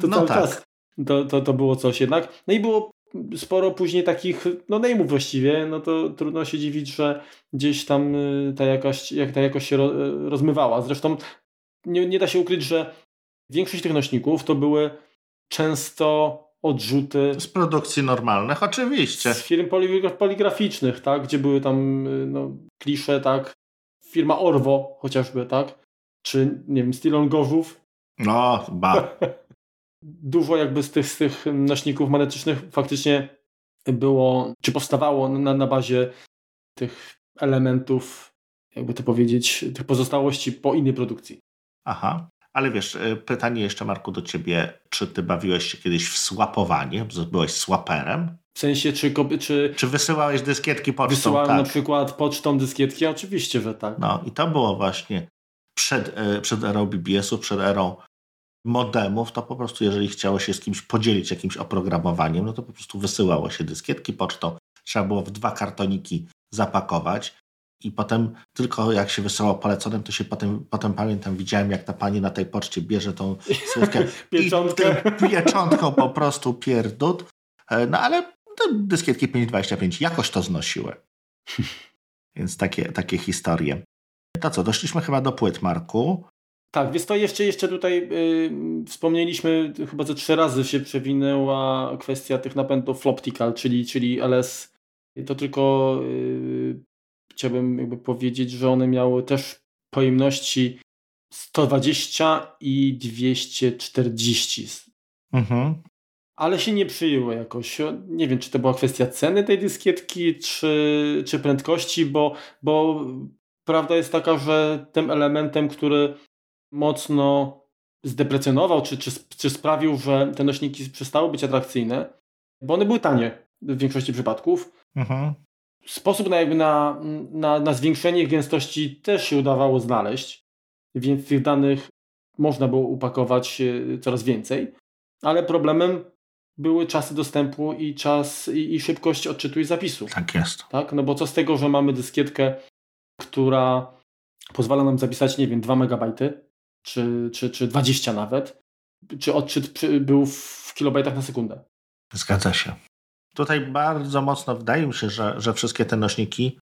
[SPEAKER 2] to no cały tak. czas to, to, to było coś jednak. No i było sporo później takich no name'ów właściwie, no to trudno się dziwić, że gdzieś tam y, ta jakość, jak ta jakość się y, rozmywała. Zresztą nie, nie da się ukryć, że większość tych nośników to były często odrzuty.
[SPEAKER 1] Z produkcji normalnych, oczywiście.
[SPEAKER 2] Z firm poligraficznych, tak, gdzie były tam y, no, klisze, tak. Firma Orwo chociażby, tak. Czy, nie wiem, Stilon Gorzów.
[SPEAKER 1] No, ba.
[SPEAKER 2] dużo jakby z tych, z tych nośników magnetycznych faktycznie było, czy powstawało na, na bazie tych elementów, jakby to powiedzieć, tych pozostałości po innej produkcji.
[SPEAKER 1] Aha, ale wiesz, y, pytanie jeszcze Marku do ciebie, czy ty bawiłeś się kiedyś w swapowanie? Byłeś swaperem?
[SPEAKER 2] W sensie, czy... Czy,
[SPEAKER 1] czy wysyłałeś dyskietki pocztą?
[SPEAKER 2] Wysyłałem tak. na przykład pocztą dyskietki? Oczywiście, że tak.
[SPEAKER 1] No i to było właśnie przed, y, przed erą BBS-u, przed erą modemów, to po prostu jeżeli chciało się z kimś podzielić jakimś oprogramowaniem, no to po prostu wysyłało się dyskietki pocztą. Trzeba było w dwa kartoniki zapakować i potem tylko jak się wysyłało poleconym, to się potem, potem pamiętam, widziałem jak ta pani na tej poczcie bierze tą słówkę
[SPEAKER 2] pieczątkę.
[SPEAKER 1] i pieczątką po prostu pierdut. E, no ale te dyskietki 525 jakoś to znosiły. Więc takie, takie historie. To co, doszliśmy chyba do płyt, Marku.
[SPEAKER 2] Tak, więc to jeszcze, jeszcze tutaj yy, wspomnieliśmy, chyba ze trzy razy się przewinęła kwestia tych napędów Floptical, czyli, czyli LS. To tylko yy, chciałbym jakby powiedzieć, że one miały też pojemności 120 i 240. Mhm. Ale się nie przyjęło jakoś. Nie wiem, czy to była kwestia ceny tej dyskietki, czy, czy prędkości, bo, bo prawda jest taka, że tym elementem, który mocno zdeprecjonował, czy, czy, czy sprawił, że te nośniki przestały być atrakcyjne, bo one były tanie w większości przypadków. Mhm. Sposób na, jakby na, na, na zwiększenie gęstości też się udawało znaleźć, więc tych danych można było upakować coraz więcej. ale problemem były czasy dostępu i czas i, i szybkość odczytu i zapisu.
[SPEAKER 1] Tak jest.
[SPEAKER 2] Tak? No bo co z tego, że mamy dyskietkę, która pozwala nam zapisać, nie wiem, 2 megabajty, czy, czy, czy 20 nawet, czy odczyt był w kilobajtach na sekundę.
[SPEAKER 1] Zgadza się. Tutaj bardzo mocno wydaje mi się, że, że wszystkie te nośniki,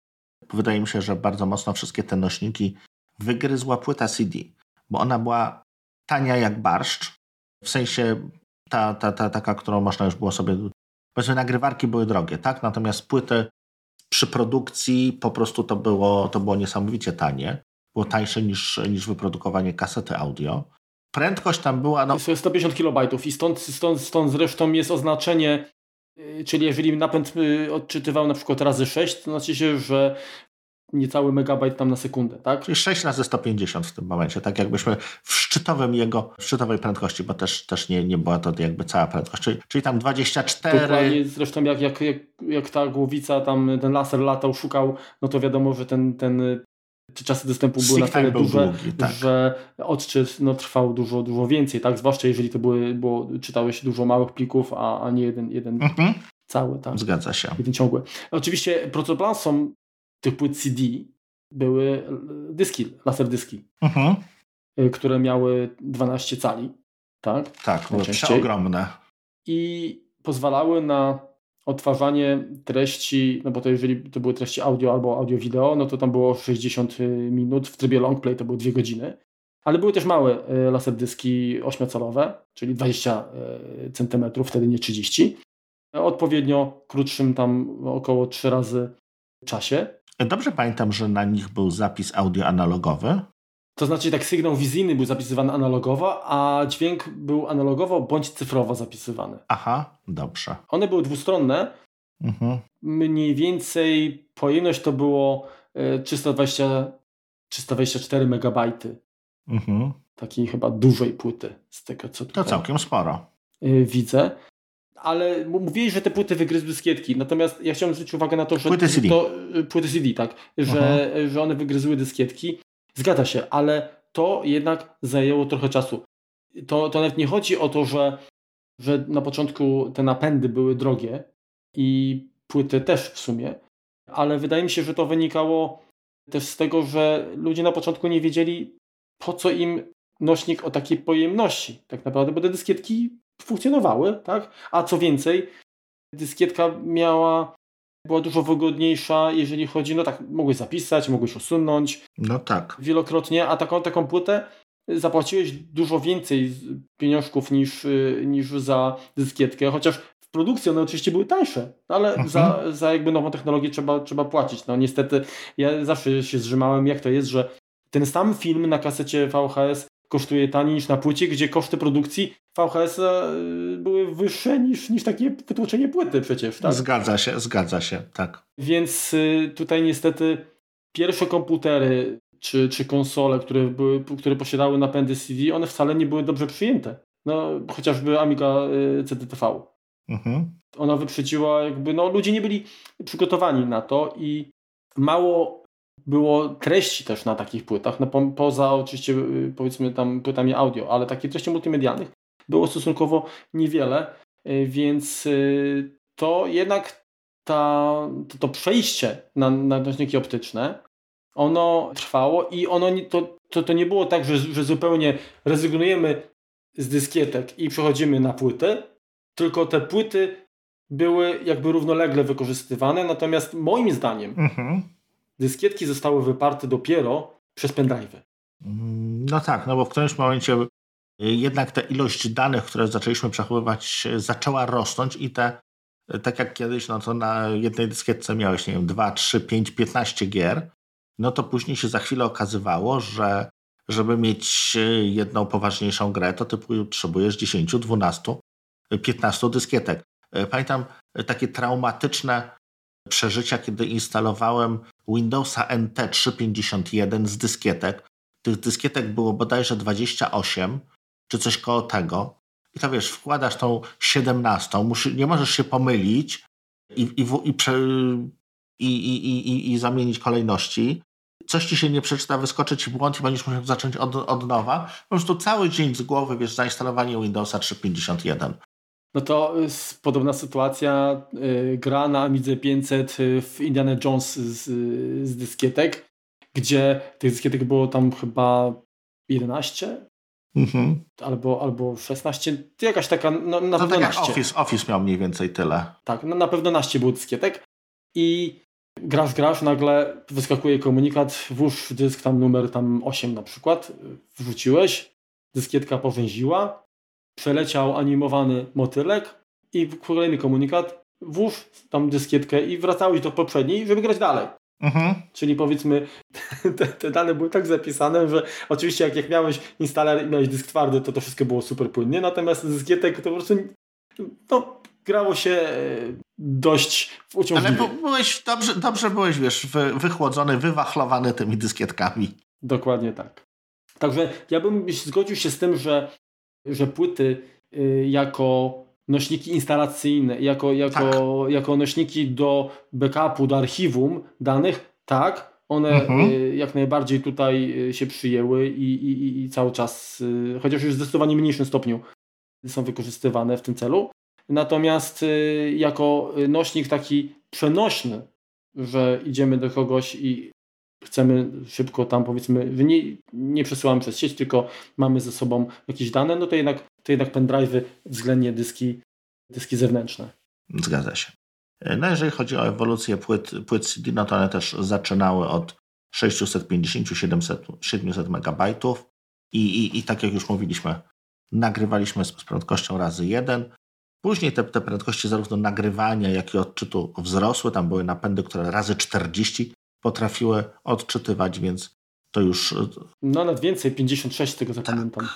[SPEAKER 1] wydaje mi się, że bardzo mocno wszystkie te nośniki wygryzła płyta CD, bo ona była tania jak barszcz, w sensie ta, ta, ta taka, którą można już było sobie, powiedzmy nagrywarki były drogie, tak? Natomiast płyty przy produkcji po prostu to było, to było niesamowicie tanie. Było tańsze niż, niż wyprodukowanie kasety audio. Prędkość tam była... No...
[SPEAKER 2] Jest 150 kilobajtów i stąd, stąd, stąd zresztą jest oznaczenie Czyli jeżeli napęd y, odczytywał na przykład razy 6, to znaczy się, że niecały megabajt tam na sekundę, tak?
[SPEAKER 1] Czyli 6 razy 150 w tym momencie, tak jakbyśmy w szczytowym jego, w szczytowej prędkości, bo też, też nie, nie była to jakby cała prędkość, czyli, czyli tam 24...
[SPEAKER 2] Dokładnie, zresztą jak, jak, jak, jak ta głowica, tam ten laser latał, szukał, no to wiadomo, że ten, ten czasy dostępu były na tyle duże, długi, tak. że odczyt no, trwał dużo, dużo więcej, tak? Zwłaszcza jeżeli to były, bo czytałeś dużo małych plików, a, a nie jeden, jeden mhm. cały, tak?
[SPEAKER 1] Zgadza się.
[SPEAKER 2] Jeden ciągły. Oczywiście protoplansą tych płyt CD były dyski, laser dyski, mhm. Y, które miały 12 cali, tak?
[SPEAKER 1] Tak, były przeogromne.
[SPEAKER 2] I pozwalały na odtwarzanie treści, no bo to jeżeli to były treści audio albo audio-wideo, no to tam było 60 minut, w trybie long play to były 2 godziny. Ale były też małe y, laserdyski 8-calowe, czyli 20 y, cm, wtedy nie 30. Odpowiednio krótszym tam około 3 razy czasie.
[SPEAKER 1] Dobrze pamiętam, że na nich był zapis audio analogowy.
[SPEAKER 2] To znaczy tak sygnał wizyjny był zapisywany analogowo, a dźwięk był analogowo bądź cyfrowo zapisywany.
[SPEAKER 1] Aha, dobrze.
[SPEAKER 2] One były dwustronne. Mhm. Mniej więcej pojemność to było 320, 324 megabajty. Mhm. Takiej chyba dużej płyty z tego co tutaj
[SPEAKER 1] To całkiem sporo.
[SPEAKER 2] Y, widzę ale mówili, że te płyty wygryzły dyskietki. Natomiast ja chciałem zwrócić uwagę na to, że.
[SPEAKER 1] Płyty CD.
[SPEAKER 2] To, y, płyty CD, tak. Że, że one wygryzły dyskietki. Zgadza się, ale to jednak zajęło trochę czasu. To, to nawet nie chodzi o to, że, że na początku te napędy były drogie i płyty też w sumie, ale wydaje mi się, że to wynikało też z tego, że ludzie na początku nie wiedzieli, po co im nośnik o takiej pojemności. Tak naprawdę, bo te dyskietki funkcjonowały, tak? A co więcej, dyskietka miała, była dużo wygodniejsza, jeżeli chodzi, no tak, mogłeś zapisać, mogłeś usunąć.
[SPEAKER 1] No tak.
[SPEAKER 2] Wielokrotnie, a taką, taką płytę zapłaciłeś dużo więcej pieniążków niż, y, niż za dyskietkę, chociaż w produkcji one oczywiście były tańsze, ale mhm. za, za jakby nową technologię trzeba, trzeba płacić. No niestety ja zawsze się zrzymałem, jak to jest, że ten sam film na kasecie VHS kosztuje taniej niż na płycie, gdzie koszty produkcji VHS y, były wyższe niż, niż takie wytłoczenie płyty przecież. Tak?
[SPEAKER 1] Zgadza się, zgadza się, tak.
[SPEAKER 2] Więc y, tutaj niestety pierwsze komputery czy, czy konsole, które, były, które posiadały napędy CD, one wcale nie były dobrze przyjęte. No, chociażby Amiga y, CDTV. Mhm. Ona wyprzedziła jakby, no ludzie nie byli przygotowani na to i mało było treści też na takich płytach, no po, poza oczywiście y, powiedzmy tam płytami audio, ale takich treści multimedialnych było stosunkowo niewiele, y, więc y, to jednak ta, to, to przejście na, na nośniki optyczne, ono trwało i ono to, to, to nie było tak, że, że zupełnie rezygnujemy z dyskietek i przechodzimy na płyty, tylko te płyty były jakby równolegle wykorzystywane, natomiast moim zdaniem mhm dyskietki zostały wyparte dopiero przez pendrive.
[SPEAKER 1] Mm, no tak, no bo w którymś momencie y, jednak ta ilość danych, które zaczęliśmy przechowywać, zaczęła rosnąć i te, y, tak jak kiedyś, no to na jednej dyskietce miałeś, nie wiem, 2, 3, 5, 15 gier, no to później się za chwilę okazywało, że żeby mieć y, jedną poważniejszą grę, to ty potrzebujesz 10, 12, 15 dyskietek. Pamiętam takie traumatyczne przeżycia, kiedy instalowałem Windowsa NT 351 z dyskietek. Tych dyskietek było bodajże 28, czy coś koło tego. I to wiesz, wkładasz tą 17, musi, nie możesz się pomylić i, i, i, prze, i, zamienić kolejności. coś ci się nie przeczyta, wyskoczy ci błąd i będziesz musiał zacząć od, od nowa. Po prostu cały dzień z głowy, wiesz, zainstalowanie Windowsa 3.51.
[SPEAKER 2] No to jest podobna sytuacja. Yy, gra na Amidze 500 y, w Indiana Jones z, z dyskietek, gdzie tych dyskietek było tam chyba 11, Mhm. Albo, albo 16, jakaś taka, no, na
[SPEAKER 1] to
[SPEAKER 2] pewno
[SPEAKER 1] tak. Office, Office miał mniej więcej tyle.
[SPEAKER 2] Tak, no, na pewno naście był dyskietek i grasz, grasz, nagle wyskakuje komunikat, włóż dysk tam numer tam 8 na przykład, wrzuciłeś, dyskietka powęziła, przeleciał animowany motylek i kolejny komunikat, włóż tam dyskietkę i wracałeś do poprzedniej, żeby grać dalej. Mhm. Czyli powiedzmy, te, te, dane były tak zapisane, że oczywiście jak, jak miałeś instaler i miałeś dysk twardy, to to wszystko było super płynnie, natomiast dyskietek to po prostu no, grało się e, dość uciążliwie.
[SPEAKER 1] Ale byłeś, dobrze, dobrze byłeś, wiesz, wy, wychłodzony, wywachlowany tymi dyskietkami.
[SPEAKER 2] Dokładnie tak. Także ja bym zgodził się z tym, że, że płyty y, jako nośniki instalacyjne, jako, jako, tak. jako nośniki do backupu, do archiwum danych, tak, one mhm. Y, jak najbardziej tutaj y, się przyjęły i, i, i cały czas, chociaż już w zdecydowanie mniejszym stopniu są wykorzystywane w tym celu. Natomiast jako nośnik taki przenośny, że idziemy do kogoś i chcemy szybko tam powiedzmy, nie, nie przesyłamy przez sieć, tylko mamy ze sobą jakieś dane, no to jednak, to jednak pendrive'y względnie dyski, dyski zewnętrzne.
[SPEAKER 1] Zgadza się. No jeżeli chodzi o ewolucję płyt, płyt CD, no to one też zaczynały od 650-700 MB i, i, i tak jak już mówiliśmy, nagrywaliśmy z prędkością razy 1. Później te, te prędkości zarówno nagrywania, jak i odczytu wzrosły. Tam były napędy, które razy 40 potrafiły odczytywać, więc to już...
[SPEAKER 2] No nawet więcej, 56 z tego co tak,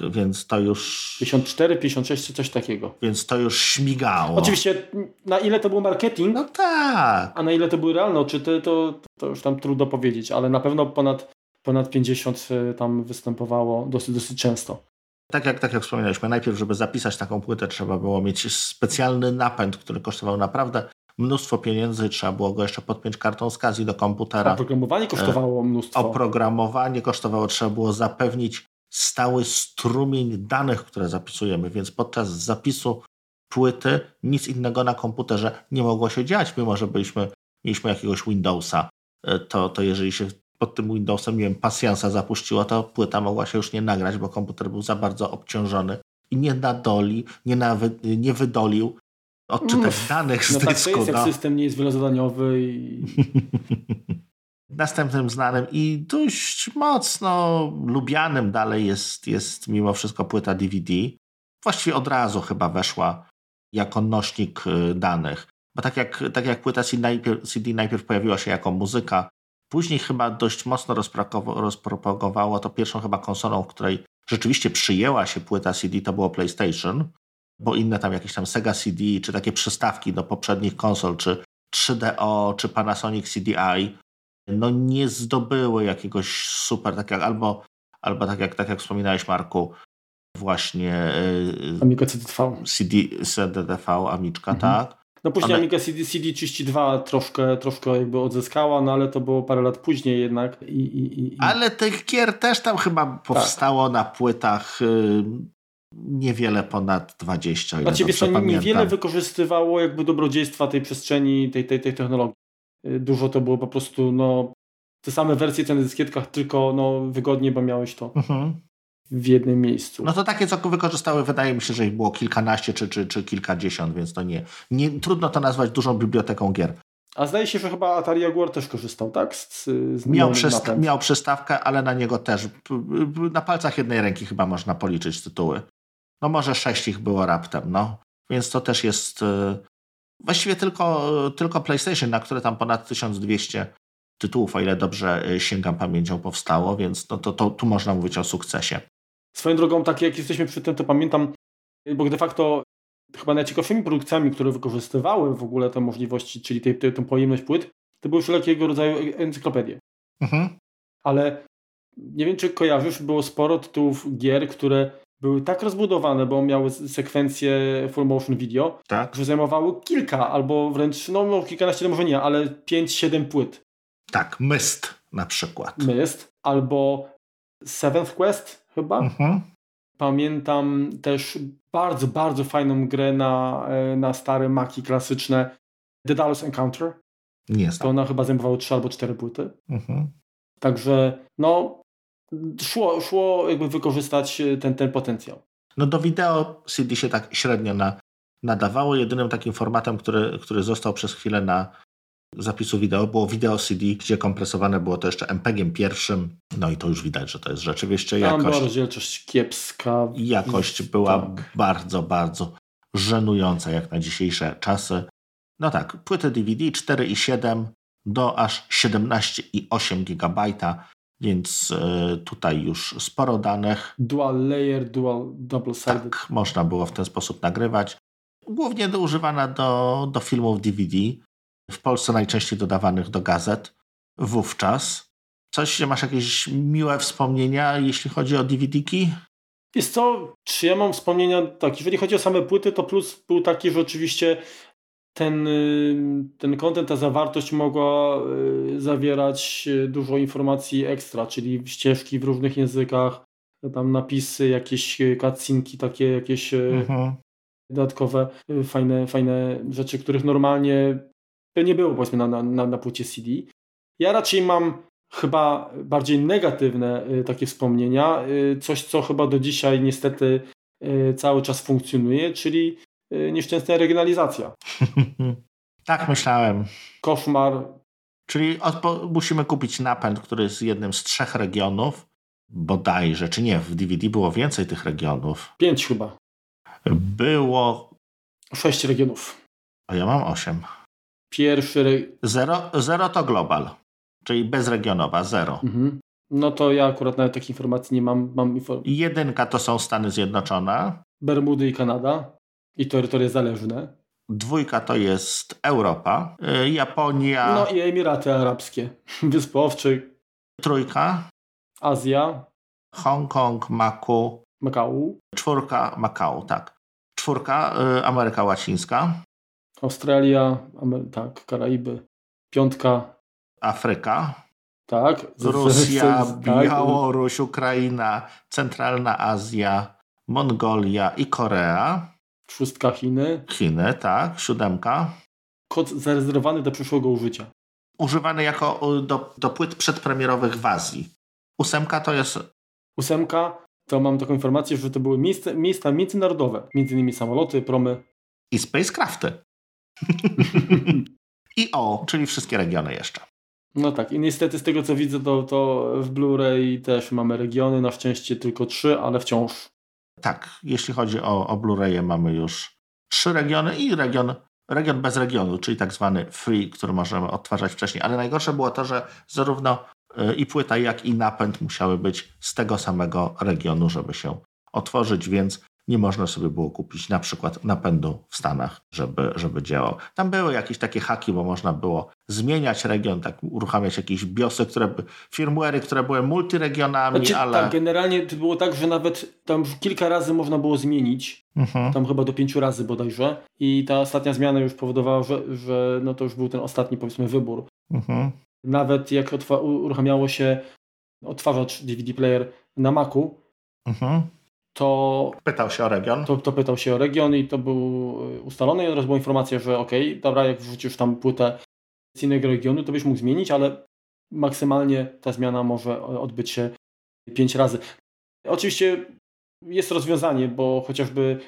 [SPEAKER 1] więc to już...
[SPEAKER 2] 54, 56 coś takiego.
[SPEAKER 1] Więc to już śmigało.
[SPEAKER 2] Oczywiście na ile to był marketing,
[SPEAKER 1] no tak.
[SPEAKER 2] a na ile to były realne odczyty, to, to już tam trudno powiedzieć, ale na pewno ponad, ponad 50 e, tam występowało dosyć, dosyć często.
[SPEAKER 1] Tak jak, tak jak wspominaliśmy, najpierw, żeby zapisać taką płytę, trzeba było mieć specjalny napęd, który kosztował naprawdę mnóstwo pieniędzy, trzeba było go jeszcze podpiąć kartą SCSI do komputera.
[SPEAKER 2] Oprogramowanie kosztowało mnóstwo.
[SPEAKER 1] Oprogramowanie kosztowało, trzeba było zapewnić stały strumień danych, które zapisujemy, więc podczas zapisu płyty nic innego na komputerze nie mogło się dziać, mimo że byliśmy, mieliśmy jakiegoś Windowsa. E, to, to jeżeli się pod tym Windowsem, nie wiem, pasjansa zapuściło, to płyta mogła się już nie nagrać, bo komputer był za bardzo obciążony i nie nadoli, nie, nawy, nie wydolił odczytać danych z
[SPEAKER 2] no
[SPEAKER 1] dysku.
[SPEAKER 2] Tak, to jest, jak no. system nie jest wielozadaniowy. I...
[SPEAKER 1] Następnym znanym i dość mocno lubianym dalej jest, jest mimo wszystko płyta DVD. Właściwie od razu chyba weszła jako nośnik y, danych. Bo tak jak, tak jak płyta CD najpierw, CD najpierw pojawiła się jako muzyka, później chyba dość mocno rozpropagowało to pierwszą chyba konsolą, w której rzeczywiście przyjęła się płyta CD, to było PlayStation bo inne tam jakieś tam Sega CD, czy takie przystawki do poprzednich konsol, czy 3DO, czy Panasonic CDI, no nie zdobyły jakiegoś super, tak jak, albo, albo tak, jak, tak jak wspominałeś Marku, właśnie
[SPEAKER 2] y, Amiga CDV.
[SPEAKER 1] CD, CDTV, Amiczka, mhm. tak.
[SPEAKER 2] No później One... Amiga CD, CD32 troszkę, troszkę jakby odzyskała, no ale to było parę lat później jednak. I, i, i...
[SPEAKER 1] Ale tych gier też tam chyba powstało tak. na płytach y, niewiele ponad 20.
[SPEAKER 2] Znaczy, wiesz, to niewiele wykorzystywało jakby dobrodziejstwa tej przestrzeni, tej, tej, tej technologii. Y, dużo to było po prostu no, te same wersje co na dyskietkach, tylko no, wygodnie, bo miałeś to mhm. w jednym miejscu.
[SPEAKER 1] No to takie, co wykorzystały, wydaje mi się, że ich było kilkanaście czy, czy, czy kilkadziesiąt, więc to nie, nie trudno to nazwać dużą biblioteką gier.
[SPEAKER 2] A zdaje się, że chyba Atari Jaguar też korzystał, tak? Z, z
[SPEAKER 1] miał, przysta miał przystawkę, ale na niego też. Na palcach jednej ręki chyba można policzyć tytuły. No może sześć ich było raptem, no. Więc to też jest y, właściwie tylko, tylko PlayStation, na które tam ponad 1200 tytułów, o ile dobrze y, sięgam pamięcią, powstało, więc no to, to tu można mówić o sukcesie.
[SPEAKER 2] Swoją drogą, tak jak jesteśmy przy tym, to pamiętam, bo de facto chyba najciekawszymi produkcjami, które wykorzystywały w ogóle te możliwości, czyli tę pojemność płyt, to były wszelkiego rodzaju encyklopedie. Mhm. Ale nie wiem, czy kojarzysz, było sporo tytułów gier, które były tak rozbudowane, bo miały sekwencje full motion video, tak. że zajmowały kilka albo wręcz, no, no kilkanaście, może nie, ale pięć, siedem płyt.
[SPEAKER 1] Tak, Myst. na przykład.
[SPEAKER 2] Myst, albo Seventh Quest chyba. Mhm. Pamiętam też bardzo, bardzo fajną grę na, e, na stare maki klasyczne The Dallas Encounter.
[SPEAKER 1] Nie
[SPEAKER 2] To ona chyba zajmowała trzy albo cztery płyty. Mhm. Także no szło, szło jakby wykorzystać e, ten, ten potencjał.
[SPEAKER 1] No do wideo CD się tak średnio na, nadawało. Jedynym takim formatem, który, który został przez chwilę na zapisu wideo było wideo CD, gdzie kompresowane było to jeszcze MPEG-iem pierwszym. No i to już widać, że to jest rzeczywiście
[SPEAKER 2] jakość. Tam była rozdzielczość kiepska.
[SPEAKER 1] Jakość była tak. bardzo, bardzo żenująca jak na dzisiejsze czasy. No tak, płyty DVD 4,7 do aż 17,8 GB, więc y, tutaj już sporo danych.
[SPEAKER 2] Dual layer, dual double sided.
[SPEAKER 1] Tak, można było w ten sposób nagrywać. Głównie używana do, do filmów DVD w Polsce najczęściej dodawanych do gazet wówczas. Coś, masz jakieś miłe wspomnienia, jeśli chodzi o DVD-ki?
[SPEAKER 2] Jest co, czy ja mam wspomnienia, tak, jeżeli chodzi o same płyty, to plus był taki, że oczywiście ten, y, ten content, ta zawartość mogła y, zawierać y, dużo informacji ekstra, czyli ścieżki w różnych językach, tam napisy, jakieś cutscenki, takie jakieś mhm. dodatkowe, fajne, fajne rzeczy, których normalnie to nie było powiedzmy na, na, na płycie CD. Ja raczej mam chyba bardziej negatywne takie wspomnienia, coś co chyba do dzisiaj niestety cały czas funkcjonuje, czyli nieszczęsna regionalizacja.
[SPEAKER 1] tak myślałem.
[SPEAKER 2] Koszmar.
[SPEAKER 1] Czyli musimy kupić napęd, który jest jednym z trzech regionów, bodajże, czy nie, w DVD było więcej tych regionów.
[SPEAKER 2] Pięć chyba.
[SPEAKER 1] Było...
[SPEAKER 2] Sześć regionów.
[SPEAKER 1] A ja mam osiem.
[SPEAKER 2] Pierwszy.
[SPEAKER 1] Zero, zero to global, czyli bezregionowa, zero. Mhm.
[SPEAKER 2] No to ja akurat nawet takich informacji nie mam. mam
[SPEAKER 1] inform Jedynka to są Stany Zjednoczone.
[SPEAKER 2] Bermudy i Kanada. I terytoria zależne.
[SPEAKER 1] Dwójka to jest Europa, y, Japonia.
[SPEAKER 2] No i Emiraty Arabskie, Wyspowczy.
[SPEAKER 1] Trójka.
[SPEAKER 2] Azja.
[SPEAKER 1] Hongkong, Maku.
[SPEAKER 2] Makau.
[SPEAKER 1] Czwórka, Makau, tak. Czwórka, y, Ameryka Łacińska.
[SPEAKER 2] Australia, tak, Karaiby. Piątka.
[SPEAKER 1] Afryka.
[SPEAKER 2] Tak.
[SPEAKER 1] Rosja, tak. Białoruś, Ukraina, Centralna Azja, Mongolia i Korea.
[SPEAKER 2] Szóstka Chiny.
[SPEAKER 1] Chiny, tak. Siódemka.
[SPEAKER 2] Kod zarezerwowany do przyszłego użycia.
[SPEAKER 1] Używany jako do, do płyt przedpremierowych w Azji. Ósemka to jest...
[SPEAKER 2] Ósemka to mam taką informację, że to były miejsca, miejsca międzynarodowe. Między innymi samoloty, promy.
[SPEAKER 1] I spacecrafty. I o, czyli wszystkie regiony jeszcze.
[SPEAKER 2] No tak, i niestety z tego co widzę, to, to w Blu-ray też mamy regiony, na szczęście tylko trzy, ale wciąż.
[SPEAKER 1] Tak, jeśli chodzi o, o Blu-raye, mamy już trzy regiony i region, region bez regionu, czyli tak zwany free, który możemy odtwarzać wcześniej. Ale najgorsze było to, że zarówno y, i płyta, jak i napęd musiały być z tego samego regionu, żeby się otworzyć, więc nie można sobie było kupić na przykład napędu w Stanach, żeby, żeby działał. Tam były jakieś takie haki, bo można było zmieniać region, tak uruchamiać jakieś biosy, które, firmware'y, które były multiregionami, znaczy, ale...
[SPEAKER 2] Tak, generalnie to było tak, że nawet tam kilka razy można było zmienić, mhm. tam chyba do pięciu razy bodajże i ta ostatnia zmiana już powodowała, że, że no to już był ten ostatni powiedzmy wybór. Mhm. Nawet jak uruchamiało się odtwarzacz DVD player na Macu, mhm to...
[SPEAKER 1] Pytał się o region.
[SPEAKER 2] To, to pytał się o region i to był y, ustalony i od razu była informacja, że ok, dobra, jak wrzucisz tam płytę z innego regionu, to byś mógł zmienić, ale maksymalnie ta zmiana może odbyć się pięć razy. Oczywiście jest rozwiązanie, bo chociażby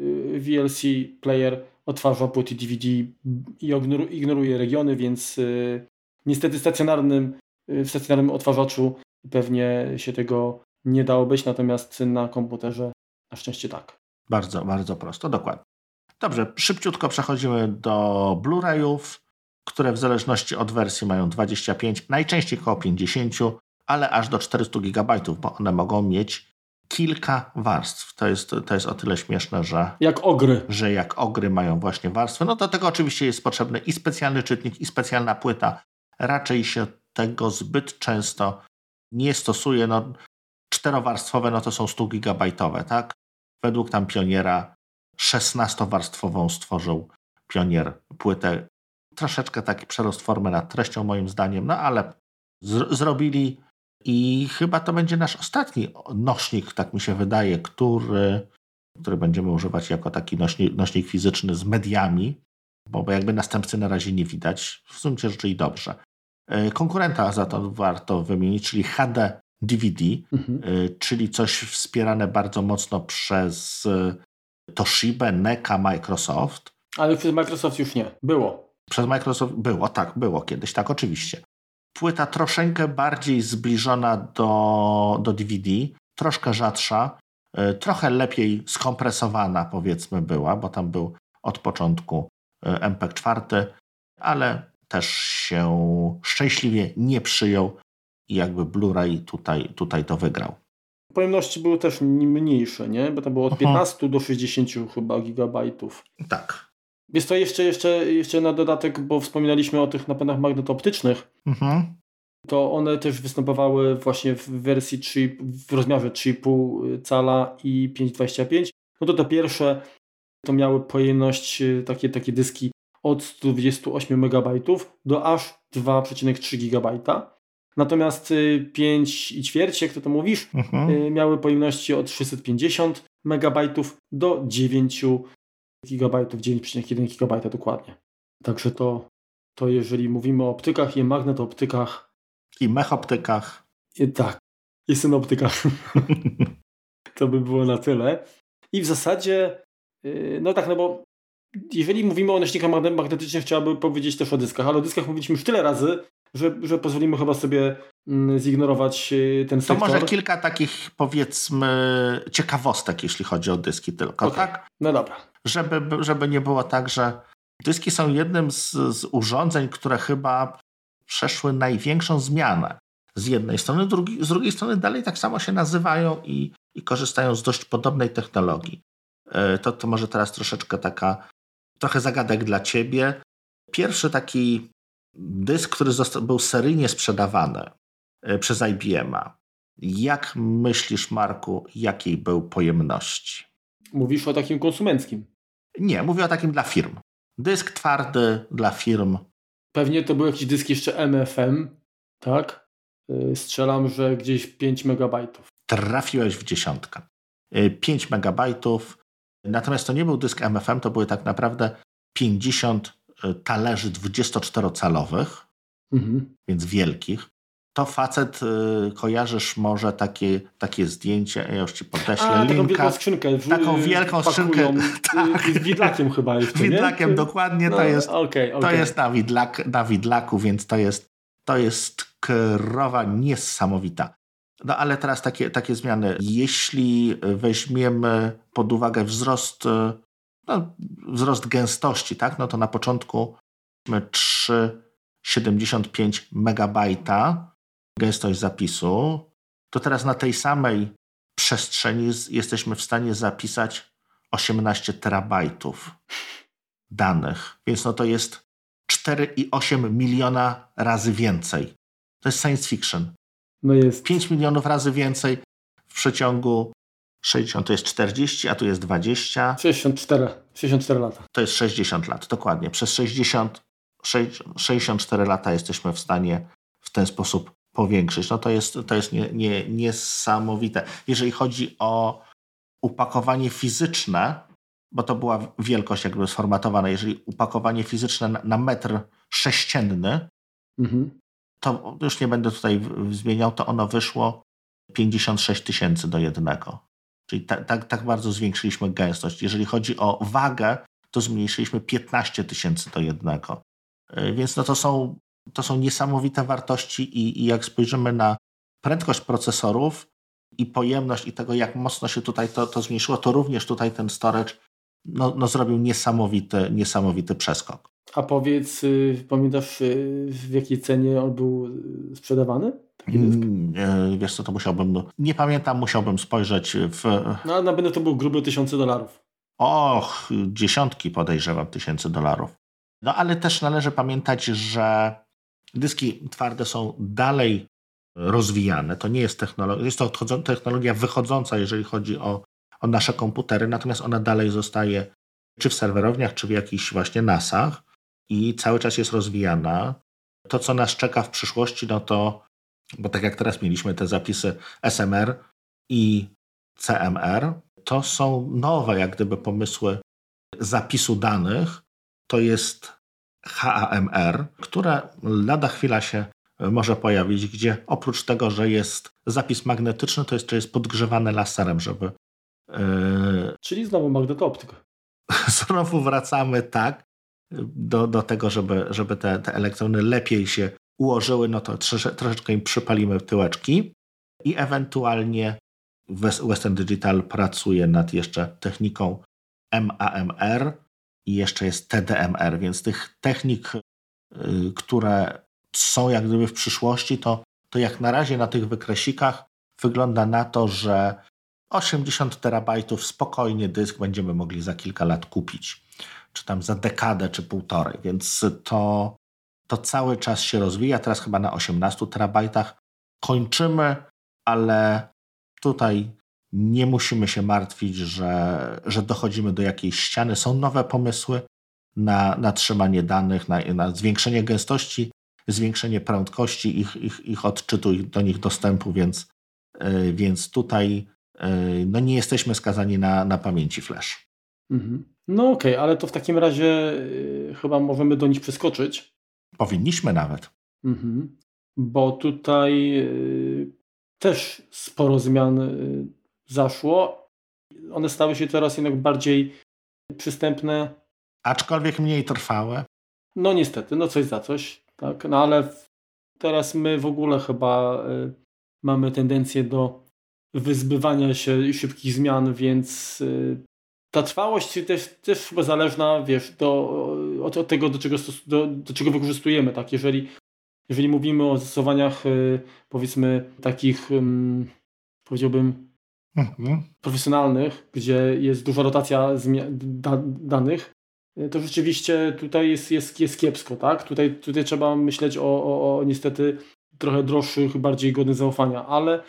[SPEAKER 2] y, VLC player odtwarza płyty DVD i ignoruje regiony, więc y, niestety stacjonarnym, w stacjonarnym odtwarzaczu pewnie się tego nie dało być, natomiast na komputerze na szczęście tak.
[SPEAKER 1] Bardzo, bardzo prosto, dokładnie. Dobrze, szybciutko przechodzimy do Blu-rayów, które w zależności od wersji mają 25, najczęściej około 50, ale aż do 400 GB, bo one mogą mieć kilka warstw. To jest, to jest o tyle śmieszne, że.
[SPEAKER 2] Jak ogry.
[SPEAKER 1] Że jak ogry mają właśnie warstwy. No do tego oczywiście jest potrzebny i specjalny czytnik, i specjalna płyta. Raczej się tego zbyt często nie stosuje. No, czterowarstwowe, no to są 100 gigabajtowe, tak? Według tam pioniera 16-warstwową stworzył pionier płytę. Troszeczkę taki przerost formy nad treścią moim zdaniem, no ale zrobili i chyba to będzie nasz ostatni nośnik, tak mi się wydaje, który, który będziemy używać jako taki nośnik, nośnik fizyczny z mediami, bo, bo jakby następcy na razie nie widać. W sumie rzeczy i dobrze. E, konkurenta za to warto wymienić, czyli HD DVD, mhm. E, czyli coś wspierane bardzo mocno przez e, Toshiba, NECA, Microsoft.
[SPEAKER 2] Ale przez Microsoft już nie. Było.
[SPEAKER 1] Przez Microsoft było, tak, było kiedyś, tak, oczywiście. Płyta troszeczkę bardziej zbliżona do, do DVD, troszkę rzadsza, trochę lepiej skompresowana, powiedzmy, była, bo tam był od początku MPEG 4, ale też się szczęśliwie nie przyjął i jakby Blu-ray tutaj, tutaj to wygrał.
[SPEAKER 2] Pojemności były też mniejsze, nie? Bo to było od 15 Aha. do 60 chyba gigabajtów.
[SPEAKER 1] Tak.
[SPEAKER 2] Jest to jeszcze, jeszcze, jeszcze na dodatek, bo wspominaliśmy o tych napędach magnetooptycznych. Mhm. To one też występowały właśnie w wersji 3, w rozmiarze 3,5 cala i 5,25. No to te pierwsze to miały pojemność, e, takie, takie dyski od 128 MB do aż 2,3 GB. Natomiast 5 y, i ćwierć, jak to, to mówisz, mhm. Y, miały pojemności od 650 MB do 9 GB, 9,1 GB dokładnie. Także to, to jeżeli mówimy o optykach i magnetoptykach.
[SPEAKER 1] I mechoptykach.
[SPEAKER 2] I, tak, i synoptykach. to by było na tyle. I w zasadzie, y, no tak, no bo jeżeli mówimy o nośnikach magnetycznych, chciałbym powiedzieć też o dyskach, ale o dyskach mówiliśmy już tyle razy, że, że pozwolimy chyba sobie mm, zignorować y, ten sektor.
[SPEAKER 1] To może kilka takich powiedzmy ciekawostek, jeśli chodzi o dyski tylko, okay. tak?
[SPEAKER 2] No dobra.
[SPEAKER 1] Żeby, żeby nie było tak, że dyski są jednym z, z urządzeń, które chyba przeszły największą zmianę. Z jednej strony, drugi, z drugiej strony dalej tak samo się nazywają i, i korzystają z dość podobnej technologii. E, to, to może teraz troszeczkę taka trochę zagadek dla ciebie. Pierwszy taki dysk, który został, był seryjnie sprzedawany e, przez IBM-a. Jak myślisz, Marku, jakiej był pojemności?
[SPEAKER 2] Mówisz o takim konsumenckim?
[SPEAKER 1] Nie, mówię o takim dla firm. Dysk twardy dla firm.
[SPEAKER 2] Pewnie to był jakiś dysk jeszcze MFM, tak? E, strzelam, że gdzieś 5 megabajtów.
[SPEAKER 1] Trafiłeś w dziesiątkę. 5 e, megabajtów Natomiast to nie był dysk MFM, to były tak naprawdę 50 e, talerzy 24-calowych, mhm. więc wielkich. To facet, y, kojarzysz może takie, takie zdjęcie, ja już ci podeślę A, linka.
[SPEAKER 2] Taką wielką skrzynkę.
[SPEAKER 1] W, taką wielką skrzynkę.
[SPEAKER 2] tak. Z widlakiem chyba jeszcze,
[SPEAKER 1] Widlakiem, nie? dokładnie. No, to, jest, okay, okay. to jest na, widlak, na widlaku, więc to jest, to jest krowa niesamowita. No ale teraz takie, takie zmiany. Jeśli weźmiemy pod uwagę wzrost, no, wzrost gęstości, tak, no to na początku 3,75 megabajta gęstość zapisu, to teraz na tej samej przestrzeni jesteśmy w stanie zapisać 18 terabajtów danych. Więc no to jest 4,8 miliona razy więcej. To jest science fiction. No jest. 5 milionów razy więcej w przeciągu 60 to jest 40, a tu jest 20.
[SPEAKER 2] 64, 64 lata.
[SPEAKER 1] To jest 60 lat, dokładnie. Przez 60, 64 lata jesteśmy w stanie w ten sposób powiększyć. No to jest, to jest nie, nie, niesamowite. Jeżeli chodzi o upakowanie fizyczne, bo to była wielkość jakby sformatowana, jeżeli upakowanie fizyczne na, na metr sześcienny, mhm to już nie będę tutaj zmieniał, to ono wyszło 56 tysięcy do jednego. Czyli tak, tak, tak bardzo zwiększyliśmy gęstość. Jeżeli chodzi o wagę, to zmniejszyliśmy 15 tysięcy do jednego. E, więc no to, są, to są niesamowite wartości i, i jak spojrzymy na prędkość procesorów i pojemność i tego, jak mocno się tutaj to, to zmniejszyło, to również tutaj ten storage no, no zrobił niesamowity, niesamowity przeskok.
[SPEAKER 2] A powiedz, y, pamiętasz y, w jakiej cenie on był y, sprzedawany?
[SPEAKER 1] Mm, wiesz co, to musiałbym, no, nie pamiętam, musiałbym spojrzeć w...
[SPEAKER 2] No na pewno to był gruby tysiące dolarów.
[SPEAKER 1] Och, dziesiątki podejrzewam tysięcy dolarów. No ale też należy pamiętać, że dyski twarde są dalej rozwijane. To nie jest technologia, jest to technologia wychodząca, jeżeli chodzi o, o nasze komputery, natomiast ona dalej zostaje czy w serwerowniach, czy w jakichś właśnie NASach i cały czas jest rozwijana. To, co nas czeka w przyszłości, no to bo tak jak teraz mieliśmy te zapisy SMR i CMR, to są nowe jak gdyby pomysły zapisu danych. To jest HAMR, które lada chwila się może pojawić, gdzie oprócz tego, że jest zapis magnetyczny, to jeszcze jest podgrzewane laserem, żeby.
[SPEAKER 2] Yy... Czyli znowu magnetoptyk.
[SPEAKER 1] znowu wracamy tak do, do tego, żeby, żeby te, te elektrony lepiej się ułożyły, no to trosze, troszeczkę im przypalimy tyłeczki i ewentualnie Western Digital pracuje nad jeszcze techniką MAMR i jeszcze jest TDMR, więc tych technik, y, które są jak gdyby w przyszłości, to, to jak na razie na tych wykresikach wygląda na to, że 80 terabajtów spokojnie dysk będziemy mogli za kilka lat kupić, czy tam za dekadę, czy półtorej, więc to, to cały czas się rozwija. Teraz chyba na 18 terabajtach kończymy, ale tutaj nie musimy się martwić, że, że dochodzimy do jakiejś ściany. Są nowe pomysły na, na trzymanie danych, na, na zwiększenie gęstości, zwiększenie prędkości ich, ich, ich odczytu, ich, do nich dostępu, więc, yy, więc tutaj yy, no nie jesteśmy skazani na, na pamięci flash.
[SPEAKER 2] Mhm. No okej, okay, ale to w takim razie yy, chyba możemy do nich przeskoczyć.
[SPEAKER 1] Powinniśmy nawet.
[SPEAKER 2] Mhm. Bo tutaj też sporo zmian zaszło. One stały się teraz jednak bardziej przystępne.
[SPEAKER 1] Aczkolwiek mniej trwałe.
[SPEAKER 2] No niestety, no coś za coś. Tak, no ale teraz my w ogóle chyba y, mamy tendencję do wyzbywania się szybkich zmian, więc y, ta trwałość też, też chyba zależna, wiesz, do, od, od tego, do czego, do, do czego wykorzystujemy. Tak? Jeżeli, jeżeli mówimy o zastosowaniach, y, powiedzmy, takich, powiedziałbym, mhm. profesjonalnych, gdzie jest duża rotacja da danych, to rzeczywiście tutaj jest, jest, jest kiepsko, tak? Tutaj, tutaj trzeba myśleć o, o, o niestety trochę droższych, bardziej godnych zaufania, ale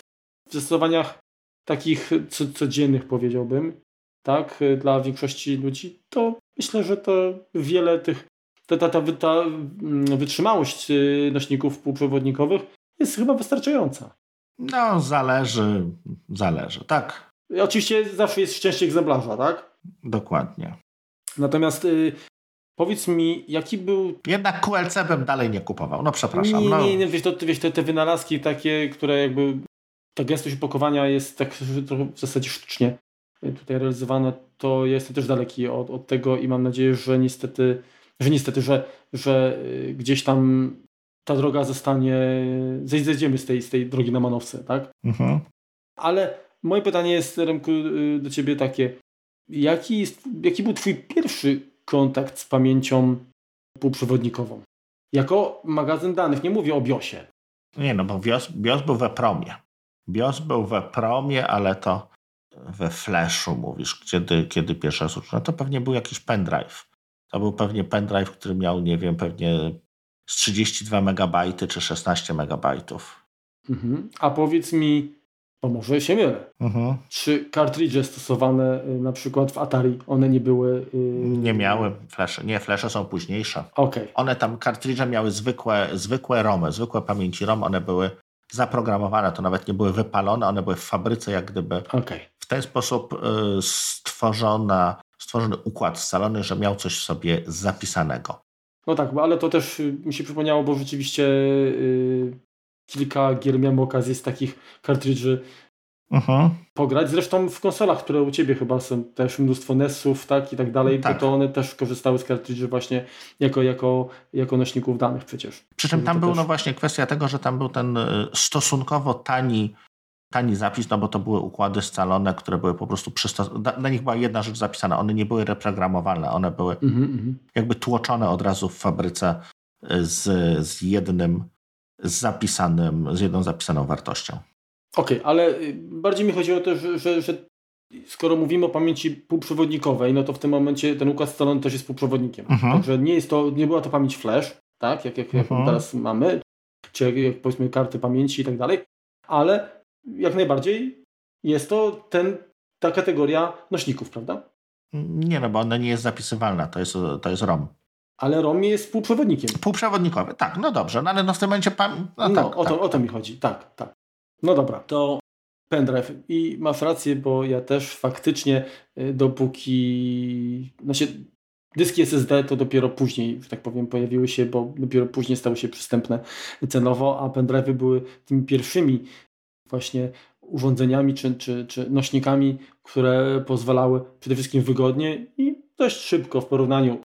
[SPEAKER 2] w zastosowaniach takich codziennych powiedziałbym, tak, dla większości ludzi, to myślę, że to wiele tych, ta, ta, ta, ta mm, wytrzymałość y, nośników półprzewodnikowych jest chyba wystarczająca.
[SPEAKER 1] No, zależy, zależy, tak.
[SPEAKER 2] Oczywiście zawsze jest szczęście egzemplarza, tak?
[SPEAKER 1] Dokładnie.
[SPEAKER 2] Natomiast y, powiedz mi, jaki był...
[SPEAKER 1] Jednak QLC bym dalej nie kupował, no przepraszam.
[SPEAKER 2] Nie,
[SPEAKER 1] no.
[SPEAKER 2] nie, nie wiesz, to, wiesz te, te wynalazki takie, które jakby ta gęstość opakowania jest tak w zasadzie sztucznie tutaj realizowana, to jestem też daleki od, od tego i mam nadzieję, że niestety, że niestety, że, że y, gdzieś tam ta droga zostanie, zejdziemy z tej, z tej drogi na manowce, tak? Mhm. Ale moje pytanie jest, Remku, y, do Ciebie takie, Jaki, jest, jaki był Twój pierwszy kontakt z pamięcią półprzewodnikową? Jako magazyn danych, nie mówię o BIOSie.
[SPEAKER 1] Nie, no bo BIOS, BIOS był we promie. BIOS był we promie, ale to we flashu mówisz, kiedy, kiedy pierwszy raz No to pewnie był jakiś pendrive. To był pewnie pendrive, który miał, nie wiem, pewnie z 32 MB czy 16 MB.
[SPEAKER 2] Mhm. A powiedz mi, bo może się mylę. Mhm. Czy kartridże stosowane y, na przykład w Atari, one nie były...
[SPEAKER 1] Yy... Nie miały flesze. Nie, flesze są późniejsze.
[SPEAKER 2] Okay.
[SPEAKER 1] One tam, kartridże miały zwykłe, zwykłe ROMy, zwykłe pamięci ROM, one były zaprogramowane, to nawet nie były wypalone, one były w fabryce jak gdyby.
[SPEAKER 2] Okay.
[SPEAKER 1] W ten sposób y, stworzona, stworzony układ scalony, że miał coś w sobie zapisanego.
[SPEAKER 2] No tak, ale to też y, mi się przypomniało, bo rzeczywiście yy, kilka gier miałem okazję z takich kartridży uh-huh. pograć. Zresztą w konsolach, które u Ciebie chyba są też mnóstwo NES-ów tak, i tak dalej, tak. to one też korzystały z kartridży właśnie jako, jako, jako nośników danych przecież.
[SPEAKER 1] Przy czym tam był też... no właśnie kwestia tego, że tam był ten y, stosunkowo tani tani zapis, no bo to były układy scalone, które były po prostu przystosowane. Na nich była jedna rzecz zapisana, one nie były reprogramowalne, one były mm-hmm. jakby tłoczone od razu w fabryce y, z, z jednym z zapisanym, z jedną zapisaną wartością.
[SPEAKER 2] Okej, okay, ale y, bardziej mi chodziło też, że, że, że, skoro mówimy o pamięci półprzewodnikowej, no to w tym momencie ten układ scalony też jest półprzewodnikiem. Mhm. Także nie jest to, nie była to pamięć flash, tak, jak, jak, mhm. jak teraz mamy, czy jak, jak powiedzmy karty pamięci i tak dalej, ale jak najbardziej jest to ten, ta kategoria nośników, prawda?
[SPEAKER 1] Nie, no bo ona nie jest zapisywalna, to jest, to jest ROM.
[SPEAKER 2] Ale ROM jest półprzewodnikiem.
[SPEAKER 1] Półprzewodnikowy, tak, no dobrze, no ale no w tym momencie pan.
[SPEAKER 2] No, no tak, o, to, tak. o to mi chodzi, tak, tak. No dobra, to pendrive. I masz rację, bo ja też faktycznie y, dopóki. Znaczy, dyski SSD to dopiero później, że tak powiem, pojawiły się, bo dopiero później stały się przystępne cenowo, a pendrive'y były tymi pierwszymi właśnie urządzeniami czy, czy, czy nośnikami, które pozwalały przede wszystkim wygodnie i dość szybko w porównaniu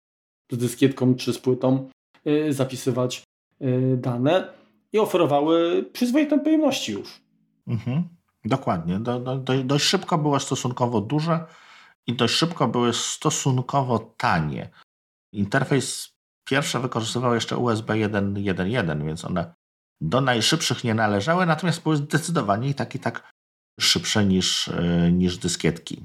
[SPEAKER 2] z dyskietką czy z płytą y, zapisywać y, dane i oferowały przyzwoitą pojemności już.
[SPEAKER 1] Mhm. Dokładnie. Do, do, do, dość szybko były stosunkowo duże i dość szybko były stosunkowo tanie. Interfejs pierwszy wykorzystywał jeszcze USB 1.1.1, więc one do najszybszych nie należały, natomiast były zdecydowanie i tak i tak szybsze niż, e, niż dyskietki.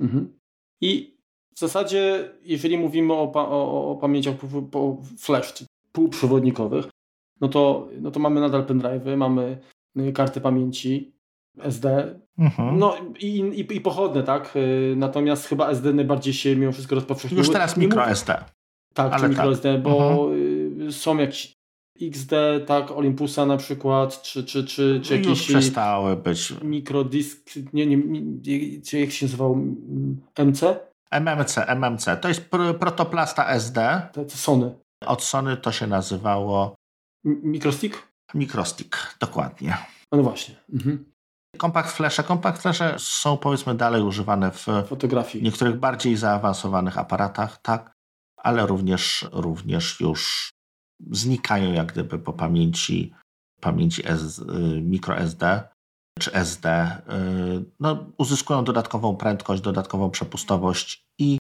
[SPEAKER 2] Mhm. I w zasadzie, jeżeli mówimy o, o, o pamięciach flash, półprzewodnikowych, no to, no to mamy nadal pendrive'y, mamy y, karty pamięci SD, mhm. no i, i, i pochodne, tak? Y, natomiast chyba SD najbardziej się mimo wszystko rozpowszechniły.
[SPEAKER 1] Już teraz mikro SD.
[SPEAKER 2] Tak, Ale czy mikro tak. Bo mhm. są jakieś XD, tak, Olympusa na przykład, czy, czy, czy, czy jakieś... Już
[SPEAKER 1] przestały być.
[SPEAKER 2] Mikrodisk, nie, nie, nie, jak się nazywał? MC?
[SPEAKER 1] MMC, MMC. To jest pr protoplasta SD.
[SPEAKER 2] To, to Sony.
[SPEAKER 1] Od Sony to się nazywało...
[SPEAKER 2] Microstick?
[SPEAKER 1] Microstick, dokładnie.
[SPEAKER 2] No właśnie. Mhm.
[SPEAKER 1] Compact flasze. Compact flasze są powiedzmy dalej używane w
[SPEAKER 2] fotografii.
[SPEAKER 1] niektórych bardziej zaawansowanych aparatach, tak, ale również, również już znikają jak gdyby po pamięci, pamięci S, y, microSD czy SD. Y, no, uzyskują dodatkową prędkość, dodatkową przepustowość i,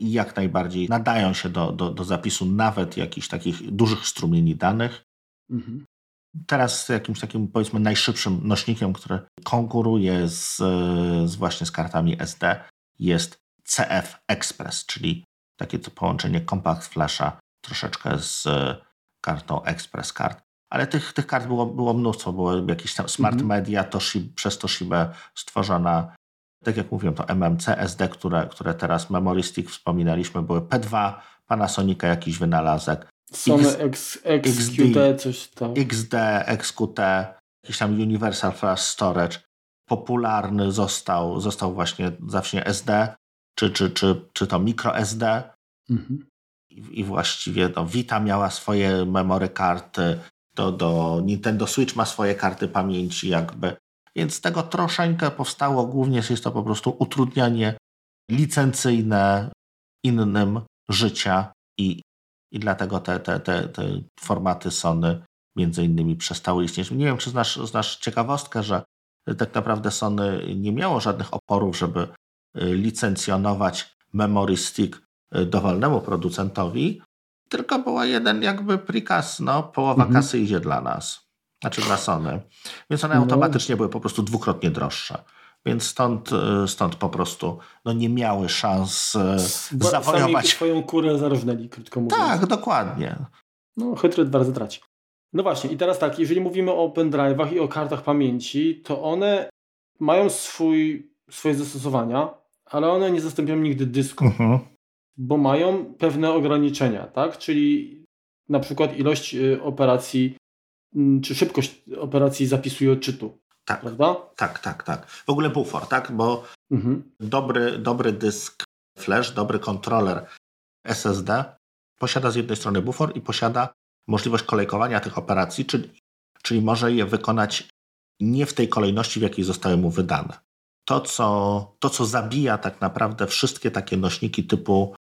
[SPEAKER 1] i jak najbardziej nadają się do, do, do zapisu nawet jakichś takich dużych strumieni danych. Mhm. Teraz jakimś takim powiedzmy najszybszym nośnikiem, który konkuruje z, z właśnie z kartami SD jest CF Express, czyli takie to połączenie Compact Flasha troszeczkę z kartą Express Card. Ale tych, tych kart było, było mnóstwo, było jakieś tam Smart mhm. Media, Toshiba, przez Toshibę stworzona, tak jak mówiłem, to MMC, SD, które, które teraz Memory Stick wspominaliśmy, były P2, Panasonica jakiś wynalazek,
[SPEAKER 2] Sony X, XQT, coś tam.
[SPEAKER 1] XD, XQT, jakiś tam Universal Flash Storage. Popularny został, został właśnie zawsze SD, czy, czy, czy, czy to microSD. Mhm. I, właściwie no, Vita miała swoje memory karty, do, do Nintendo Switch ma swoje karty pamięci jakby. Więc z tego troszeczkę powstało, głównie jest to po prostu utrudnianie licencyjne innym życia i, i dlatego te, te, te, te formaty Sony między innymi przestały istnieć. Nie wiem, czy znasz, znasz ciekawostkę, że tak naprawdę Sony nie miało żadnych oporów, żeby y, licencjonować memory stick dowolnemu producentowi, tylko była jeden jakby prikaz, no połowa mhm. kasy idzie dla nas, znaczy dla Sony. Więc one no. automatycznie były po prostu dwukrotnie droższe. Więc stąd, e, stąd po prostu no, nie miały szans e, Bo zawojować.
[SPEAKER 2] swoją kurę zarżnęli, krótko mówiąc.
[SPEAKER 1] Tak, dokładnie.
[SPEAKER 2] No, chytry dwa razy traci. No właśnie, i teraz tak, jeżeli mówimy o pendrive'ach i o kartach pamięci, to one mają swój, swoje zastosowania, ale one nie zastąpią nigdy dysku, uh-huh. Bo mają pewne ograniczenia, tak? Czyli na przykład ilość e, operacji, czy szybkość operacji zapisu i odczytu.
[SPEAKER 1] Tak,
[SPEAKER 2] prawda?
[SPEAKER 1] Tak, tak, tak. W ogóle bufor, tak? Bo mhm. dobry, dobry dysk flash, dobry kontroler SSD posiada z jednej strony bufor i posiada możliwość kolejkowania tych operacji, czyli, czyli może je wykonać nie w tej kolejności, w jakiej zostały mu wydane. To co, to, co zabija tak naprawdę wszystkie takie nośniki typu,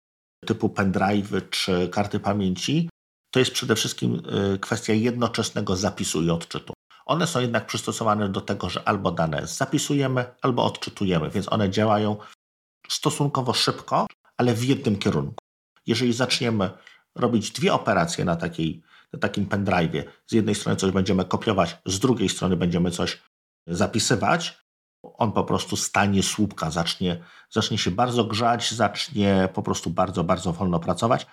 [SPEAKER 1] typu pendrive czy karty pamięci, to jest przede wszystkim y, kwestia jednoczesnego zapisu i odczytu. One są jednak przystosowane do tego, że albo dane zapisujemy, albo odczytujemy, więc one działają stosunkowo szybko, ale w jednym kierunku. Jeżeli zaczniemy robić dwie operacje na, takiej, na takim pendrive'ie, z jednej strony coś będziemy kopiować, z drugiej strony będziemy coś zapisywać, on po prostu stanie słupka, zacznie, zacznie się bardzo grzać, zacznie po prostu bardzo, bardzo wolno pracować,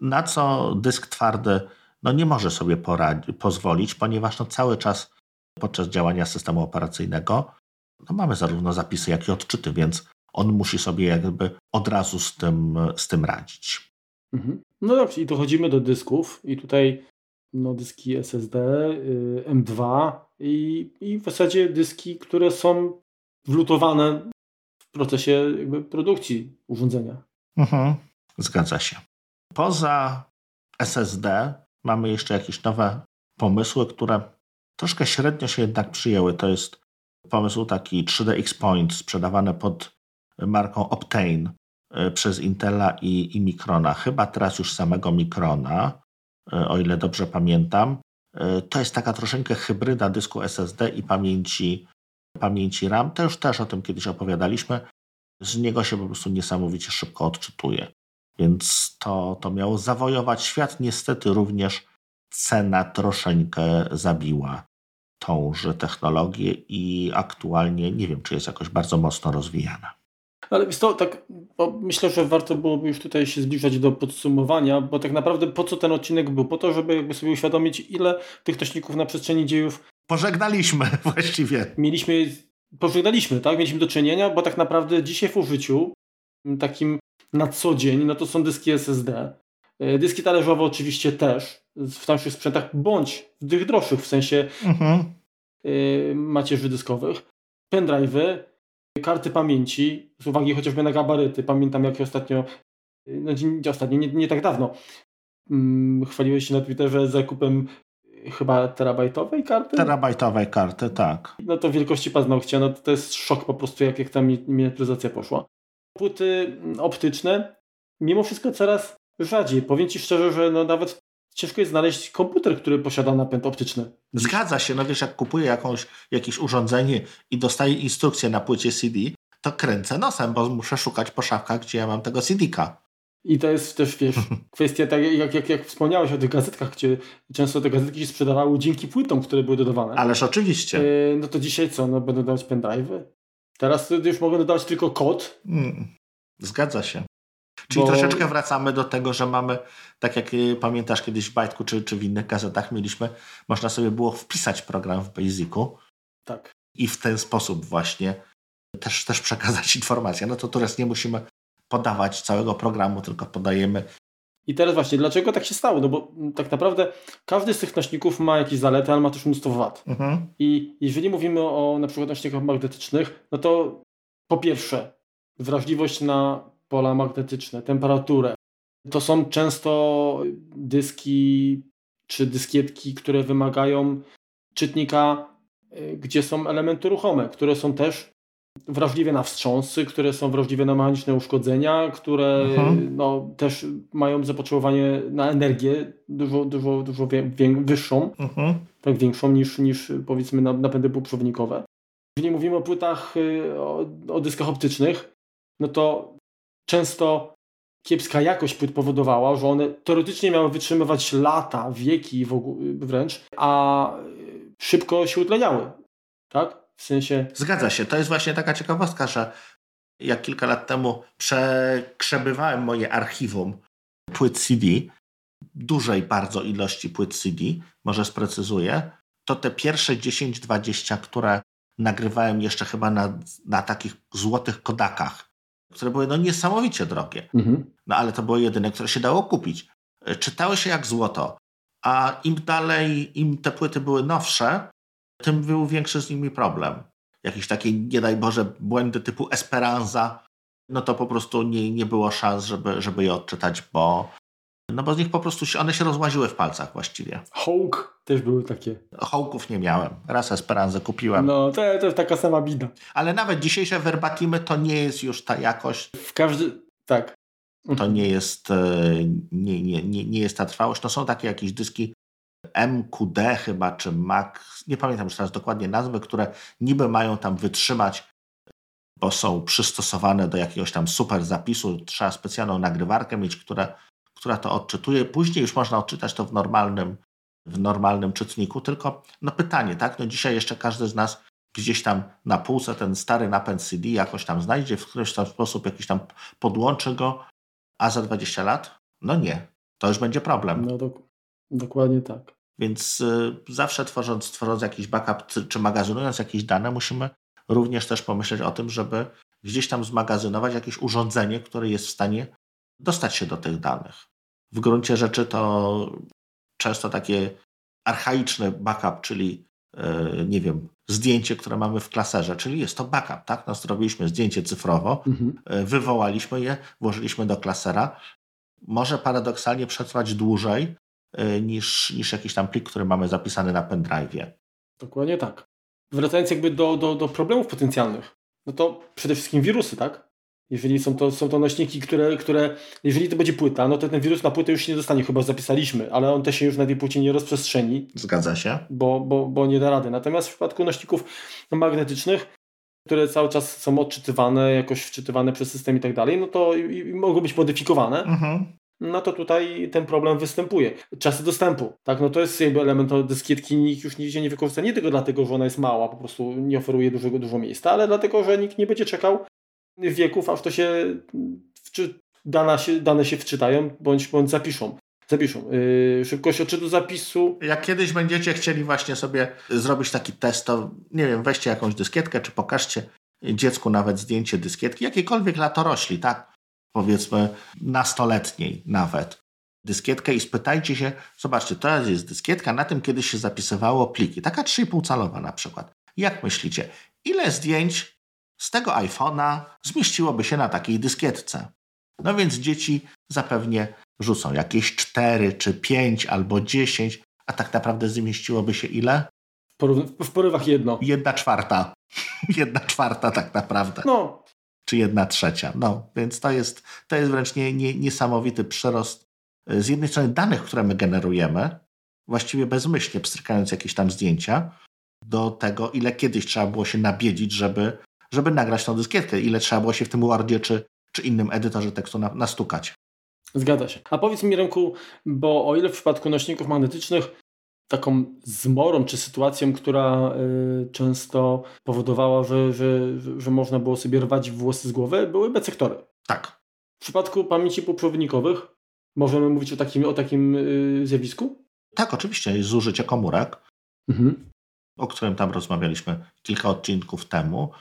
[SPEAKER 1] na co dysk twardy no nie może sobie pozwolić, ponieważ no cały czas podczas działania systemu operacyjnego no mamy zarówno zapisy, jak i odczyty, więc on musi sobie jakby od razu z tym, z tym radzić.
[SPEAKER 2] Mhm. No dobrze, i dochodzimy do dysków i tutaj no, dyski SSD, y, M2 i, i w zasadzie dyski, które są wlutowane w procesie jakby produkcji urządzenia.
[SPEAKER 1] Mhm. Zgadza się. Poza SSD mamy jeszcze jakieś nowe pomysły, które troszkę średnio się jednak przyjęły. To jest pomysł taki 3D X-Point sprzedawany pod marką Optane y, przez Intela i, i Microna. Chyba teraz już samego Microna, y, o ile dobrze pamiętam. Y, to jest taka troszeczkę hybryda dysku SSD i pamięci, pamięci RAM. Już też o tym kiedyś opowiadaliśmy. Z niego się po prostu niesamowicie szybko odczytuje. Więc to, to miało zawojować świat. Niestety również cena troszeczkę zabiła tąże technologię i aktualnie nie wiem, czy jest jakoś bardzo mocno rozwijana.
[SPEAKER 2] Ale jest to tak, myślę, że warto byłoby już tutaj się zbliżać do podsumowania, bo tak naprawdę po co ten odcinek był? Po to, żeby jakby sobie uświadomić, ile tych nośników na przestrzeni dziejów
[SPEAKER 1] pożegnaliśmy właściwie.
[SPEAKER 2] Mieliśmy, pożegnaliśmy, tak? Mieliśmy do czynienia, bo tak naprawdę dzisiaj w użyciu takim na co dzień, no to są dyski SSD. E, dyski talerzowe oczywiście też w naszych sprzętach, bądź w tych droższych, w sensie mhm. Y, macierzy dyskowych. Pendrive'y, karty pamięci, z uwagi chociażby na gabaryty. Pamiętam jak ostatnio, y, no nie ostatnio, nie, nie tak dawno, hmm, chwaliłeś się na Twitterze zakupem chyba terabajtowej karty?
[SPEAKER 1] Terabajtowej karty, tak.
[SPEAKER 2] No to wielkości paznokcia, no to, to jest szok po prostu, jak, jak ta miniaturyzacja poszła. Płyty optyczne, mimo wszystko coraz rzadziej. Powiem Ci szczerze, że no nawet ciężko jest znaleźć komputer, który posiada napęd optyczny.
[SPEAKER 1] Zgadza się, no wiesz, jak kupuję jakąś, jakieś urządzenie i dostaję instrukcję na płycie CD, to kręcę nosem, bo muszę szukać po szafkach, gdzie ja mam tego CD-ka.
[SPEAKER 2] I to jest też, wiesz, kwestia, tak jak, jak, jak wspomniałeś o tych gazetkach, gdzie często te gazetki się sprzedawały dzięki płytom, które były dodawane.
[SPEAKER 1] Ależ oczywiście.
[SPEAKER 2] Yy, no to dzisiaj co, no będą dawać pendrive'y? Teraz już mogą dodawać tylko kod. Mm,
[SPEAKER 1] zgadza się. Czyli Bo... troszeczkę wracamy do tego, że mamy, tak jak y, pamiętasz kiedyś w Bajtku czy, czy w innych gazetach mieliśmy, można sobie było wpisać program w Basicu.
[SPEAKER 2] Tak.
[SPEAKER 1] I w ten sposób właśnie też, też przekazać informację. No to teraz nie musimy podawać całego programu, tylko podajemy.
[SPEAKER 2] I teraz właśnie, dlaczego tak się stało? No bo tak naprawdę każdy z tych nośników ma jakieś zalety, ale ma też mnóstwo wad. Mhm. I jeżeli mówimy o na przykład nośnikach magnetycznych, no to po pierwsze wrażliwość na pola magnetyczne, temperaturę. To są często dyski czy dyskietki, które wymagają czytnika, y, gdzie są elementy ruchome, które są też wrażliwe na wstrząsy, które są wrażliwe na mechaniczne uszkodzenia, które mhm. no, też mają zapotrzebowanie na energię dużo, dużo, dużo wyższą, mhm. tak większą niż, niż powiedzmy napędy półprzewodnikowe. Jeżeli mówimy o płytach, y, o, o dyskach optycznych, no to często kiepska jakość płyt powodowała, że one teoretycznie miały wytrzymywać lata, wieki wręcz, a szybko się utleniały. Tak? W sensie.
[SPEAKER 1] Zgadza się. To jest właśnie taka ciekawostka, że jak kilka lat temu przekrzebywałem moje archiwum płyt CD, dużej bardzo ilości płyt CD, może sprecyzuję, to te pierwsze 10-20, które nagrywałem jeszcze chyba na, na takich złotych kodakach, które były no niesamowicie drogie. Mhm. No ale to było jedyne, które się dało kupić. E, czytały się jak złoto. A im dalej, im te płyty były nowsze, tym był większy z nimi problem. Jakieś takie, nie daj Boże, błędy typu Esperanza, no to po prostu nie, nie było szans, żeby, żeby je odczytać, bo, no bo z nich po prostu się, one się rozłaziły w palcach właściwie.
[SPEAKER 2] Hołk też były takie.
[SPEAKER 1] Hołków nie miałem. Raz Esperanzę kupiłem.
[SPEAKER 2] No, to, to jest taka sama bida.
[SPEAKER 1] Ale nawet dzisiejsze verbatimy to nie jest już ta jakość.
[SPEAKER 2] W każdy... Tak.
[SPEAKER 1] To nie jest, e, nie, nie, nie, nie jest ta trwałość. To są takie jakieś dyski MQD chyba, czy Mac, nie pamiętam już teraz dokładnie nazwy, które niby mają tam wytrzymać, bo są przystosowane do jakiegoś tam super zapisu. Trzeba specjalną nagrywarkę mieć, która która to odczytuje. Później już można odczytać to w normalnym, w normalnym czytniku, tylko no pytanie, tak? No dzisiaj jeszcze każdy z nas gdzieś tam na półce ten stary napęd CD jakoś tam znajdzie, w któryś tam sposób jakiś tam podłączy go, a za 20 lat? No nie. To już będzie problem.
[SPEAKER 2] No dok dokładnie tak.
[SPEAKER 1] Więc y, zawsze tworząc, tworząc jakiś backup czy, czy magazynując jakieś dane, musimy również też pomyśleć o tym, żeby gdzieś tam zmagazynować jakieś urządzenie, które jest w stanie dostać się do tych danych. W gruncie rzeczy to często takie archaiczne backup, czyli yy, nie wiem, zdjęcie, które mamy w klaserze, czyli jest to backup, tak? No, zrobiliśmy zdjęcie cyfrowo, mhm. yy, wywołaliśmy je, włożyliśmy do klasera. Może paradoksalnie przetrwać dłużej yy, niż, niż jakiś tam plik, który mamy zapisany na pendrive'ie.
[SPEAKER 2] Dokładnie tak. Wracając jakby do, do, do problemów potencjalnych, no to przede wszystkim wirusy, tak? Jeżeli są to, są to nośniki, które, które, jeżeli to będzie płyta, no to ten wirus na płytę już się nie dostanie, chyba zapisaliśmy, ale on też się już na tej płycie nie rozprzestrzeni.
[SPEAKER 1] Zgadza się.
[SPEAKER 2] Bo, bo, bo nie da rady. Natomiast w przypadku nośników magnetycznych, które cały czas są odczytywane, jakoś wczytywane przez system i tak dalej, no to i, i mogą być modyfikowane. Mhm. No to tutaj ten problem występuje. Czasy dostępu, tak, no to jest jakby element dyskietki, nikt już nigdzie nie wykorzysta, nie tylko dlatego, że ona jest mała, po prostu nie oferuje dużego, dużo miejsca, ale dlatego, że nikt nie będzie czekał wieków, aż to się, się dane się wczytają bądź, bądź zapiszą. Zapiszą. Yy, szybkość odczytu zapisu.
[SPEAKER 1] Jak kiedyś będziecie chcieli właśnie sobie zrobić taki test, to nie wiem, weźcie jakąś dyskietkę, czy pokażcie dziecku nawet zdjęcie dyskietki, jakiejkolwiek latorośli, tak? Powiedzmy nastoletniej nawet. Dyskietkę i spytajcie się, zobaczcie, to jest dyskietka, na tym kiedyś się zapisywało pliki, taka 3,5 calowa na przykład. Jak myślicie, ile zdjęć z tego iPhone'a zmieściłoby się na takiej dyskietce. No więc dzieci zapewnie rzucą jakieś 4 czy 5 albo 10, a tak naprawdę zmieściłoby się ile?
[SPEAKER 2] w porywach jedno.
[SPEAKER 1] Jedna czwarta. jedna czwarta tak naprawdę.
[SPEAKER 2] No.
[SPEAKER 1] Czy jedna trzecia. No, więc to jest, to jest wręcz nie, nie, niesamowity przyrost z jednej strony danych, które my generujemy, właściwie bezmyślnie pstrykając jakieś tam zdjęcia, do tego, ile kiedyś trzeba było się nabiedzić, żeby żeby nagrać tą dyskietkę. Ile trzeba było się w tym Wordzie czy, czy innym edytorze tekstu na, nastukać.
[SPEAKER 2] Zgadza się. A powiedz mi, Remku, bo o ile w przypadku nośników magnetycznych taką zmorą czy sytuacją, która y, często powodowała, że, że, że można było sobie rwać włosy z głowy, były B-sektory.
[SPEAKER 1] Tak.
[SPEAKER 2] W przypadku pamięci półprzewodnikowych możemy mówić o takim, o takim y, zjawisku?
[SPEAKER 1] Tak, oczywiście. Zużycie komórek, mhm. o którym tam rozmawialiśmy kilka odcinków temu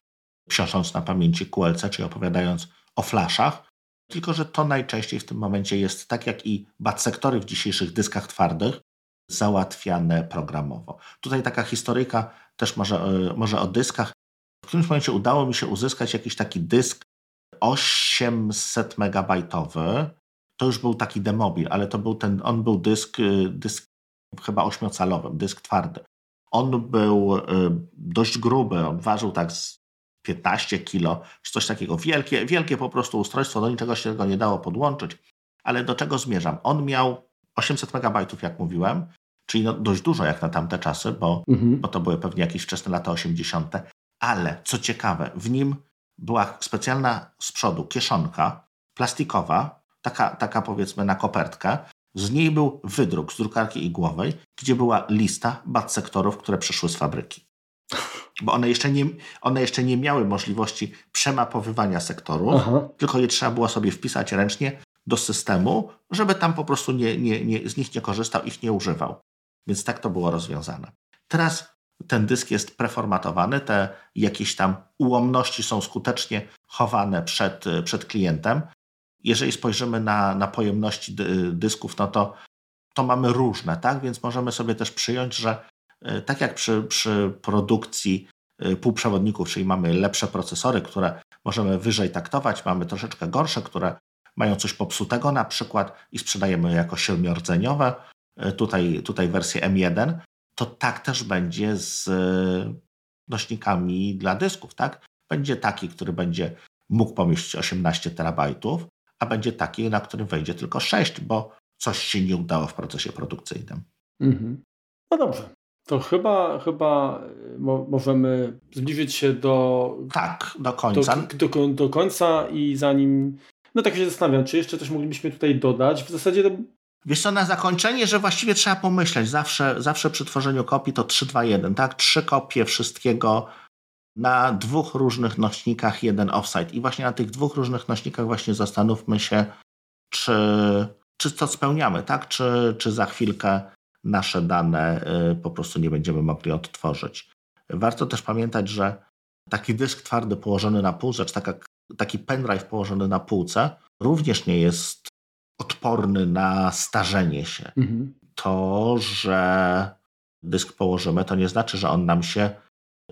[SPEAKER 1] książąc na pamięci QLC, czyli opowiadając o flashach, tylko że to najczęściej w tym momencie jest, tak jak i sektory w dzisiejszych dyskach twardych, załatwiane programowo. Tutaj taka historyjka też może, e, może o dyskach. W którymś momencie udało mi się uzyskać jakiś taki dysk 800 megabajtowy. To już był taki demobil, ale to był ten, on był dysk, e, dysk chyba ośmiocalowy, dysk twardy. On był e, dość gruby, on ważył tak 15 kilo, czy coś takiego. Wielkie, wielkie po prostu ustrojstwo, do niczego się tego nie dało podłączyć. Ale do czego zmierzam? On miał 800 megabajtów, jak mówiłem, czyli no dość dużo jak na tamte czasy, bo, mhm. bo to były pewnie jakieś wczesne lata 80. Ale co ciekawe, w nim była specjalna z przodu kieszonka plastikowa, taka, taka powiedzmy na kopertkę. Z niej był wydruk z drukarki igłowej, gdzie była lista bad sektorów, które przyszły z fabryki bo one jeszcze nie, one jeszcze nie miały możliwości przemapowywania sektorów, Aha. tylko je trzeba było sobie wpisać ręcznie do systemu, żeby tam po prostu nie, nie, nie, z nich nie korzystał, ich nie używał. Więc tak to było rozwiązane. Teraz ten dysk jest preformatowany, te jakieś tam ułomności są skutecznie chowane przed, przed klientem. Jeżeli spojrzymy na, na pojemności dysków, no to, to mamy różne, tak? Więc możemy sobie też przyjąć, że tak jak przy, przy produkcji e, półprzewodników, czyli mamy lepsze procesory, które możemy wyżej taktować, mamy troszeczkę gorsze, które mają coś popsutego na przykład i sprzedajemy je jako siedmiordzeniowe, e, tutaj, tutaj wersję M1, to tak też będzie z nośnikami dla dysków, tak? Będzie taki, który będzie mógł pomieścić 18 terabajtów, a będzie taki, na którym wejdzie tylko 6, bo coś się nie udało w procesie produkcyjnym. Mhm.
[SPEAKER 2] No dobrze, to chyba, chyba y, mo możemy zbliżyć się do.
[SPEAKER 1] Tak, do końca.
[SPEAKER 2] Do, do, do, końca i zanim. No tak się zastanawiam, czy jeszcze coś moglibyśmy tutaj dodać. W zasadzie. To...
[SPEAKER 1] Wiesz co, na zakończenie, że właściwie trzeba pomyśleć. Zawsze, zawsze przy tworzeniu kopii to 3, 2, 1, tak? Trzy kopie wszystkiego na dwóch różnych nośnikach, jeden offsite. I właśnie na tych dwóch różnych nośnikach właśnie zastanówmy się, czy, czy to spełniamy, tak? Czy, czy za chwilkę nasze dane y, po prostu nie będziemy mogli odtworzyć. Warto też pamiętać, że taki dysk twardy położony na półce, czy taka, taki pendrive położony na półce również nie jest odporny na starzenie się. Mhm. To, że dysk położymy, to nie znaczy, że on nam się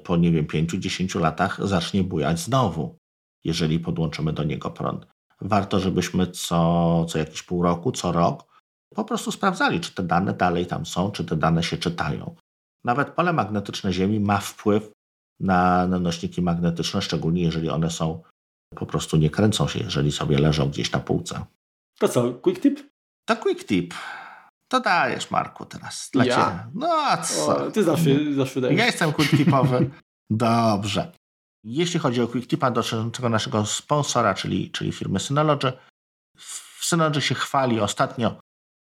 [SPEAKER 1] po, nie wiem, 5-10 latach zacznie bujać znowu, jeżeli podłączymy do niego prąd. Warto, żebyśmy co, co jakiś pół roku, co rok po prostu sprawdzali, czy te dane dalej tam są, czy te dane się czytają. Nawet pole magnetyczne Ziemi ma wpływ na, nośniki magnetyczne, szczególnie jeżeli one są po prostu nie kręcą się, jeżeli sobie leżą gdzieś na półce.
[SPEAKER 2] To co, quick tip?
[SPEAKER 1] To quick tip. To dajesz, Marku, teraz dla
[SPEAKER 2] ja?
[SPEAKER 1] Ciebie. No a co?
[SPEAKER 2] O, ty zawsze, zawsze dajesz.
[SPEAKER 1] Ja jestem quick tipowy. Dobrze. Jeśli chodzi o quick tipa dotyczącego naszego sponsora, czyli, czyli firmy Synology, w Synology się chwali ostatnio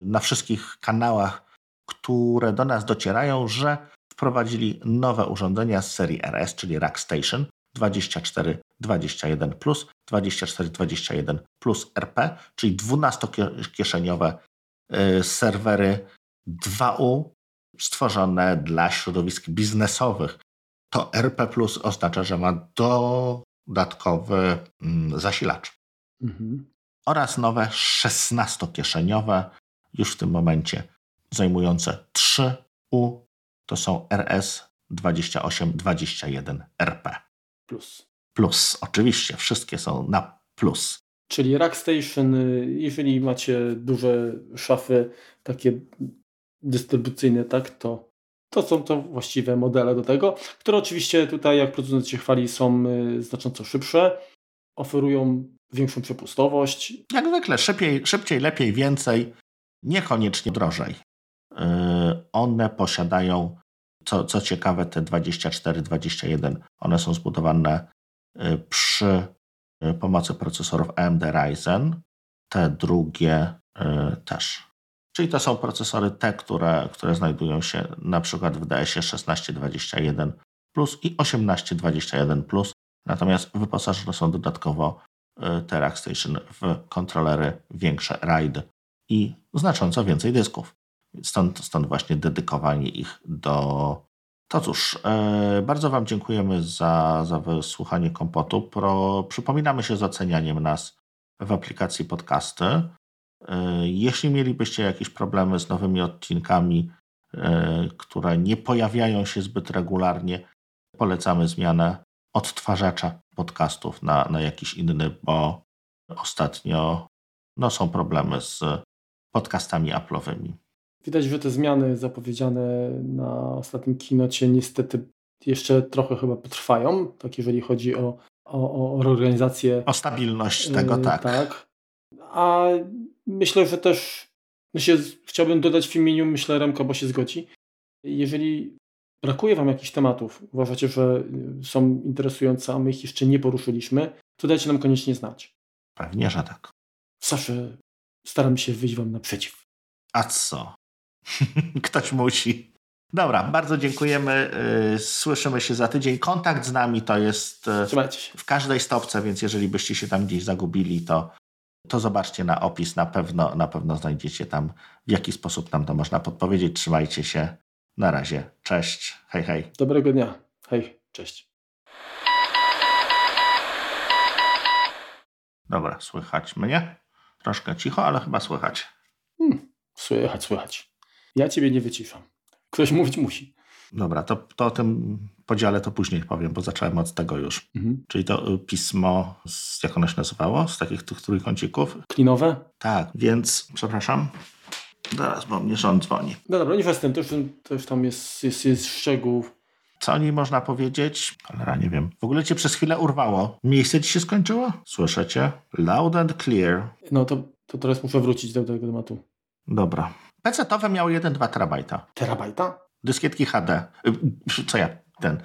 [SPEAKER 1] na wszystkich kanałach, które do nas docierają, że wprowadzili nowe urządzenia z serii RS, czyli Rack Station 2421 Plus, 2421 Plus RP, czyli 12-kieszeniowe y, serwery 2U stworzone dla środowisk biznesowych. To RP Plus oznacza, że ma dodatkowy mm, zasilacz. Mhm. Oraz nowe 16-kieszeniowe już w tym momencie zajmujące 3U to są RS 2821 RP.
[SPEAKER 2] Plus.
[SPEAKER 1] Plus, oczywiście, wszystkie są na plus.
[SPEAKER 2] Czyli Rackstation, jeżeli macie duże szafy takie dystrybucyjne, tak, to, to są to właściwe modele do tego, które oczywiście tutaj, jak producent się chwali, są y, znacząco szybsze, oferują większą przepustowość.
[SPEAKER 1] Jak zwykle, szybciej, szybciej lepiej, więcej niekoniecznie drożej. Y, one posiadają, co, co ciekawe, te 24-21, one są zbudowane y, przy y, pomocy procesorów AMD Ryzen, te drugie też. Czyli to są procesory te, które, które znajdują się na przykład w DS-ie 1621 Plus i 1821 Plus, natomiast wyposażone są dodatkowo te Rackstation w kontrolery większe RAID i znacząco więcej dysków. Stąd, stąd właśnie dedykowanie ich do. To cóż, e, bardzo Wam dziękujemy za, za wysłuchanie kompotu. Pro, przypominamy się z ocenianiem nas w aplikacji podcasty. E, jeśli mielibyście jakieś problemy z nowymi odcinkami, e, które nie pojawiają się zbyt regularnie, polecamy zmianę odtwarzacza podcastów na, na jakiś inny, bo ostatnio no, są problemy z podcastami Apple'owymi.
[SPEAKER 2] Widać, że te zmiany zapowiedziane na ostatnim kinocie niestety jeszcze trochę chyba potrwają, tak jeżeli chodzi o, o, o reorganizację.
[SPEAKER 1] O stabilność tego, yy, tak.
[SPEAKER 2] Tak. A myślę, że też myślę, chciałbym dodać w imieniu, myślę, Remka, bo się zgodzi. Jeżeli brakuje Wam jakichś tematów, uważacie, że są interesujące, a my ich jeszcze nie poruszyliśmy, to dajcie nam koniecznie znać.
[SPEAKER 1] Pewnie, że tak.
[SPEAKER 2] Zawsze staram się wyjść Wam naprzeciw.
[SPEAKER 1] A co? Ktoś musi. Dobra, bardzo dziękujemy. Y, słyszymy się za tydzień. Kontakt z nami to jest y, w każdej stopce, więc jeżeli byście się tam gdzieś zagubili, to, to zobaczcie na opis. Na pewno, na pewno znajdziecie tam, w jaki sposób nam to można podpowiedzieć. Trzymajcie się. Na razie. Cześć. Hej, hej.
[SPEAKER 2] Dobrego dnia. Hej, cześć.
[SPEAKER 1] Dobra, słychać mnie? Troszkę cicho, ale chyba słychać.
[SPEAKER 2] Hmm, słychać, słychać. Ja ciebie nie wyciszam. Ktoś mówić musi.
[SPEAKER 1] Dobra, to, to o tym podziale to później powiem, bo zacząłem od tego już. Mhm. Czyli to y, pismo, z, jak ono się nazywało? Z takich tych trójkącików?
[SPEAKER 2] Klinowe?
[SPEAKER 1] Tak, więc przepraszam. Zaraz, bo mnie rząd dzwoni.
[SPEAKER 2] No dobra, nie jestem, to już, to już tam jest, jest, jest szczegółów.
[SPEAKER 1] Co o niej można powiedzieć? Cholera, nie wiem. W ogóle cię przez chwilę urwało. Miejsce ci się skończyło? Słyszycie? Loud and clear.
[SPEAKER 2] No to, to teraz muszę wrócić do tego tematu.
[SPEAKER 1] Dobra. PC-towe miały 1,2 terabajta.
[SPEAKER 2] Terabajta?
[SPEAKER 1] Dyskietki HD. Y, co ja? Ten.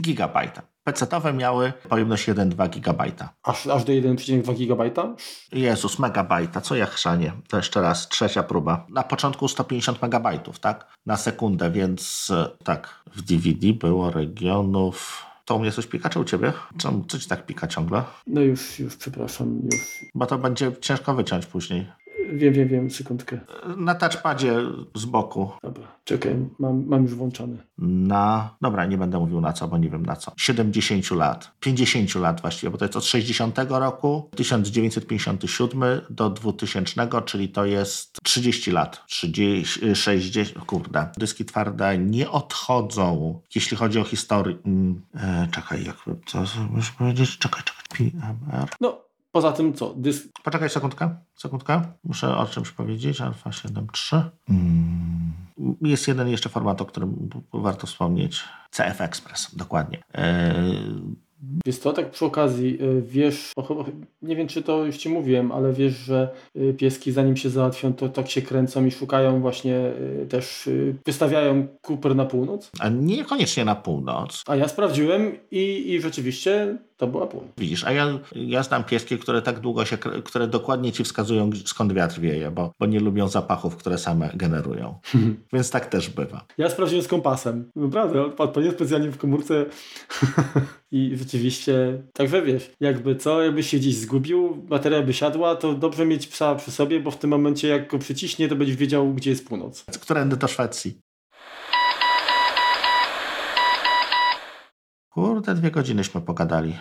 [SPEAKER 1] Gigabajta. PC-towe miały pojemność 1,2 gigabajta.
[SPEAKER 2] Aż, aż do 1,2 gigabajta?
[SPEAKER 1] Jezus, megabajta, co ja chrzanie? To jeszcze raz, trzecia próba. Na początku 150 megabajtów, tak? Na sekundę, więc e, tak, w DVD było regionów... To u mnie coś pika, czy u ciebie? Co, co ci tak pika ciągle?
[SPEAKER 2] No już, już, przepraszam, już.
[SPEAKER 1] Bo to będzie ciężko wyciąć później.
[SPEAKER 2] Wiem, wiem, wiem, sekundkę.
[SPEAKER 1] Na touchpadzie z boku.
[SPEAKER 2] Dobra, czekaj, mam, mam już włączony.
[SPEAKER 1] Na, dobra, nie będę mówił na co, bo nie wiem na co. 70 lat, 50 lat właściwie, bo to jest od 60 roku, 1957 do 2000, czyli to jest 30 lat. 30, 60, kurde. Dyski twarde nie odchodzą, jeśli chodzi o historię. E, czekaj, jak co muszę powiedzieć? Czekaj, czekaj. PMR.
[SPEAKER 2] No, poza tym co? Dysk...
[SPEAKER 1] Poczekaj sekundkę, sekundkę. Muszę o czymś powiedzieć. Alfa 7.3. Hmm. Jest jeden jeszcze format, o którym warto wspomnieć. CF Express, dokładnie. E,
[SPEAKER 2] Wiesz co, tak przy okazji, y, wiesz, nie wiem czy to już Ci mówiłem, ale wiesz, że y, pieski zanim się załatwią, to tak się kręcą i szukają właśnie też, wystawiają Cooper na północ?
[SPEAKER 1] A niekoniecznie na północ.
[SPEAKER 2] A ja sprawdziłem i, i rzeczywiście to była północ.
[SPEAKER 1] Widzisz, a ja, ja znam pieski, które tak długo się, które dokładnie Ci wskazują skąd wiatr wieje, bo, bo nie lubią zapachów, które same generują. Więc tak też bywa.
[SPEAKER 2] Ja sprawdziłem z kompasem. Naprawdę, odpadł specjalnie w komórce i rzeczywiście, także wiesz, jakby co, jakby się gdzieś zgubił, bateria by siadła, to dobrze mieć psa przy sobie, bo w tym momencie jak go przyciśnie, to będziesz wiedział, gdzie jest północ.
[SPEAKER 1] Którędy do Szwecji. Kurde, dwie godzinyśmy pogadali.